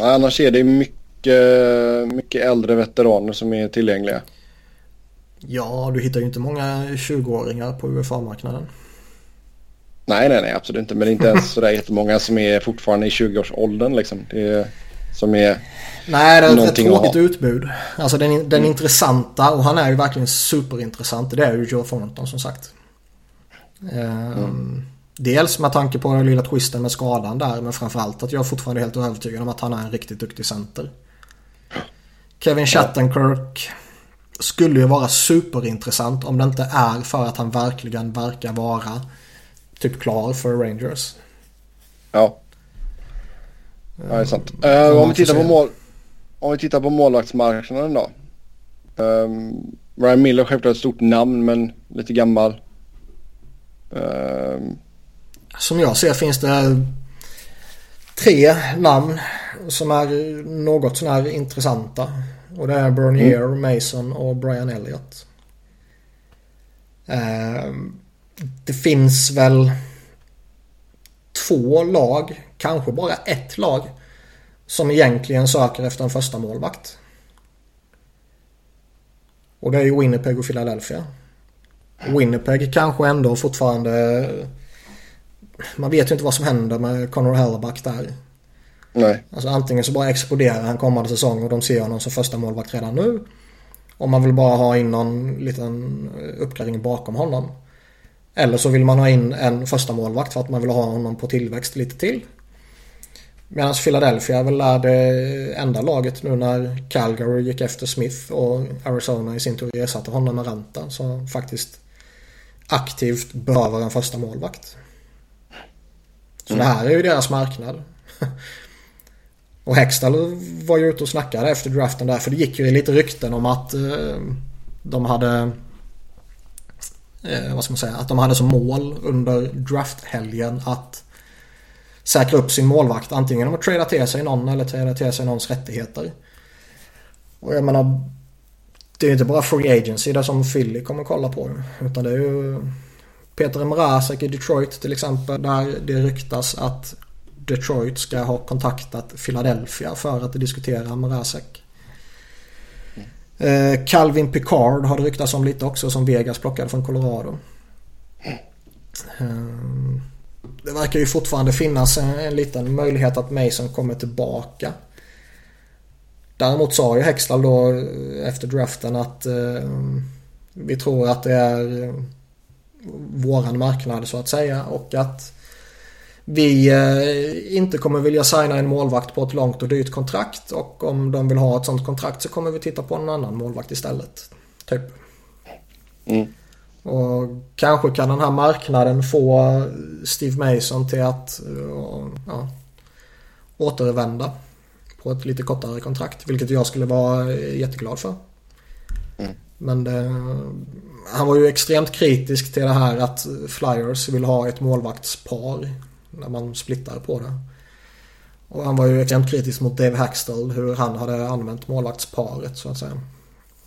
Annars är det mycket, mycket äldre veteraner som är tillgängliga. Ja, du hittar ju inte många 20-åringar på UFA-marknaden. Nej, nej, nej, absolut inte. Men det är inte ens sådär jättemånga som är fortfarande i 20-årsåldern liksom. Det är, som är Nej, det är ett tråkigt utbud. Alltså den, den mm. intressanta och han är ju verkligen superintressant. Det är ju Joe Thornton som sagt. Ehm, mm. Dels med tanke på den lilla twisten med skadan där. Men framförallt att jag är fortfarande helt övertygad om att han är en riktigt duktig center. Kevin Shattenkirk skulle ju vara superintressant om det inte är för att han verkligen verkar vara typ klar för Rangers. Ja. Ja, det är sant. Uh, om, vi tittar på mål, om vi tittar på målvaktsmarknaden då. Um, Ryan Miller självklart ett stort namn men lite gammal. Um... Som jag ser finns det tre namn som är något sånär intressanta. Och det är Bernier, mm. Mason och Brian Elliott. Um, det finns väl två lag, kanske bara ett lag som egentligen söker efter en första målvakt. Och det är ju Winnipeg och Philadelphia. Winnipeg kanske ändå fortfarande... Man vet ju inte vad som händer med Connor Hellback där. Nej. Alltså antingen så bara exploderar han kommande säsong och de ser honom som första målvakt redan nu. Om man vill bara ha in någon liten uppgradering bakom honom. Eller så vill man ha in en första målvakt för att man vill ha honom på tillväxt lite till. Medan Philadelphia är väl det enda laget nu när Calgary gick efter Smith och Arizona i sin tur ersatte honom med Ranta. Så faktiskt aktivt behöver en första målvakt. Så mm. det här är ju deras marknad. [laughs] Och Hextall var ju ute och snackade efter draften där. För det gick ju lite rykten om att eh, de hade... Eh, vad ska man säga? Att de hade som mål under drafthelgen att säkra upp sin målvakt. Antingen genom att trada till sig någon eller trada till sig någons rättigheter. Och jag menar... Det är inte bara free agency där som Philly kommer kolla på. Utan det är ju Peter Mrazek i Detroit till exempel. Där det ryktas att Detroit ska ha kontaktat Philadelphia för att diskutera Mrazek. Mm. Calvin Picard har det ryktats om lite också som Vegas plockade från Colorado. Mm. Det verkar ju fortfarande finnas en, en liten möjlighet att Mason kommer tillbaka. Däremot sa ju Hextall då eh, efter draften att eh, vi tror att det är eh, våran marknad så att säga och att vi eh, inte kommer vilja signa en målvakt på ett långt och dyrt kontrakt och om de vill ha ett sånt kontrakt så kommer vi titta på en annan målvakt istället. Typ. Mm. Och kanske kan den här marknaden få Steve Mason till att ja, återvända på ett lite kortare kontrakt. Vilket jag skulle vara jätteglad för. Mm. Men det, han var ju extremt kritisk till det här att Flyers vill ha ett målvaktspar när man splittar på det. Och han var ju extremt kritisk mot Dave Hackstall hur han hade använt målvaktsparet så att säga.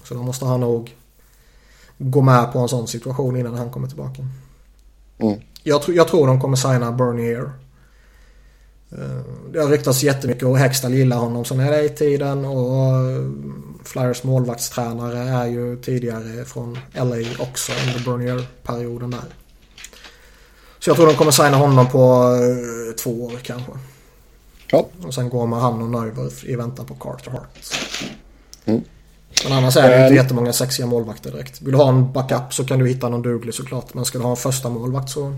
Så då måste han nog gå med på en sån situation innan han kommer tillbaka. Mm. Jag, jag tror de kommer signa Bernier. Eh, det har ryktats jättemycket och Hextall gillar honom som är i tiden och Flyers målvaktstränare är ju tidigare från LA också under Bernier-perioden där. Så jag tror de kommer signa honom på eh, två år kanske. Ja. Och sen går man han och Neuwirth i väntan på Carter Hart. Mm. Men annars är det inte jättemånga sexiga målvakter direkt. Vill du ha en backup så kan du hitta någon duglig såklart. Men ska du ha en första målvakt så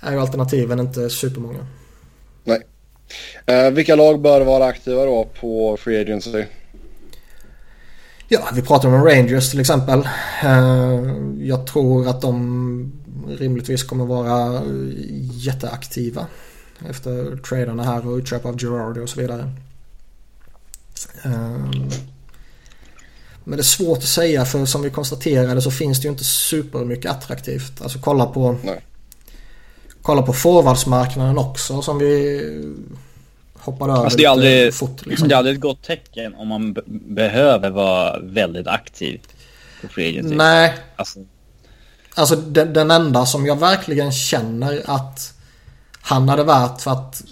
är ju alternativen inte supermånga. Nej. Eh, vilka lag bör vara aktiva då på Free Agency? Ja, vi pratar om Rangers till exempel. Eh, jag tror att de rimligtvis kommer vara jätteaktiva efter traderna här och utköp av Girardi och så vidare. Eh, men det är svårt att säga för som vi konstaterade så finns det ju inte supermycket attraktivt. Alltså kolla på Nej. Kolla på forwardsmarknaden också som vi hoppar över alltså det är aldrig, fort. Liksom. Det är aldrig ett gott tecken om man behöver vara väldigt aktiv på free agency. Nej. Alltså, alltså den, den, enda som jag verkligen känner att han hade varit för att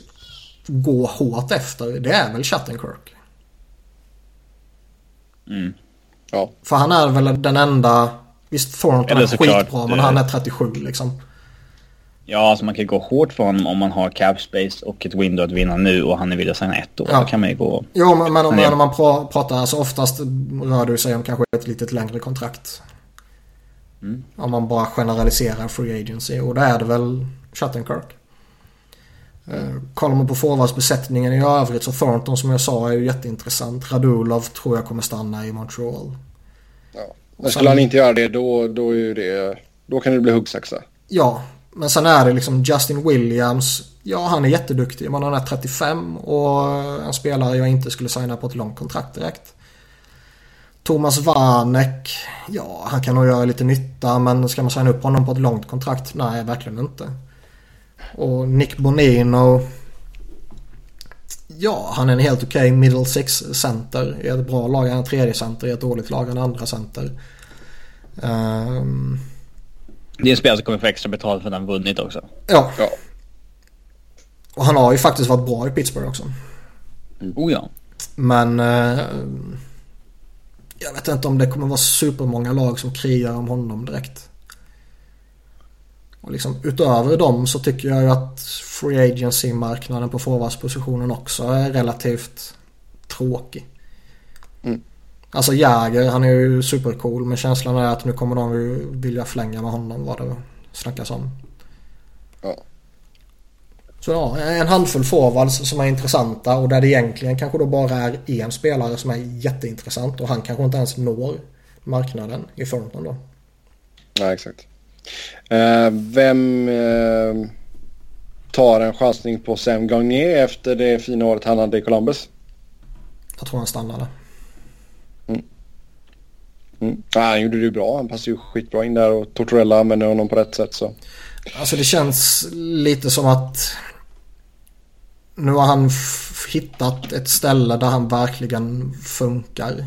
gå hårt efter det är väl Chattenkirk. Mm. Ja. För han är väl den enda... Visst Thornton är skitbra men han är 37 liksom. Ja, alltså man kan gå hårt för honom om man har cap space och ett window att vinna nu och han är villig att signa ett år. Ja. Då kan man ju gå... Jo, men, men om, man pratar, alltså oftast rör det sig om kanske ett lite längre kontrakt. Mm. Om man bara generaliserar free agency och då är det väl Shattenkirk. Uh, kollar man på forwardsbesättningen i övrigt så Thornton som jag sa är ju jätteintressant. Radulov tror jag kommer stanna i Montreal. Ja. Men skulle han inte göra det då, då, är det, då kan det bli huggsexa. Ja, men sen är det liksom Justin Williams. Ja, han är jätteduktig. Men han är 35 och en spelare jag inte skulle signa på ett långt kontrakt direkt. Thomas Vanek. Ja, han kan nog göra lite nytta men ska man signa upp honom på ett långt kontrakt? Nej, verkligen inte. Och Nick Bonino. Ja, han är en helt okej okay middle six center i ett bra lag. Han är en tredje center i ett dåligt lag. Han är andra center. Um, det är en spelare som kommer få extra betalt för att han vunnit också. Ja. ja. Och han har ju faktiskt varit bra i Pittsburgh också. Mm. Oh ja. Men... Eh, jag vet inte om det kommer vara supermånga lag som krigar om honom direkt. Och liksom utöver dem så tycker jag ju att Free Agency-marknaden på forwardspositionen också är relativt tråkig. Mm. Alltså Jäger, han är ju supercool men känslan är att nu kommer de ju vilja flänga med honom vad det snackas om. Ja. Så ja, en handfull forwards som är intressanta och där det egentligen kanske då bara är en spelare som är jätteintressant och han kanske inte ens når marknaden i Thornton då. Nej, exakt. Uh, vem uh, tar en chansning på Sam Gagné efter det fina året han hade i Columbus? Jag tror han stannade. Mm. Ja, han gjorde det ju bra. Han passade ju skitbra in där och Tortorella använde honom på rätt sätt. Så. Alltså det känns lite som att nu har han hittat ett ställe där han verkligen funkar.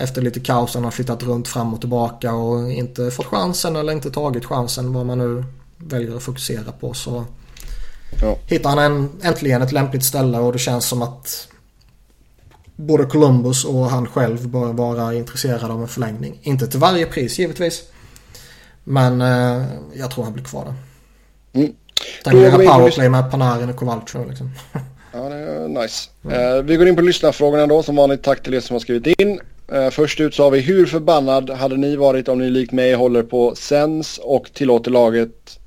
Efter lite kaos han har flyttat runt fram och tillbaka och inte fått chansen eller inte tagit chansen vad man nu väljer att fokusera på så ja. hittar han en, äntligen ett lämpligt ställe och det känns som att både Columbus och han själv bör vara intresserade av en förlängning. Inte till varje pris givetvis. Men eh, jag tror han blir kvar där. Mm. Tänk att göra powerplay med Panarin och Kovalchuk liksom. Ja, det är [laughs] nice. Mm. Uh, vi går in på lyssnarfrågorna då. Som vanligt tack till er som har skrivit in. Eh, först ut så har vi hur förbannad hade ni varit om ni likt mig håller på Sens och tillåter laget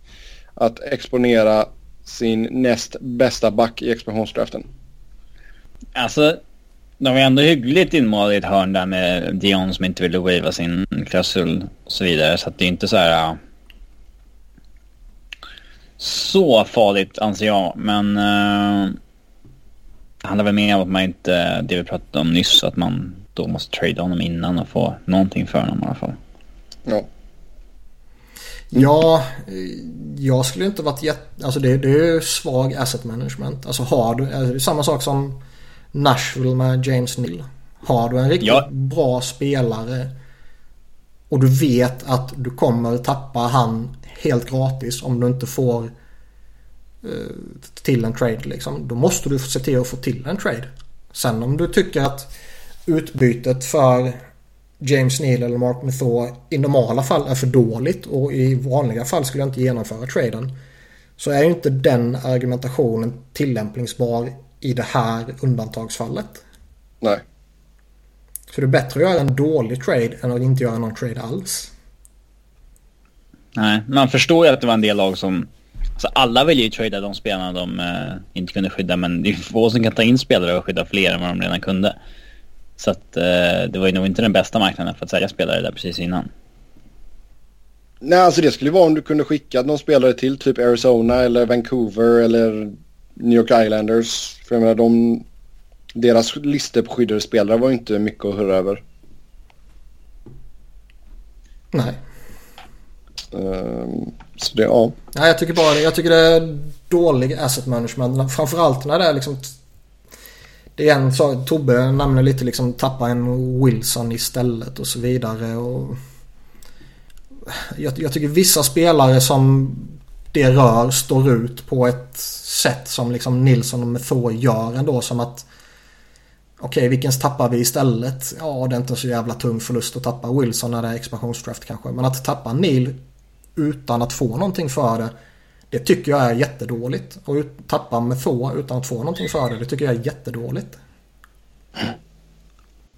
att exponera sin näst bästa back i expansionsdraften? Alltså de var ändå hyggligt inmålade i ett hörn där med Dion som inte ville wava sin klausul och så vidare. Så att det är inte så här... Uh, så farligt anser jag, men... Uh, det handlar väl mer om att man inte, det vi pratade om nyss, att man då måste trade honom innan och få någonting för honom i alla fall. Ja. Ja, jag skulle inte varit jätte... Alltså det, det är svag asset management. Alltså har du... Alltså det är samma sak som Nashville med James Neal. Har du en riktigt ja. bra spelare och du vet att du kommer tappa han helt gratis om du inte får uh, till en trade liksom. Då måste du se till att få till en trade. Sen om du tycker att utbytet för James Neal eller Mark Method i normala fall är för dåligt och i vanliga fall skulle jag inte genomföra traden. Så är ju inte den argumentationen tillämpningsbar i det här undantagsfallet. Nej. Så det är bättre att göra en dålig trade än att inte göra någon trade alls. Nej, man förstår ju att det var en del lag som... Alltså alla vill ju trada de spelarna de eh, inte kunde skydda men det är få som kan ta in spelare och skydda fler än vad de redan kunde. Så att eh, det var ju nog inte den bästa marknaden för att sälja spelare där precis innan. Nej, alltså det skulle vara om du kunde skicka någon spelare till typ Arizona eller Vancouver eller New York Islanders. För jag menar, de, deras listor på skyddade spelare var ju inte mycket att höra över. Nej. Um, så det, ja. Nej, jag tycker bara jag tycker det är dålig asset management. Framförallt när det är liksom... Det är en sak, Tobbe nämner lite liksom tappa en Wilson istället och så vidare. Och jag, jag tycker vissa spelare som det rör står ut på ett sätt som liksom Nilsson och Method gör ändå som att Okej, okay, vilken tappar vi istället? Ja, det är inte så jävla tung förlust att tappa Wilson när det är expansionsdraft kanske. Men att tappa Neil utan att få någonting för det. Det tycker jag är jättedåligt. Och tappa Method utan att få någonting för det. Det tycker jag är jättedåligt.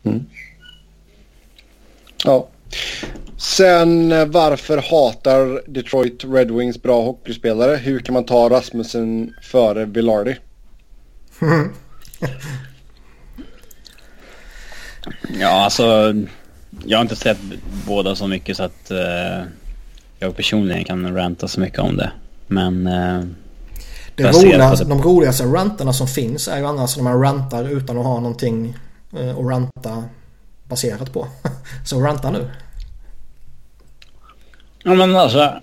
Mm. Ja. Sen eh, varför hatar Detroit Red Wings bra hockeyspelare? Hur kan man ta Rasmussen före Villardi? [laughs] ja, alltså jag har inte sett båda så mycket så att uh, jag personligen kan ranta så mycket om det. Men... Uh, det roliga, det... De roligaste rantarna som finns är ju annars när man rantar utan att ha någonting uh, att ranta baserat på. [laughs] så ranta nu. Ja men alltså.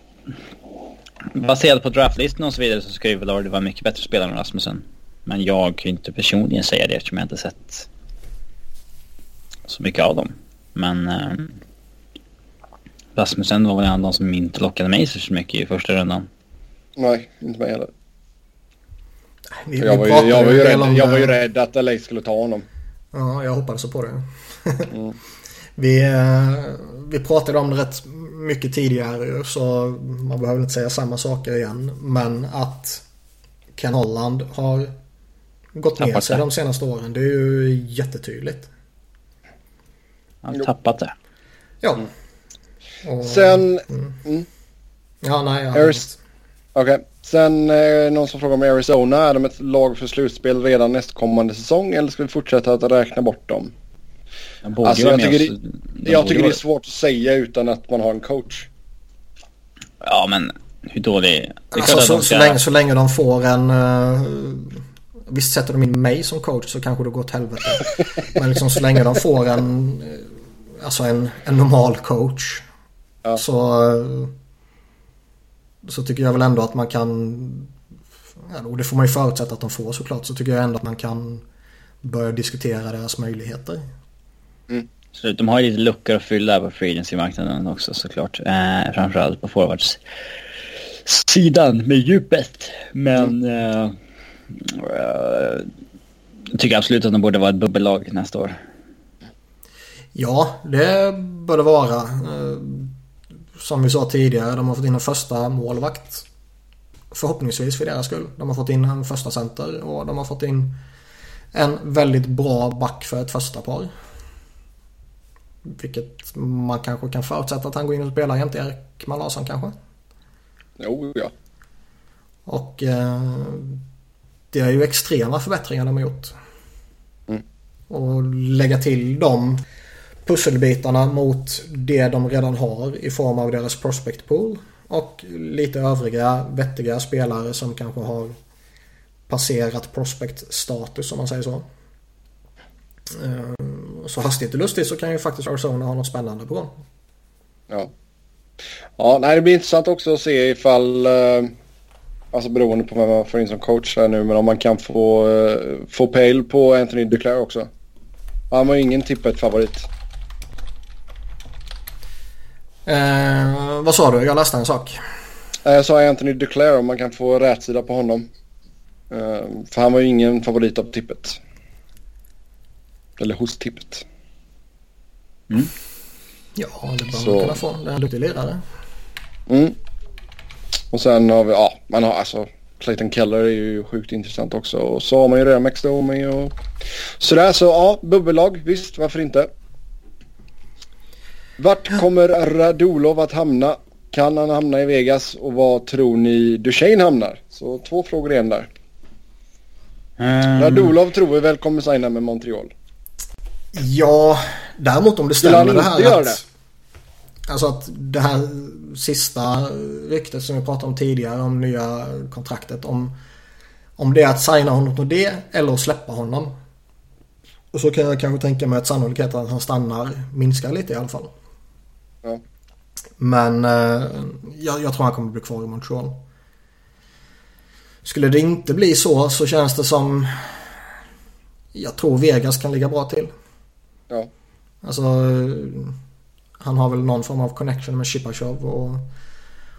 Baserat på draftlistan och så vidare så ska ju Velarde vara mycket bättre spelare än Rasmussen. Men jag kan ju inte personligen säga det eftersom jag inte sett så mycket av dem. Men eh, Rasmussen var väl en av de som inte lockade mig så mycket i första rundan. Nej, inte mig heller. Vi, jag, var ju, jag, var ju rädd, jag var ju rädd att LA skulle ta honom. Ja, jag hoppades på det. [laughs] mm. vi, eh, vi pratade om det rätt mycket tidigare så man behöver inte säga samma saker igen. Men att Ken Holland har gått ner sig det. de senaste åren. Det är ju jättetydligt. Han har tappat det. Ja. Och, Sen... Mm. Mm. Ja, nej. Ja, Okej. Okay. Sen eh, någon som frågar om Arizona. Är de ett lag för slutspel redan nästkommande säsong eller ska vi fortsätta att räkna bort dem? Alltså, jag tycker, det, jag tycker det är svårt att säga utan att man har en coach. Ja, men hur dålig... Alltså, så, så, länge, så länge de får en... Uh, visst sätter de in mig som coach så kanske det går åt helvete. [laughs] Men liksom så länge de får en... Alltså en, en normal coach. Ja. Så... Uh, så tycker jag väl ändå att man kan... Och det får man ju förutsätta att de får såklart. Så tycker jag ändå att man kan börja diskutera deras möjligheter. Mm. Så de har ju lite luckor att fylla på free agency-marknaden också såklart. Eh, framförallt på forwards sidan med djupet. Men mm. eh, eh, jag tycker absolut att de borde vara ett bubbellag nästa år. Ja, det bör det vara. Som vi sa tidigare, de har fått in en första målvakt. Förhoppningsvis för deras skull. De har fått in en första center och de har fått in en väldigt bra back för ett första par. Vilket man kanske kan förutsätta att han går in och spelar jämte Ekman Larsson kanske. Jo, ja. Och eh, det är ju extrema förbättringar de har gjort. Mm. Och lägga till de pusselbitarna mot det de redan har i form av deras prospect pool. Och lite övriga vettiga spelare som kanske har passerat prospect status om man säger så. Ehm, så hastigt och lustigt så kan ju faktiskt Arizona ha något spännande på gång. Ja. Ja, nej, det blir intressant också att se ifall, eh, alltså beroende på vem man får in som coach här nu, men om man kan få, eh, få pejl på Anthony Duclair också. Han var ju ingen tippet favorit. Eh, vad sa du? Jag läste en sak. Eh, jag sa Anthony Duclair om man kan få rätsida på honom. Eh, för han var ju ingen favorit av tippet. Eller hos tippet. Mm. Ja, det bör man kunna få. Det är en duktig lirare. Mm. Och sen har vi, ja, man har alltså Clayton Keller är ju sjukt intressant också. Och så har man ju redan Max Domi och sådär. Så ja, bubbellag, visst, varför inte? Vart kommer Radulov att hamna? Kan han hamna i Vegas och vad tror ni Duchene hamnar? Så två frågor igen där. Um... Radulov tror vi väl kommer signa med Montreal. Ja, däremot om det stämmer det här att... Det? Alltså att det här sista ryktet som vi pratade om tidigare om nya kontraktet. Om, om det är att signa honom på det eller att släppa honom. Och så kan jag kanske tänka mig att sannolikheten att han stannar minskar lite i alla fall. Ja. Men eh, jag, jag tror han kommer bli kvar i Montreal. Skulle det inte bli så så känns det som jag tror Vegas kan ligga bra till. Ja. Alltså han har väl någon form av connection med Shipachov och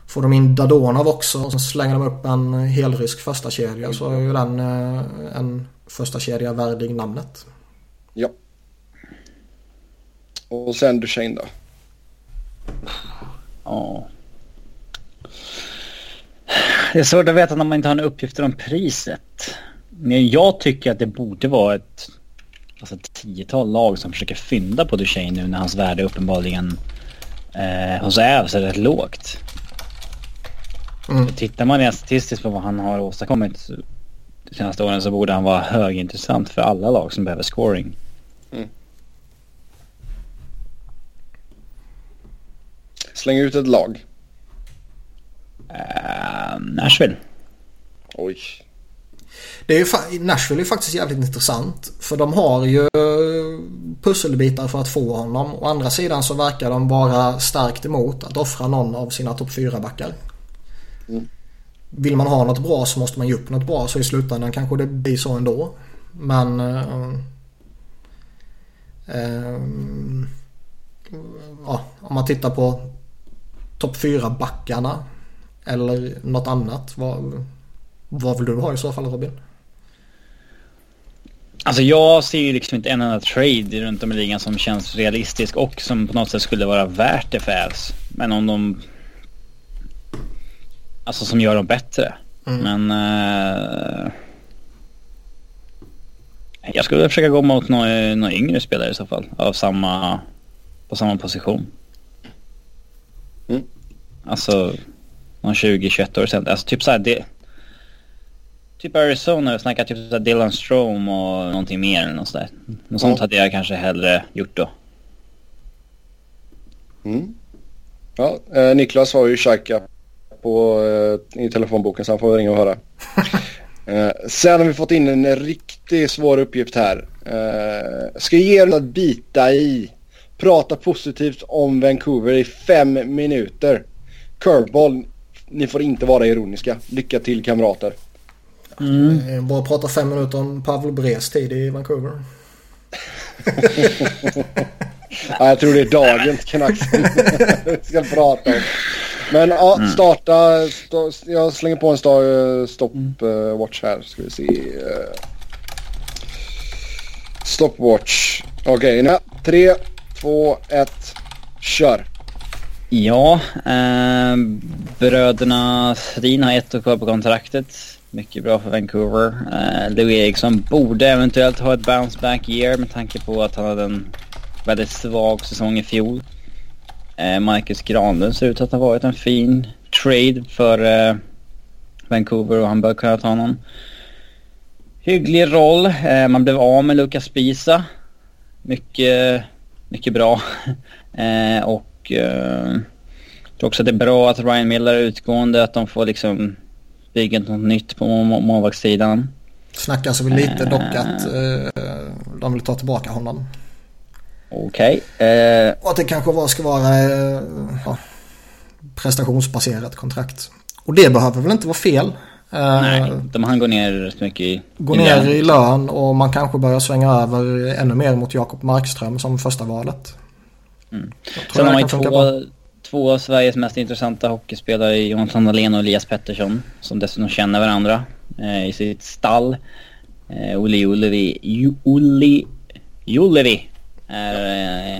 får de in Dadonov också och så slänger de upp en helrysk första kedja så är ju den eh, en första kedja värdig namnet. Ja. Och sen Duchene då? Ja. Det är svårt att veta när man inte har några uppgifter om priset. Men jag tycker att det borde vara ett alltså, tiotal lag som försöker fynda på Duchene nu när hans värde uppenbarligen eh, hos Ävs är rätt lågt. Mm. Tittar man rent statistiskt på vad han har åstadkommit de senaste åren så borde han vara högintressant för alla lag som behöver scoring. Mm. Släng ut ett lag. Uh, Nashville. Oj. Det är ju, Nashville är faktiskt jävligt intressant. För de har ju pusselbitar för att få honom. Å andra sidan så verkar de vara starkt emot att offra någon av sina topp 4-backar. Mm. Vill man ha något bra så måste man ge upp något bra. Så i slutändan kanske det blir så ändå. Men... Uh, uh, ja, om man tittar på topp 4-backarna. Eller något annat. Vad, vad vill du ha i så fall Robin? Alltså jag ser ju liksom inte en enda trade runt om i ligan som känns realistisk och som på något sätt skulle vara värt det för Avs. Men om de... Alltså som gör dem bättre. Mm. Men... Uh... Jag skulle försöka gå mot några, några yngre spelare i så fall. Av samma... På samma position. Alltså... Någon 20-21 år sedan. Alltså typ såhär det... Typ Arizona, snackar typ så Dylan Strom och någonting mer eller något sådär. Något sånt hade jag kanske hellre gjort då. Mm. Ja, eh, Niklas har ju Xhaka på, eh, i telefonboken så han får ringa och höra. [laughs] Eh, sen har vi fått in en riktigt svår uppgift här. Eh, ska ge er att bita i. Prata positivt om Vancouver i fem minuter. Curveball, ni får inte vara ironiska. Lycka till kamrater. Mm. Bara prata fem minuter om Pavel Bres tid i Vancouver. [laughs] ja, jag tror det är dagens Canucks [laughs] vi ska prata om. Men ja, mm. starta. Sta, jag slänger på en sta, stopwatch här. Ska vi se. Stopwatch. Okej, okay, tre, två, ett, kör. Ja, eh, bröderna Sedin har ett år kvar på kontraktet. Mycket bra för Vancouver. Eh, Louis Eriksson borde eventuellt ha ett bounce back year med tanke på att han hade en väldigt svag säsong i fjol. Eh, Marcus Granlund ser ut att ha varit en fin trade för eh, Vancouver och han bör kunna ta någon hygglig roll. Eh, man blev av med Lucas Spisa. Mycket, mycket bra. [laughs] eh, och eh, jag tror också att det är bra att Ryan Miller är utgående, att de får liksom bygga något nytt på målvaktssidan. Snackas väl lite dock att eh, de vill ta tillbaka honom. Okej. Okay. Eh, och att det kanske var, ska vara eh, ja, prestationsbaserat kontrakt. Och det behöver väl inte vara fel. Eh, Nej, de han går ner rätt mycket i, Går ner i lön och man kanske börjar svänga över ännu mer mot Jakob Markström som första valet. Mm. Sen har man ju två, två av Sveriges mest intressanta hockeyspelare, Jonathan Dahlén och Elias Pettersson, som dessutom känner varandra eh, i sitt stall. Eh, Olli Ullevi, Olli Jullevi är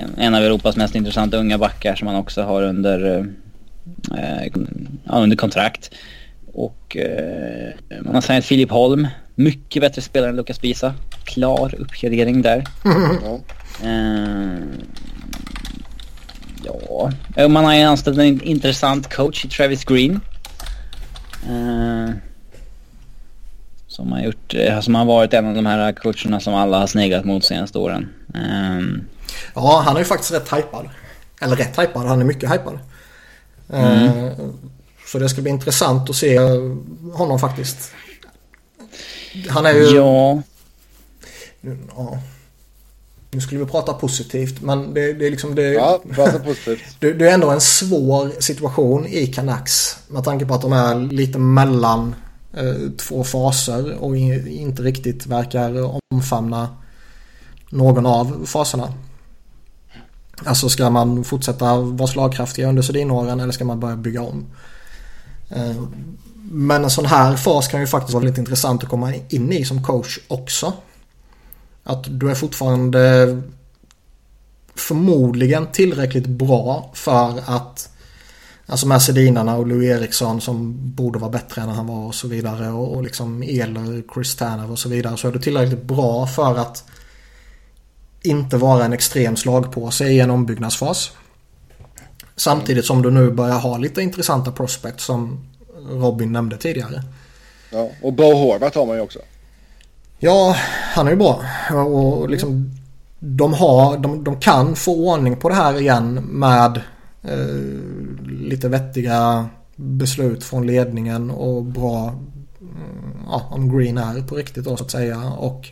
eh, en av Europas mest intressanta unga backar som han också har under, eh, under kontrakt. Och eh, man har signat Filip Holm. Mycket bättre spelare än Lukas Bisa. Klar uppgradering där. [laughs] eh, ja, man har ju anställt en intressant coach i Travis Green. Eh, som har gjort, eh, som har varit en av de här coacherna som alla har sneglat mot senaste åren. Um... Ja, han är ju faktiskt rätt hypad. Eller rätt hypad, han är mycket hypad. Mm. Uh, så det ska bli intressant att se honom faktiskt. Han är ju... Ja. ja. Nu skulle vi prata positivt men det, det är liksom det, ja, prata positivt. [laughs] det, det är ändå en svår situation i Canucks. Med tanke på att de är lite mellan eh, två faser och inte riktigt verkar omfamna någon av faserna. Alltså ska man fortsätta vara slagkraftiga under Sedinåren eller ska man börja bygga om? Eh, men en sån här fas kan ju faktiskt vara lite intressant att komma in i som coach också. Att du är fortfarande förmodligen tillräckligt bra för att Alltså med Sedinarna och Louis Eriksson som borde vara bättre än han var och så vidare. Och, och liksom Eler, Chris Tanner och så vidare. Så är du tillräckligt bra för att inte vara en extrem slagpåse i en ombyggnadsfas. Samtidigt som du nu börjar ha lite intressanta prospects som Robin nämnde tidigare. Ja, och Bo Horvath har man ju också. Ja, han är ju bra. Och liksom, de, har, de, de kan få ordning på det här igen med eh, lite vettiga beslut från ledningen och bra mm, ja, om Green är på riktigt då så att säga. Och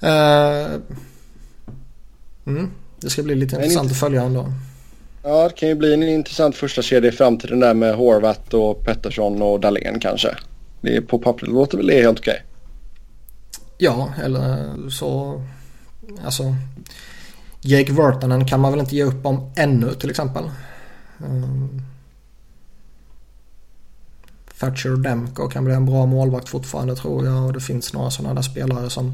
eh, mm, det ska bli lite intressant att följa ändå. Ja, det kan ju bli en intressant första kedja i framtiden där med Horvath och Pettersson och Dahlén kanske. Det är på pappret låter väl det helt okej. Ja, eller så... Alltså... Jake Virtanen kan man väl inte ge upp om ännu till exempel. Um, Thatcher Demko kan bli en bra målvakt fortfarande tror jag och det finns några sådana där spelare som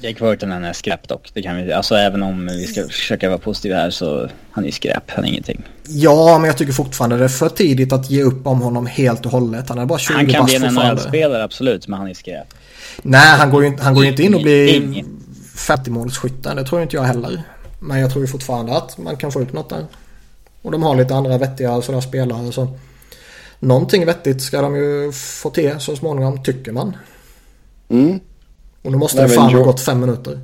Jake Virtanen är skräp dock. Det kan vi, alltså även om vi ska försöka vara positiva här så han är skräp, han är ingenting. Ja, men jag tycker fortfarande det är för tidigt att ge upp om honom helt och hållet. Han är bara 20 Han kan bli en NHL-spelare absolut, men han är skräp. Nej, han går ju han går inte in och blir 50-målsskytten. Det tror inte jag heller. Men jag tror ju fortfarande att man kan få ut något där. Och de har lite andra vettiga sådana spelare så någonting vettigt ska de ju få till så småningom tycker man. Mm. Och nu måste det fan ha gått fem minuter.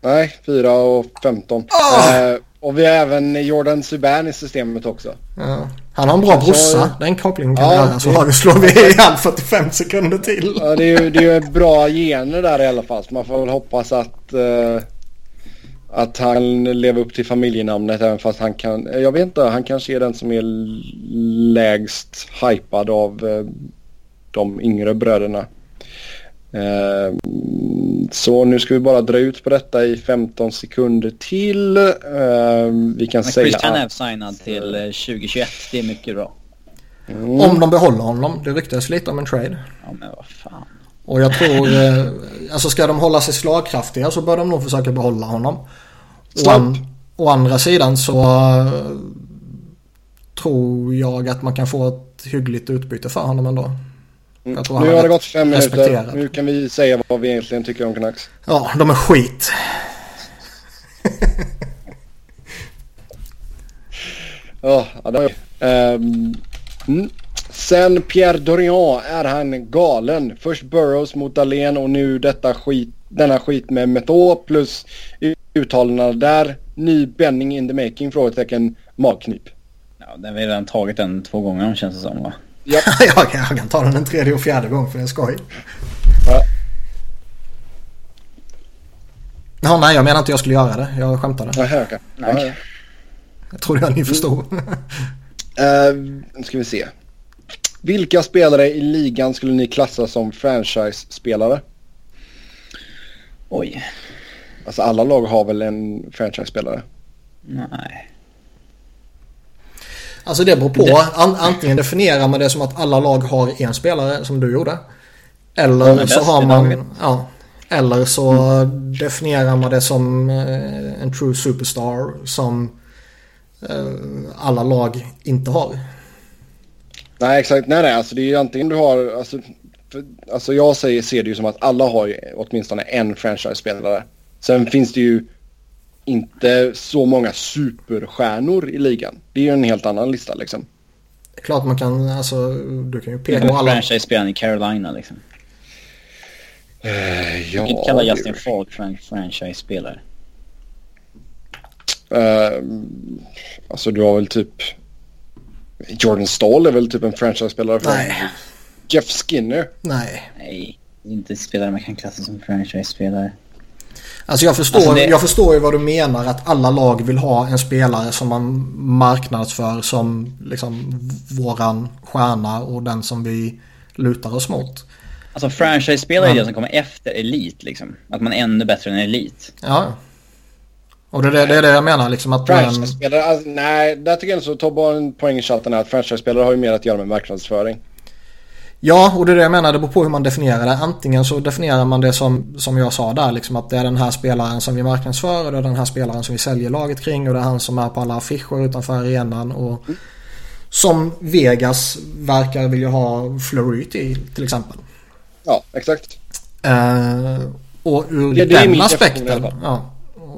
Nej, 4 och 15. Oh! Ah! Eh, och vi har även Jordan Subban i systemet också. Ja. Han har en bra brorsa. Den kopplingen kan vi Ja, göra. Så det- har vi, slår vi ihjäl 45 sekunder till. Ja, det är ju det är ju bra gener där i alla fall. Så man får väl hoppas att, eh, att han lever upp till familjenamnet även fast han kan, jag vet inte, han kanske är den som är lägst hypad av eh, de yngre bröderna. Eh, så nu ska vi bara dra ut på detta i 15 sekunder till. Eh, vi kan Men säga Christian är att, signad till eh, 2021. Det är mycket bra. mm, Om de behåller honom. Det ryktas lite om en trade. Ja men vad fan. Och jag tror, eh, alltså ska de hålla sig slagkraftiga så bör de nog försöka behålla honom. Å, Stopp. an, å andra sidan så eh, tror jag att man kan få ett hyggligt utbyte för honom ändå. Han nu har det gått fem minuter. Nu kan vi säga vad vi egentligen tycker om Canucks. Ja, de är skit. [laughs] Ja, det var mm. Sen Pierre Dorian är han galen. Först Burrows mot Dahlén och nu detta skit, denna skit med Metå plus uttalandena där. Ny Benning in the making? Frågetecken magknip. Ja, den har vi redan tagit den två gånger känns det som va? [laughs] Ja. jag, kan- jag kan ta den en tredje och fjärde gång för det är skoj. Ja. Ja, nej, jag menar inte jag skulle göra det. Jag skämtade. Nähä, okej. Jag trodde att ni förstod. Eh, nu ska vi se. Vilka spelare i ligan skulle ni klassa som franchise-spelare? Oj. Alltså alla lag har väl en franchise-spelare? Nej. Alltså det beror på. An, antingen definierar man det som att alla lag har en spelare som du gjorde. Eller så har man... Ja. Eller så definierar man det som eh, en true superstar som eh, alla lag inte har. Nej exakt, nej nej alltså det är ju antingen du har, alltså, för, alltså jag säger, ser det ju som att alla har ju åtminstone en franchise-spelare. Sen finns det ju inte så många superstjärnor i ligan. Det är ju en helt annan lista liksom. Klart man kan, alltså du kan ju peka på alla. franchise-spelaren i Carolina liksom. Uh, Jag kan inte kalla Justin Falk för en franchise-spelare. Uh, alltså du har väl typ Jordan Stall är väl typ en franchise-spelare för Nej. Jeff Skinner. Nej. Nej, inte spelare man kan klassa som franchise-spelare. Alltså jag förstår, Alltså det- jag förstår ju vad du menar att alla lag vill ha en spelare som man marknadsför som liksom våran stjärna och den som vi lutar oss mot. Alltså franchise-spelare är det som kommer efter elit liksom. Att man är ännu bättre än elit. Ja. Och det, är det, det är det jag menar liksom att... Franchise-spelare, alltså, nej där tycker jag ändå så ta bara en poäng i chatten här att franchise-spelare har ju mer att göra med marknadsföring. Ja, och det är det jag menar. Det beror på hur man definierar det. Antingen så definierar man det som, som jag sa där liksom att det är den här spelaren som vi marknadsför och det är den här spelaren som vi säljer laget kring och det är han som är på alla affischer utanför arenan och som Vegas verkar vilja ha Fleury till till exempel. Ja, exakt. Eh, och ur Ja, den i aspekten. Ja,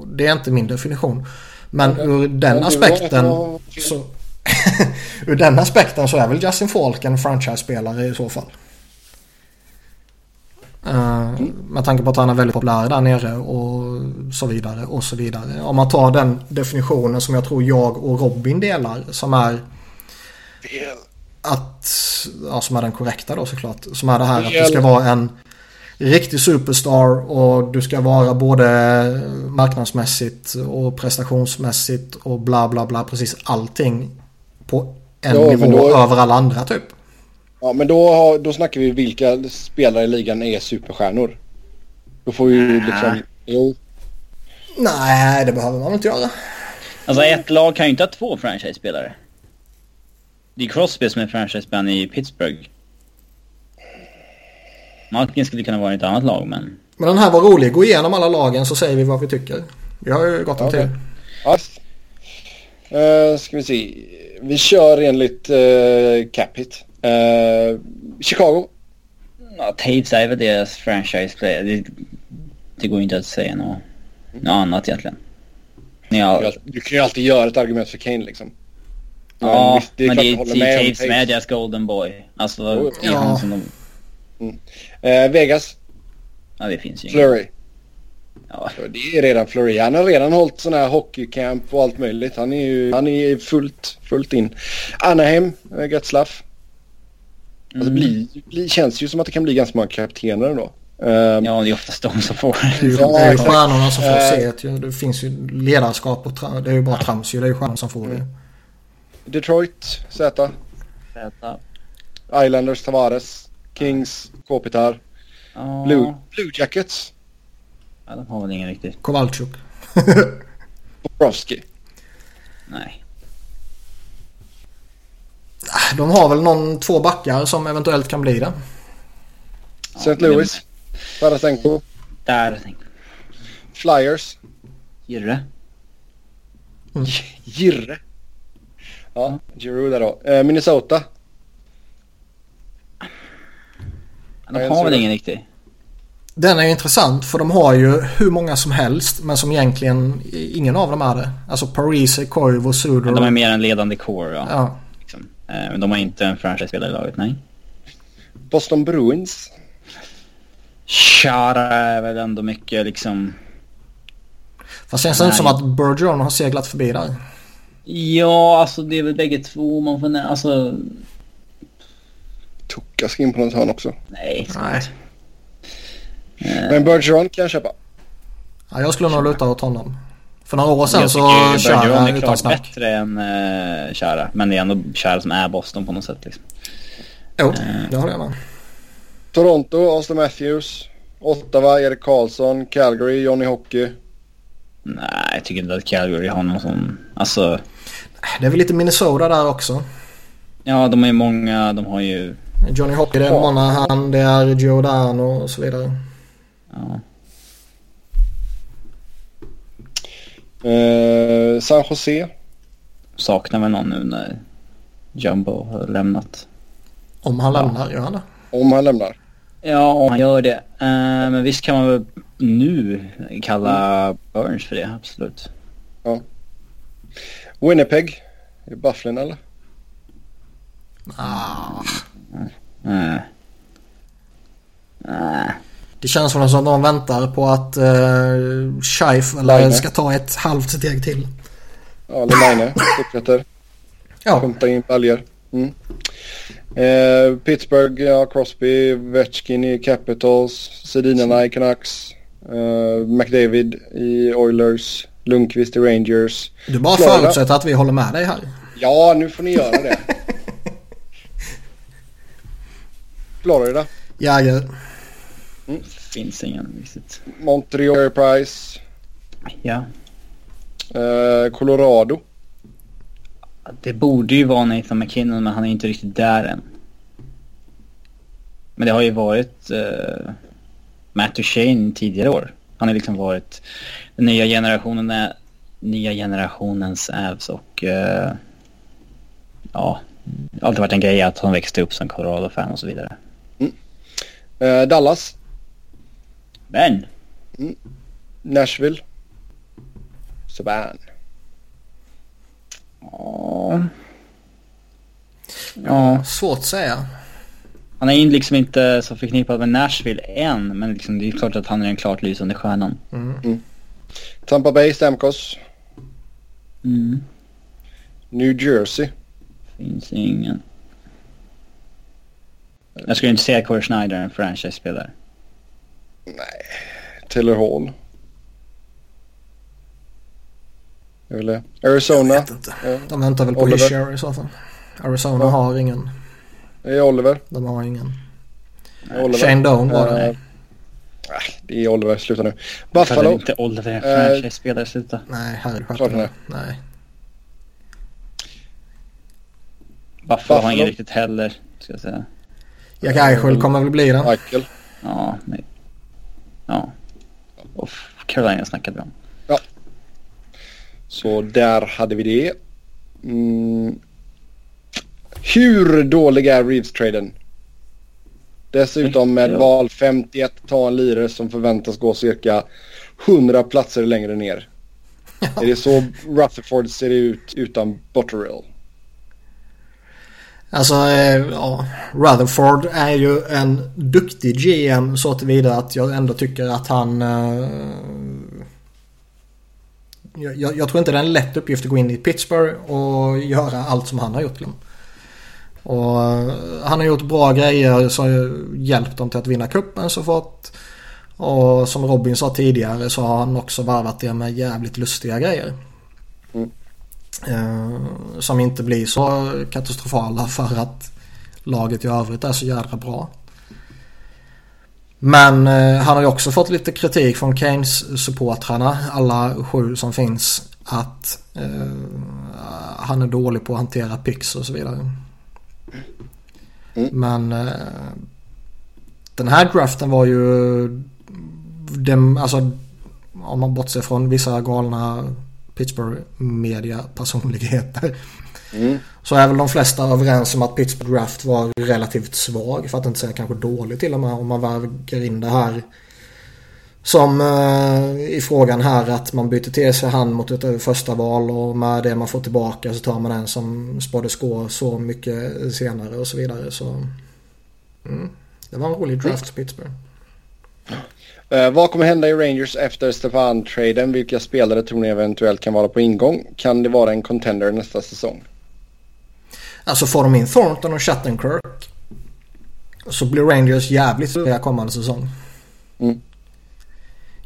det är inte min definition. Men ur den aspekten. var- Så, [laughs] ur den aspekten så är väl Justin Falk en franchise-spelare i så fall. Eh, Med tanke på att han är väldigt populär där nere och så vidare och så vidare. Om man tar den definitionen som jag tror jag och Robin delar som är att, ja, som är den korrekta då såklart. Som är det här att du ska vara en riktig superstar och du ska vara både marknadsmässigt och prestationsmässigt och bla bla bla precis allting på en Ja, men nivå då- över alla andra typ. Ja, men då, har, då snackar vi vilka spelare i ligan är superstjärnor. Då får vi ju liksom... Jo. Nej, det behöver man inte göra. Alltså ett lag kan ju inte ha två franchise-spelare. Det är Crosby som är franchise-spelaren i Pittsburgh. Malkin skulle kunna vara i ett annat lag men... Men den här var rolig. Gå igenom alla lagen så säger vi vad vi tycker. Vi har ju gått om Okej. till. Ja. Uh, ska vi se. Vi kör enligt uh, Capit. Uh, Chicago. Ja, Taves är väl deras franchise-spelare. Det, det går inte att säga något, något annat egentligen. Ni Du, har, du kan ju alltid göra ett argument för Kane liksom. ja, visst, men det håller det med är Taves är Taves. deras golden boy. Alltså det är ja. han som de... Eh, Vegas. Ja, det finns ju inget. Flurry. Ja. Det är redan Fleury. Han har redan hållit sådana här hockeycamp och allt möjligt. Han är ju han är fullt, fullt in. Anaheim, eh, Getzlaff. Alltså, Mm. bli, bli, känns ju som att det kan bli ganska många kaptener ändå. Um, Ja, det är oftast de som får. Det är ju, Ja, det är ju exakt. stjärnorna som får Eh. se det. finns ju ledarskap och det är ju bara trams ju. Det är ju stjärnorna som får det. Detroit, Z. Zäta. Islanders, Tavares. Kings, Kopitar. Ja. Blue, Blue Jackets, ja, de har väl ingen riktigt. Kowalczuk. Bobrovski. Nej. De har väl någon, två backar som eventuellt kan bli det. Ja, St. Louis, Tarasenko. det- Där. Flyers, Girre. Girre. Ja, Giroud där då. Eh, Minnesota. De har väl ingen riktig. Den är ju intressant för de har ju hur många som helst men som egentligen ingen av dem är det. Alltså Parise, Koivu, Suder. Men de är mer en ledande core. Ja. Ja. Liksom. Eh, Men de har inte en franchise-spelare i laget, nej. Boston Bruins. Chara är väl ändå mycket liksom... Fast känns det inte som att Bergeron har seglat förbi där. Ja, alltså det är väl bägge två man får... nä- Alltså... Tucka ska in på något hörn också. Nej. Nej. Eh, Men Bergeron kan jag köpa. Ja, jag skulle nog luta åt honom. För några år sedan jag så tycker kör Bergeron han är utan klart snack. bättre än uh, Chara. Men det är ändå Chara som är Boston på något sätt liksom. Jo, det håller jag med. Toronto, Austin Matthews. Ottawa, Erik Karlsson. Calgary, Johnny Hockey. Nej, jag tycker inte att Calgary har någon sån... Alltså... Det är väl lite Minnesota där också. Ja, de är många. De har ju... Johnny Hockey, det är. Monahan, det är Giordano och så vidare. Ja. Eh, San Jose. Saknar väl någon nu när Jumbo har lämnat. Om han Ja. lämnar, gör han det? Om han lämnar. Ja, om han gör det. Eh, men visst kan man väl nu kalla Burns för det, absolut. Winnipeg. Är Bufflin eller? Ah, Nej. Nej. Det känns som att de väntar på att uh, Scheif eller ska ta ett halvt steg till. Ja, eller Line. Fortsätter. Ja, Pumpa in baljor. Mm. Eh, Pittsburgh, ja, Crosby, Vetchkin i Capitals, Sedinarna i Canucks, eh, McDavid i Oilers, Lundqvist i Rangers. du bara Florida. förutsätter att vi håller med dig här. Ja, nu får ni göra det. [laughs] Florida, Jäger. Finns ingen riktigt. Montreal Price, Ja. eh, Colorado. Det borde ju vara Nathan McKinnon men han är inte riktigt där än. Men det har ju varit uh, Matt Duchene tidigare år. Han har liksom varit den nya generationen är, nya generationens Avs och eh, ja, det har alltid varit en grej att han växte upp som Colorado-fan och så vidare. Eh, Dallas, Men Nashville, Saban. ja, ja, Svårt att säga. han är liksom inte så förknippad med Nashville än men liksom, det är klart att han är den klart lysande stjärnan. Mm. Tampa Bay, Stamkos, Mm. New Jersey. Finns ingen. Jag skulle inte säga Corey Schneider är en franchise-spelare. Taylor Hall. Jag det. Arizona. Vet inte. Ja. De väntar väl på Oliver. I så fall. Arizona Ja. har ingen. Det är Oliver. De har ingen. Oliver. Shane Doan var det. Eh, nej, det är Oliver. Sluta nu. Varför är Buffalo. inte Oliver Eh, franchise-spelare? Sluta. Nej, herregud. Klart han är. Nej. Buffalo har Buffalo. ingen riktigt heller, ska jag säga. Jack Eichel kommer väl bli det. Michael. Ja, nej. Ja. Och Carolina snackade vi om. Så där hade vi det. Mm. Hur dålig är Reeves-traden? Dessutom med Ja. val 51 ta en lirare som förväntas gå cirka 100 platser längre ner. Är det så Rutherford ser ut utan Botterill? Alltså, eh, ja. Rutherford är ju en duktig GM så tillvida att jag ändå tycker att han... Eh, jag, jag, tror inte det är en lätt uppgift att gå in i Pittsburgh och göra allt som han har gjort. Och eh, han har gjort bra grejer som har hjälpt dem till att vinna kuppen så fort. Och som Robin sa tidigare så har han också varvat det med jävligt lustiga grejer. Mm. Eh, som inte blir så katastrofala för att laget i övrigt är så jädra bra. Men eh, han har ju också fått lite kritik från Keynes supportrarna, alla sju som finns, att eh, han är dålig på att hantera pix och så vidare. Mm. Men den här draften var ju, den, alltså om man bortser från vissa galna Pittsburgh media personligheter. Mm. Så är väl de flesta överens om att Pittsburgh draft var relativt svag för att inte säga kanske dålig till och med om man väger in det här. Som eh, i frågan här att man byter till sig han mot ett första val och med det man får tillbaka så tar man en som spåddes gå så mycket senare och så vidare. Så mm, Det var en rolig draft mm. Pittsburgh. Uh, vad kommer hända i Rangers efter Stefan-traden? Vilka spelare tror ni eventuellt kan vara på ingång? Kan det vara en contender nästa säsong? Alltså får de in Thornton och Shattenkirk så blir Rangers jävligt stora kommande säsong. Mm.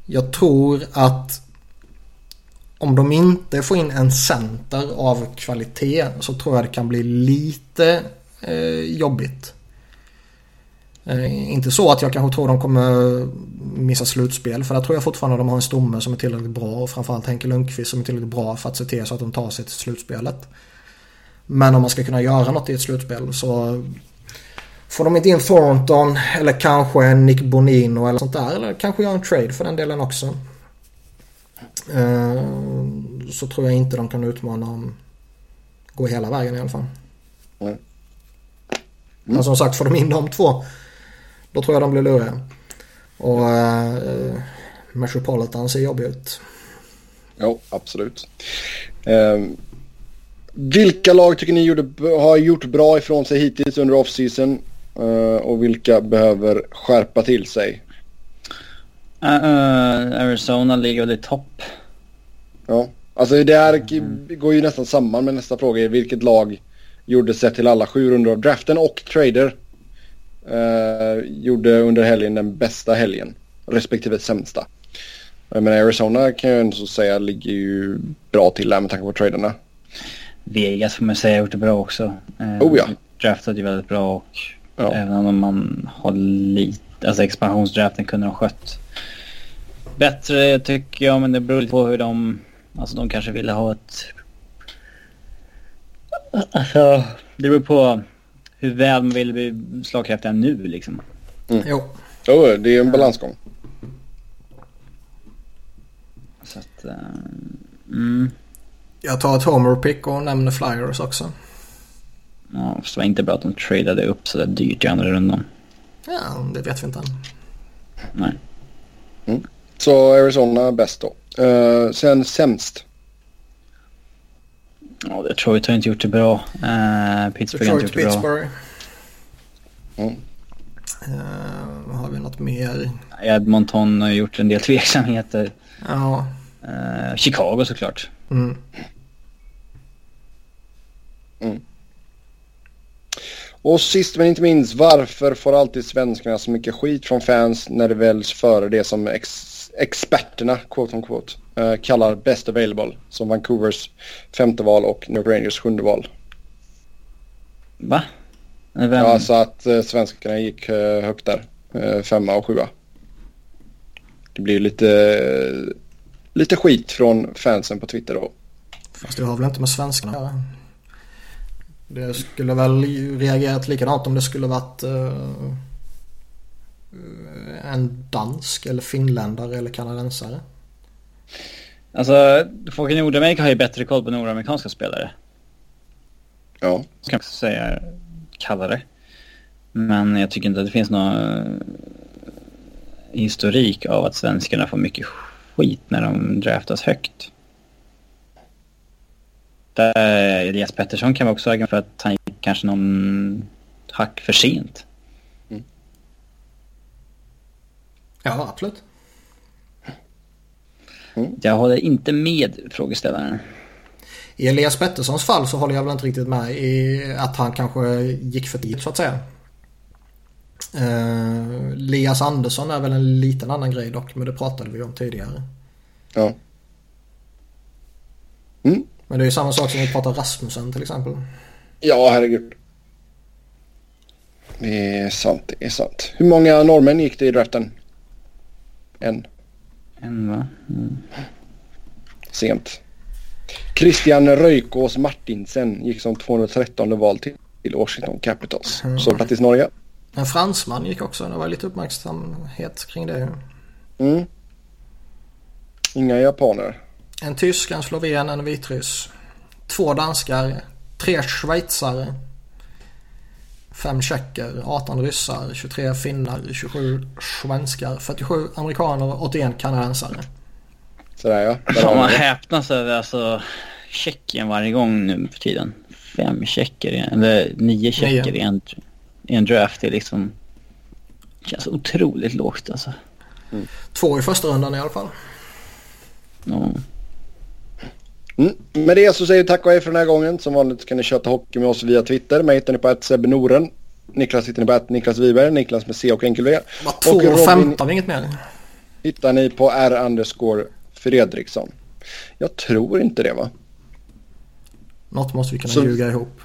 Jag tror att om de inte får in en center av kvalitet så tror jag det kan bli lite eh, jobbigt. Eh, inte så att jag kanske tror de kommer missa slutspel. För där tror jag fortfarande de har en stomme som är tillräckligt bra. Och framförallt Henke Lundqvist som är tillräckligt bra för att se till så att de tar sig till slutspelet. Men om man ska kunna göra något i ett slutspel så får de inte in Thornton eller kanske en Nick Bonino eller sånt där. Eller kanske göra en trade för den delen också. Eh, så tror jag inte de kan utmana om gå hela vägen i alla fall. Mm. Men som sagt får de in de två då tror jag de blir luriga. Och eh, Metropolitan ser jobbig ut. Ja, absolut. Eh, vilka lag tycker ni gjorde, har gjort bra ifrån sig hittills under offseason? Eh, och vilka behöver skärpa till sig? Uh, uh, Arizona ligger väl i topp. Ja, alltså det här mm. går ju nästan samman med nästa fråga. Vilket lag gjorde sett till alla sju rundor av draften och trader eh, gjorde under helgen den bästa helgen. Respektive sämsta. Men Arizona kan jag ändå säga ligger ju bra till där med tanke på traderna. Vegas får man säga har gjort det bra också. Eh, oh ja. Draftade ju väldigt bra och ja. även om man har lite, alltså expansionsdraften kunde de skött bättre tycker jag men det beror lite på hur de, alltså de kanske ville ha ett, alltså det beror på hur väl man vill bli slagkraftiga nu liksom. Mm. Jo. Jo, det är en balansgång. Så att, uh, mm. Jag tar ett homer pick och nämner flyers också. Ja, fast det var inte bra att de tradade upp så där dyrt i andra rundan. Ja, det vet vi inte än. Nej. Mm. Så Arizona bäst då. Uh, sen sämst. Ja, Detroit har inte gjort det bra. Uh, Pittsburgh har inte gjort det Pittsburgh. bra. Mm. Uh, har vi något mer? Edmonton har gjort en del tveksamheter. Ja. Uh, Chicago såklart. Mm. Mm. Och sist men inte minst, varför får alltid svenskarna så mycket skit från fans när det väljs före det som ex experterna, quote on quote, uh, kallar best available som Vancouvers femte val och New Rangers sjunde val. Va? Vem? Ja, så att uh, svenskarna gick uh, högt där. Femma och sjua. Det blir lite, lite skit från fansen på Twitter då. Fast det har väl inte med svenskarna Det skulle väl reagerat likadant om det skulle varit en dansk eller finländare eller kanadensare? Alltså, folk i Nordamerika har ju bättre koll på nordamerikanska spelare. Ja. Ska jag säga kallare. Men jag tycker inte att det finns någon eh, historik av att svenskarna får mycket skit när de draftas högt. Där Elias Pettersson kan vara också äga för att han gick kanske någon hack för sent. Ja, absolut. Jag håller inte med frågeställaren. I Elias Petterssons fall så håller jag väl inte riktigt med i att han kanske gick för tidigt så att säga. Uh, Lias Andersson är väl en liten annan grej dock, men det pratade vi om tidigare. Ja. Mm. Men det är ju samma sak som vi pratar Rasmussen till exempel. Ja, herregud. Det är sant, det är sant. Hur många norrmän gick det i draften? En. En va? Mm. Sent. Christian Röjkås Martinsen gick som 213 val till, till Washington Capitals. Mm. Så grattis Norge. En fransman gick också. Det var lite uppmärksamhet kring det. Mm. Inga japaner. En tysk, en sloven, en vitryss. Två danskar. Tre schweizare. Fem tjecker, 18 ryssar, 23 finnar, 27 svenskar, 47 amerikaner och 81 kanadensare. Sådär ja. Där man häpnas över alltså Tjeckien varje gång nu för tiden. Fem tjecker, i- eller nio tjecker i en, i en draft. Det är liksom... känns otroligt lågt alltså. Två i första rundan i alla fall. Ja. Mm. Med det så säger vi tack och hej för den här gången. Som vanligt kan ni köta hockey med oss via Twitter. Mig hittar ni på att Noren. Niklas hittar ni på att Niklas Wiberg. Niklas med C och enkel V. Och 2 och Robin- 15, inget mer. hittar ni på R underscore Fredriksson. Jag tror inte det va? Något måste vi kunna Så- ljuga ihop.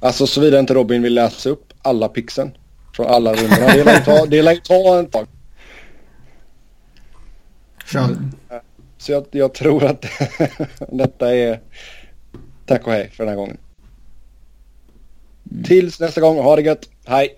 Alltså såvida inte Robin vill läsa upp alla pixen från alla rundorna. Det lär ju ta, det lär ju ta en tag. Kör. Så jag, jag tror att [laughs] detta är tack och hej för den här gången. Tills nästa gång, ha det gött. Hej!